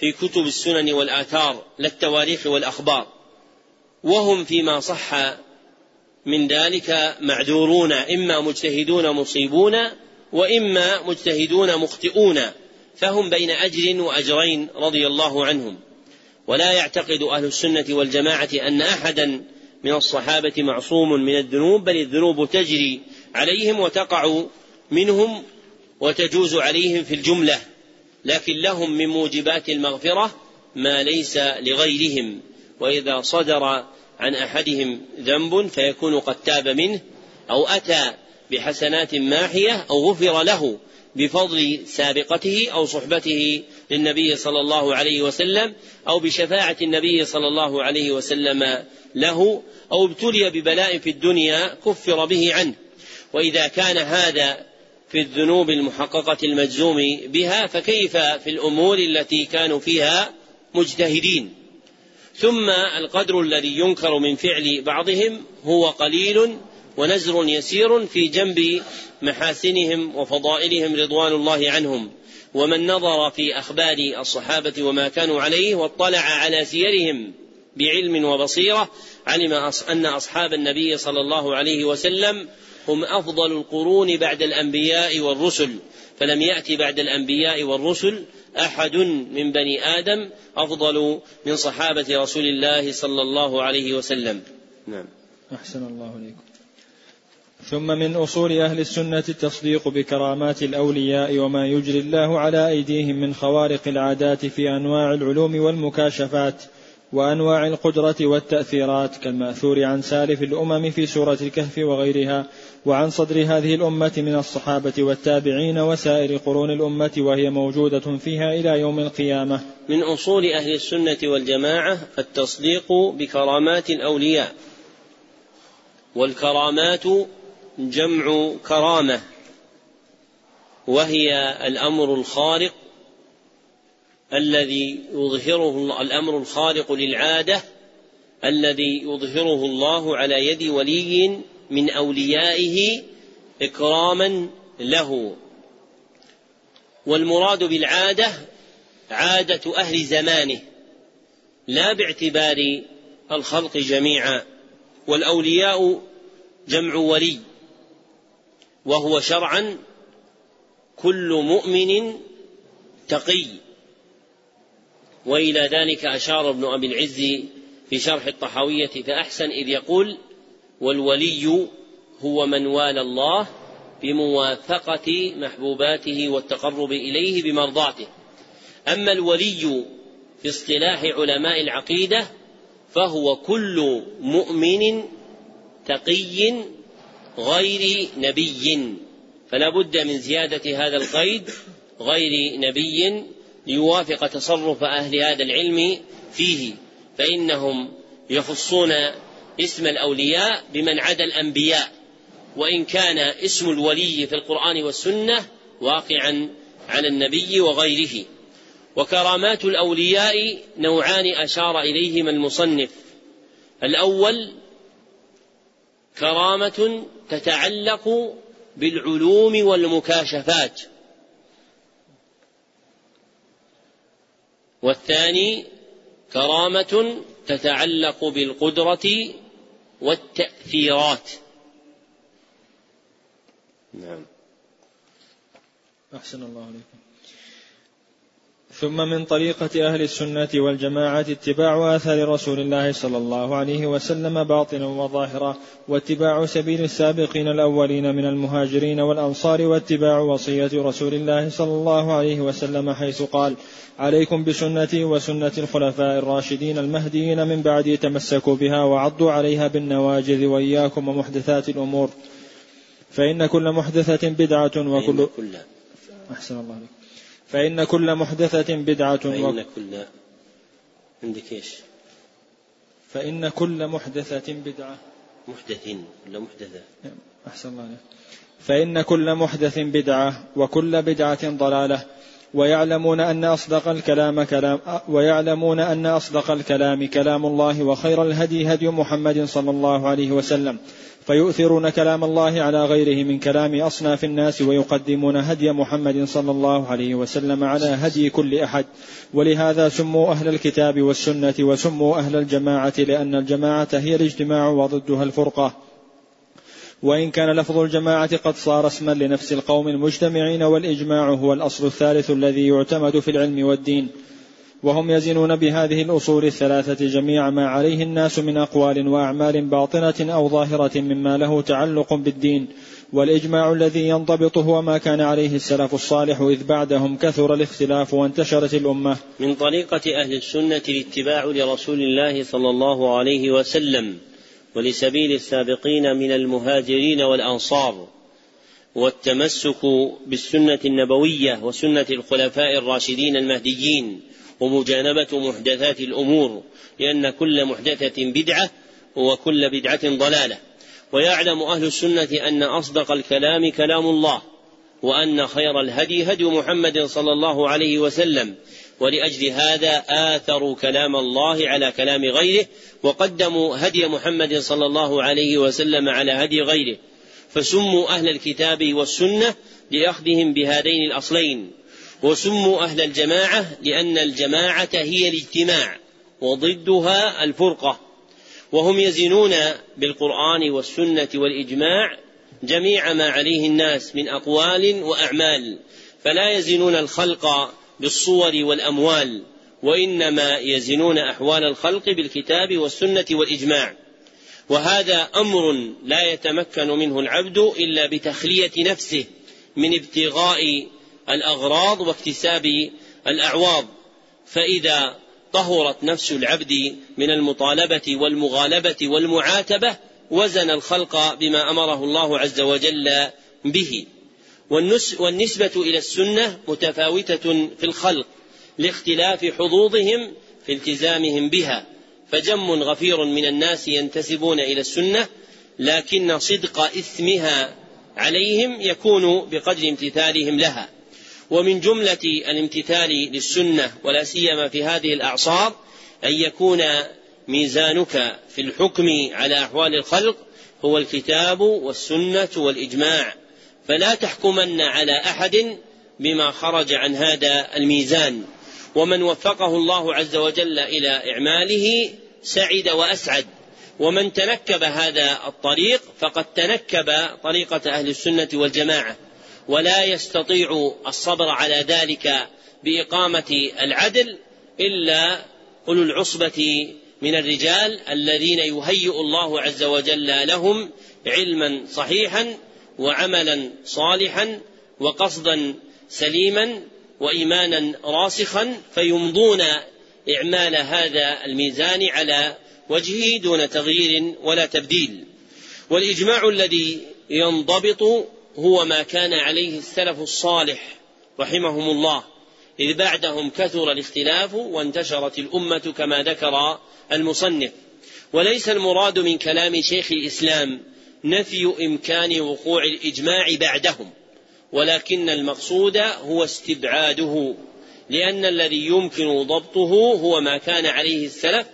في كتب السنن والآثار لا التواريخ والأخبار. وهم فيما صح من ذلك معذورون إما مجتهدون مصيبون وإما مجتهدون مخطئون فهم بين أجر وأجرين رضي الله عنهم. ولا يعتقد أهل السنة والجماعة أن أحدا من الصحابة معصوم من الذنوب بل الذنوب تجري عليهم وتقع منهم وتجوز عليهم في الجملة لكن لهم من موجبات المغفرة ما ليس لغيرهم. وإذا صدر عن أحدهم ذنب فيكون قد تاب منه أو أتى بحسنات ماحية أو غفر له بفضل سابقته أو صحبته للنبي صلى الله عليه وسلم أو بشفاعة النبي صلى الله عليه وسلم له أو ابتلي ببلاء في الدنيا كفر به عنه. وإذا كان هذا في الذنوب المحققة المجزوم بها فكيف في الأمور التي كانوا فيها مجتهدين؟ ثم القدر الذي ينكر من فعل بعضهم هو قليل ونزر يسير في جنب محاسنهم وفضائلهم رضوان الله عنهم. ومن نظر في أخبار الصحابة وما كانوا عليه واطلع على سيرهم بعلم وبصيرة علم أن أصحاب النبي صلى الله عليه وسلم هم أفضل القرون بعد الأنبياء والرسل. فلم يات بعد الأنبياء والرسل أحد من بني آدم أفضل من صحابة رسول الله صلى الله عليه وسلم. نعم. أحسن الله إليكم. ثم من أصول أهل السنة التصديق بكرامات الأولياء وما يجري الله على أيديهم من خوارق العادات في أنواع العلوم والمكاشفات وأنواع القدرة والتأثيرات كالمأثور عن سالف الأمم في سورة الكهف وغيرها وعن صدر هذه الأمة من الصحابة والتابعين وسائر قرون الأمة وهي موجودة فيها إلى يوم القيامة. من أصول أهل السنة والجماعة التصديق بكرامات الأولياء والكرامات جمع كرامة وهي الأمر الخارق الذي يظهره الأمر الخارق للعادة الذي يظهره الله على يد ولي من أوليائه إكراما له. والمراد بالعادة عادة أهل زمانه لا باعتبار الخلق جميعا والأولياء جمع ولي. وهو شرعا كل مؤمن تقي. وإلى ذلك أشار ابن أبي العز في شرح الطحاوية فأحسن إذ يقول والولي هو من والى الله بموافقة محبوباته والتقرب إليه بمرضاته. أما الولي في اصطلاح علماء العقيدة فهو كل مؤمن تقي غير نبي فلا بد من زيادة هذا القيد غير نبي ليوافق تصرف أهل هذا العلم فيه. فإنهم يخصون اسم الأولياء بمن عدا الأنبياء وإن كان اسم الولي في القرآن والسنة واقعا على النبي وغيره. وكرامات الأولياء نوعان أشار إليهما المصنف. الأول كرامة تتعلق بالعلوم والمكاشفات. والثاني كرامة تتعلق بالقدرة والتأثيرات. نعم. أحسن الله عليكم. ثم من طريقة أهل السنة والجماعة اتباع آثار رسول الله صلى الله عليه وسلم باطنا وظاهرا واتباع سبيل السابقين الأولين من المهاجرين والأنصار واتباع وصية رسول الله صلى الله عليه وسلم حيث قال عليكم بسنتي وسنة الخلفاء الراشدين المهديين من بعدي تمسكوا بها وعضوا عليها بالنواجذ وإياكم ومحدثات الأمور فإن كل محدثة بدعة وكل أحسن الله عليكم. فإن كل محدثة بدعة فإن كل عندك إيش؟ فإن كل محدثة بدعة. محدث كل محدثة. أحسن الله عليك. فإن كل محدث بدعة وكل بدعة ضلالة. ويعلمون أن أصدق الكلام كلام ويعلمون أن أصدق الكلام كلام الله وخير الهدي هدي محمد صلى الله عليه وسلم. فيؤثرون كلام الله على غيره من كلام أصناف الناس ويقدمون هدي محمد صلى الله عليه وسلم على هدي كل أحد. ولهذا سموا أهل الكتاب والسنة وسموا أهل الجماعة لأن الجماعة هي الاجتماع وضدها الفرقة. وإن كان لفظ الجماعة قد صار اسما لنفس القوم المجتمعين والإجماع هو الأصل الثالث الذي يعتمد في العلم والدين. وهم يزنون بهذه الأصول الثلاثة جميع ما عليه الناس من أقوال وأعمال باطنة أو ظاهرة مما له تعلق بالدين. والإجماع الذي ينضبط هو ما كان عليه السلف الصالح إذ بعدهم كثر الاختلاف وانتشرت الأمة. من طريقة أهل السنة الاتباع لرسول الله صلى الله عليه وسلم. ولسبيل السابقين من المهاجرين والأنصار والتمسك بالسنة النبوية وسنة الخلفاء الراشدين المهديين ومجانبة محدثات الأمور لأن كل محدثة بدعة وكل بدعة ضلالة. ويعلم أهل السنة أن أصدق الكلام كلام الله وأن خير الهدي هدي محمد صلى الله عليه وسلم. ولأجل هذا آثروا كلام الله على كلام غيره وقدموا هدي محمد صلى الله عليه وسلم على هدي غيره. فسموا أهل الكتاب والسنة لأخذهم بهذين الأصلين. وسموا أهل الجماعة لأن الجماعة هي الاجتماع وضدها الفرقة. وهم يزنون بالقرآن والسنة والإجماع جميع ما عليه الناس من أقوال وأعمال. فلا يزنون الخلق بالصور والأموال وإنما يزنون أحوال الخلق بالكتاب والسنة والإجماع. وهذا أمر لا يتمكن منه العبد إلا بتخلية نفسه من ابتغاء الأغراض واكتساب الأعواض فإذا طهرت نفس العبد من المطالبة والمغالبة والمعاتبة وزن الخلق بما أمره الله عز وجل به. والنسبة إلى السنة متفاوتة في الخلق لاختلاف حظوظهم في التزامهم بها فجم غفير من الناس ينتسبون إلى السنة لكن صدق إثمها عليهم يكون بقدر امتثالهم لها. ومن جملة الامتثال للسنة ولا سيما في هذه الأعصار أن يكون ميزانك في الحكم على أحوال الخلق هو الكتاب والسنة والإجماع. فلا تحكمن على أحد بما خرج عن هذا الميزان. ومن وفقه الله عز وجل إلى إعماله سعد وأسعد. ومن تنكب هذا الطريق فقد تنكب طريقة أهل السنة والجماعة. ولا يستطيع الصبر على ذلك بإقامة العدل إلا أولو العصبة من الرجال الذين يهيئ الله عز وجل لهم علما صحيحا وعملا صالحا وقصدا سليما وإيمانا راسخا فيمضون إعمال هذا الميزان على وجهه دون تغيير ولا تبديل. والإجماع الذي ينضبط هو ما كان عليه السلف الصالح رحمهم الله إذ بعدهم كثر الاختلاف وانتشرت الأمة كما ذكر المصنف. وليس المراد من كلام شيخ الإسلام نفي إمكان وقوع الإجماع بعدهم ولكن المقصود هو استبعاده لأن الذي يمكن ضبطه هو ما كان عليه السلف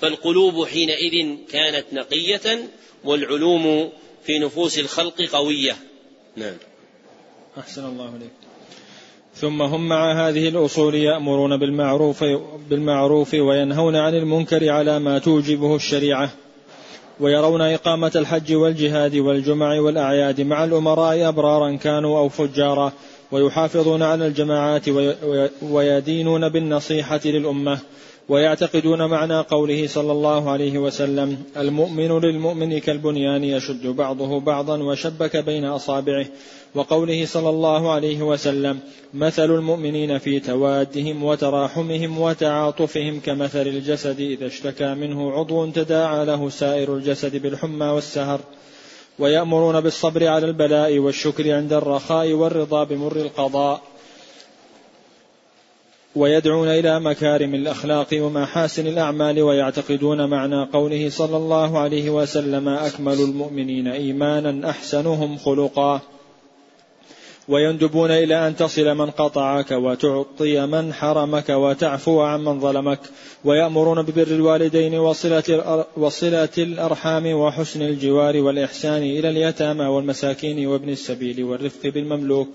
فالقلوب حينئذ كانت نقية والعلوم في نفوس الخلق قوية. نعم. أحسن الله عليك. ثم هم مع هذه الأصول يأمرون بالمعروف بالمعروف وينهون عن المنكر على ما توجبه الشريعة. ويرون إقامة الحج والجهاد والجمع والأعياد مع الأمراء أبرارا كانوا أو فجارا ويحافظون على الجماعات ويدينون بالنصيحة للأمة. ويعتقدون معنى قوله صلى الله عليه وسلم المؤمن للمؤمن كالبنيان يشد بعضه بعضا وشبك بين أصابعه. وقوله صلى الله عليه وسلم مثل المؤمنين في توادهم وتراحمهم وتعاطفهم كمثل الجسد إذا اشتكى منه عضو تداعى له سائر الجسد بالحمى والسهر. ويأمرون بالصبر على البلاء والشكر عند الرخاء والرضا بمر القضاء. ويدعون إلى مكارم الأخلاق ومحاسن الأعمال ويعتقدون معنى قوله صلى الله عليه وسلم أكمل المؤمنين إيمانا أحسنهم خلقا. ويندبون إلى أن تصل من قطعك وتعطي من حرمك وتعفو عن من ظلمك. ويأمرون ببر الوالدين وصلة, وصلة الأرحام وحسن الجوار والإحسان إلى اليتامى والمساكين وابن السبيل والرفق بالمملوك.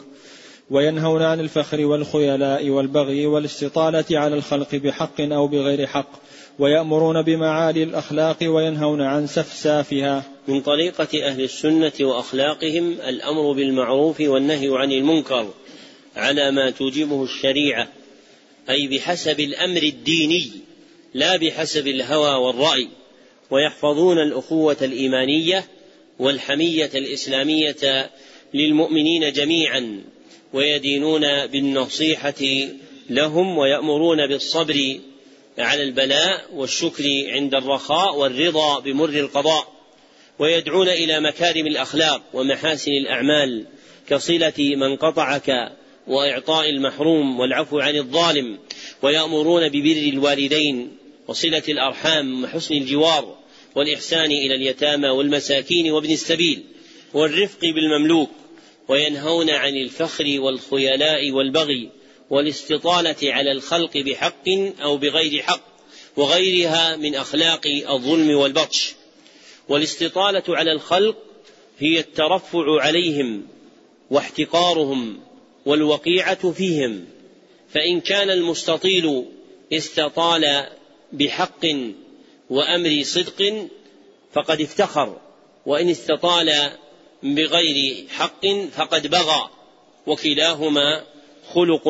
وينهون عن الفخر والخيلاء والبغي والاستطالة على الخلق بحق أو بغير حق ويأمرون بمعالي الأخلاق وينهون عن سفسافها. من طريقة أهل السنة وأخلاقهم الأمر بالمعروف والنهي عن المنكر على ما توجبه الشريعة أي بحسب الأمر الديني لا بحسب الهوى والرأي ويحفظون الأخوة الإيمانية والحمية الإسلامية للمؤمنين جميعا. ويدينون بالنصيحة لهم ويأمرون بالصبر على البلاء والشكر عند الرخاء والرضا بمر القضاء ويدعون إلى مكارم الأخلاق ومحاسن الأعمال كصلة من قطعك وإعطاء المحروم والعفو عن الظالم ويأمرون ببر الوالدين وصلة الأرحام وحسن الجوار والإحسان إلى اليتامى والمساكين وابن السبيل والرفق بالمملوك. وينهون عن الفخر والخيلاء والبغي والاستطالة على الخلق بحق أو بغير حق وغيرها من أخلاق الظلم والبطش. والاستطالة على الخلق هي الترفع عليهم واحتقارهم والوقيعة فيهم. فإن كان المستطيل استطال بحق وأمر صدق فقد افتخر وإن استطال بغير حق فقد بغى وكلاهما خلق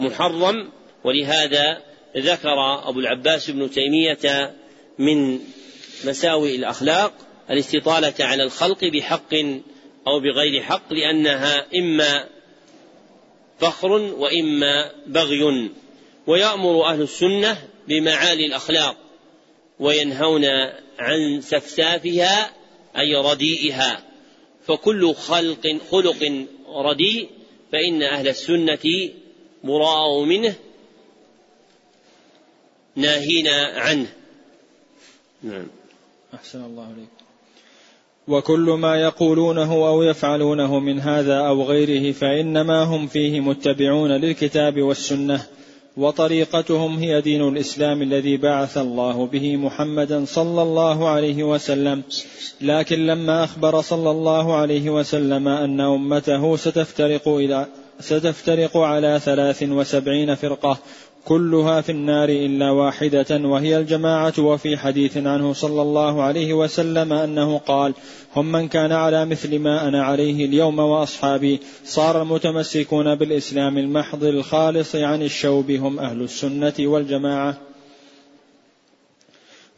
محرم ولهذا ذكر أبو العباس بن تيمية من مساوئ الأخلاق الاستطالة على الخلق بحق أو بغير حق لأنها إما فخر وإما بغي ويأمر أهل السنة بمعالي الأخلاق وينهون عن سفسافها أي رديئها فكل خلق خلق رديء فإن أهل السنة براء منه ناهين عنه. نعم. أحسن الله عليك وكل ما يقولونه أو يفعلونه من هذا أو غيره فإنما هم فيه متبعون للكتاب والسنة. وطريقتهم هي دين الإسلام الذي بعث الله به محمدا صلى الله عليه وسلم. لكن لما أخبر صلى الله عليه وسلم أن أمته ستفترق إلى ستفترق على ثلاث وسبعين فرقة كلها في النار إلا واحدة وهي الجماعة. وفي حديث عنه صلى الله عليه وسلم أنه قال هم من كان على مثل ما أنا عليه اليوم وأصحابي. صار المتمسكون بالإسلام المحض الخالص عن الشوب هم أهل السنة والجماعة.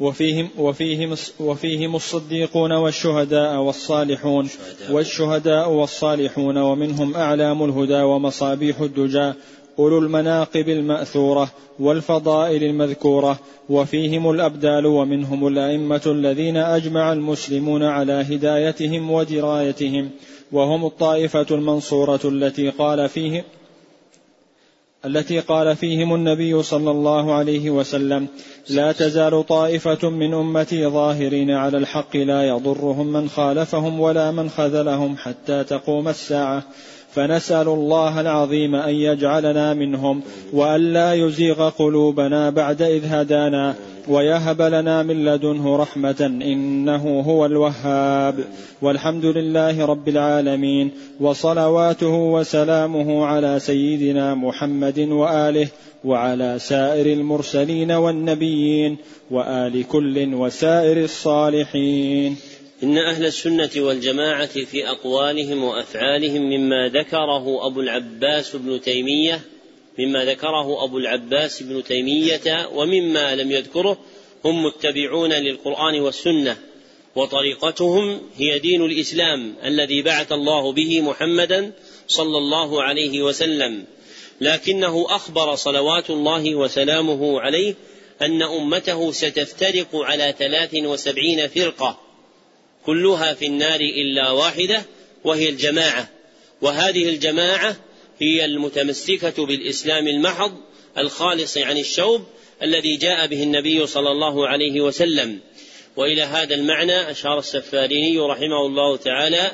وفيهم وفيهم وفيهم الصديقون والشهداء والصالحون. والشهداء والصالحون ومنهم أعلام الهدى ومصابيح الدجى. أولو المناقب المأثورة والفضائل المذكورة وفيهم الأبدال ومنهم الأئمة الذين أجمع المسلمون على هدايتهم ودرايتهم وهم الطائفة المنصورة التي قال فيه التي قال فيهم النبي صلى الله عليه وسلم لا تزال طائفة من أمتي ظاهرين على الحق لا يضرهم من خالفهم ولا من خذلهم حتى تقوم الساعة فنسأل الله العظيم أن يجعلنا منهم وأن لا يزيغ قلوبنا بعد إذ هدانا ويهب لنا من لدنه رحمة إنه هو الوهاب. والحمد لله رب العالمين وصلواته وسلامه على سيدنا محمد وآله وعلى سائر المرسلين والنبيين وآل كل وسائر الصالحين. إن أهل السنة والجماعة في أقوالهم وأفعالهم مما ذكره أبو العباس بن تيمية مما ذكره أبو العباس بن تيمية ومما لم يذكره هم متبعون للقرآن والسنة وطريقتهم هي دين الإسلام الذي بعث الله به محمدا صلى الله عليه وسلم. لكنه أخبر صلوات الله وسلامه عليه أن أمته ستفترق على ثلاث وسبعين فرقة كلها في النار إلا واحدة وهي الجماعة. وهذه الجماعة هي المتمسكة بالإسلام المحض الخالص عن الشوب الذي جاء به النبي صلى الله عليه وسلم. وإلى هذا المعنى أشار السفاريني رحمه الله تعالى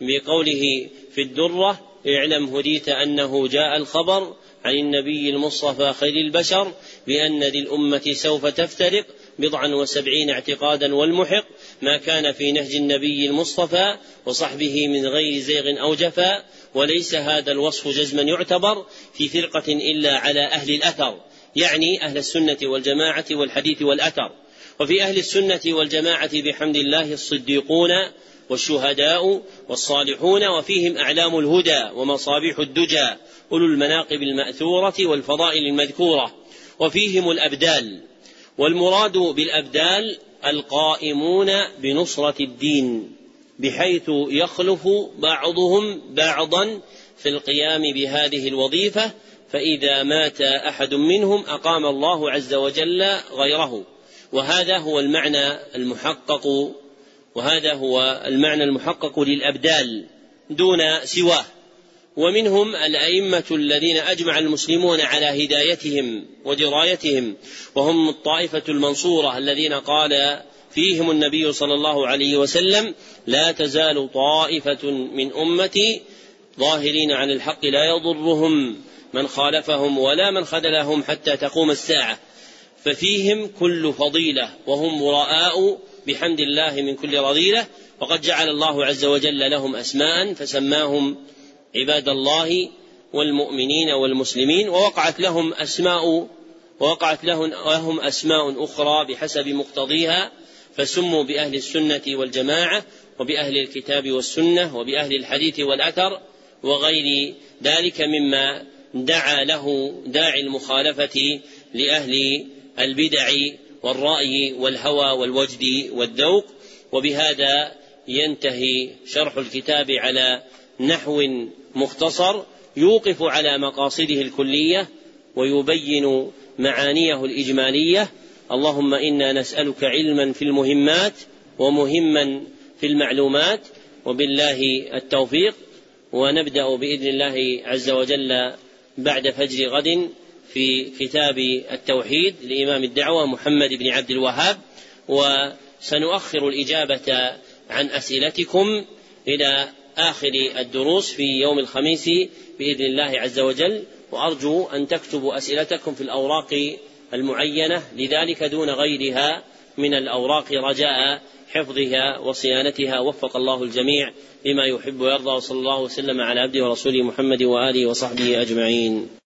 بقوله في الدرة اعلم هديت أنه جاء الخبر عن النبي المصطفى خير البشر بأن للامه سوف تفترق بضعا وسبعين اعتقادا والمحق ما كان في نهج النبي المصطفى وصحبه من غير زيغ أو جفا وليس هذا الوصف جزما يعتبر في فرقة إلا على أهل الأثر يعني أهل السنة والجماعة والحديث والأثر. وفي أهل السنة والجماعة بحمد الله الصديقون والشهداء والصالحون وفيهم أعلام الهدى ومصابيح الدجى أولو المناقب المأثورة والفضائل المذكورة وفيهم الأبدال. والمراد بالأبدال القائمون بنصرة الدين بحيث يخلف بعضهم بعضا في القيام بهذه الوظيفة فإذا مات أحد منهم أقام الله عز وجل غيره. وهذا هو المعنى المحقق وهذا هو المعنى المحقق للأبدال دون سواه. ومنهم الأئمة الذين أجمع المسلمون على هدايتهم ودرايتهم وهم الطائفة المنصورة الذين قال فيهم النبي صلى الله عليه وسلم لا تزال طائفة من أمتي ظاهرين عن الحق لا يضرهم من خالفهم ولا من خذلهم حتى تقوم الساعة ففيهم كل فضيلة وهم براء بحمد الله من كل رذيلة وقد جعل الله عز وجل لهم أسماء فسماهم عباد الله والمؤمنين والمسلمين ووقعت لهم أسماء ووقعت لهم أسماء أخرى بحسب مقتضيها فسموا بأهل السنة والجماعة وبأهل الكتاب والسنة وبأهل الحديث والأثر وغير ذلك مما دعا له داعي المخالفة لأهل البدع والرأي والهوى والوجد والذوق. وبهذا ينتهي شرح الكتاب على نحو مختصر يوقف على مقاصده الكلية ويبين معانيه الإجمالية. اللهم إنا نسألك علما في المهمات ومهما في المعلومات وبالله التوفيق. ونبدأ بإذن الله عز وجل بعد فجر غد في كتاب التوحيد لإمام الدعوة محمد بن عبد الوهاب. وسنؤخر الإجابة عن أسئلتكم إلى آخر الدروس في يوم الخميس بإذن الله عز وجل وأرجو أن تكتبوا أسئلتكم في الأوراق المعينة لذلك دون غيرها من الأوراق رجاء حفظها وصيانتها. وفق الله الجميع لما يحب ويرضى وصلى الله وسلم على عبده ورسوله محمد وآله وصحبه أجمعين.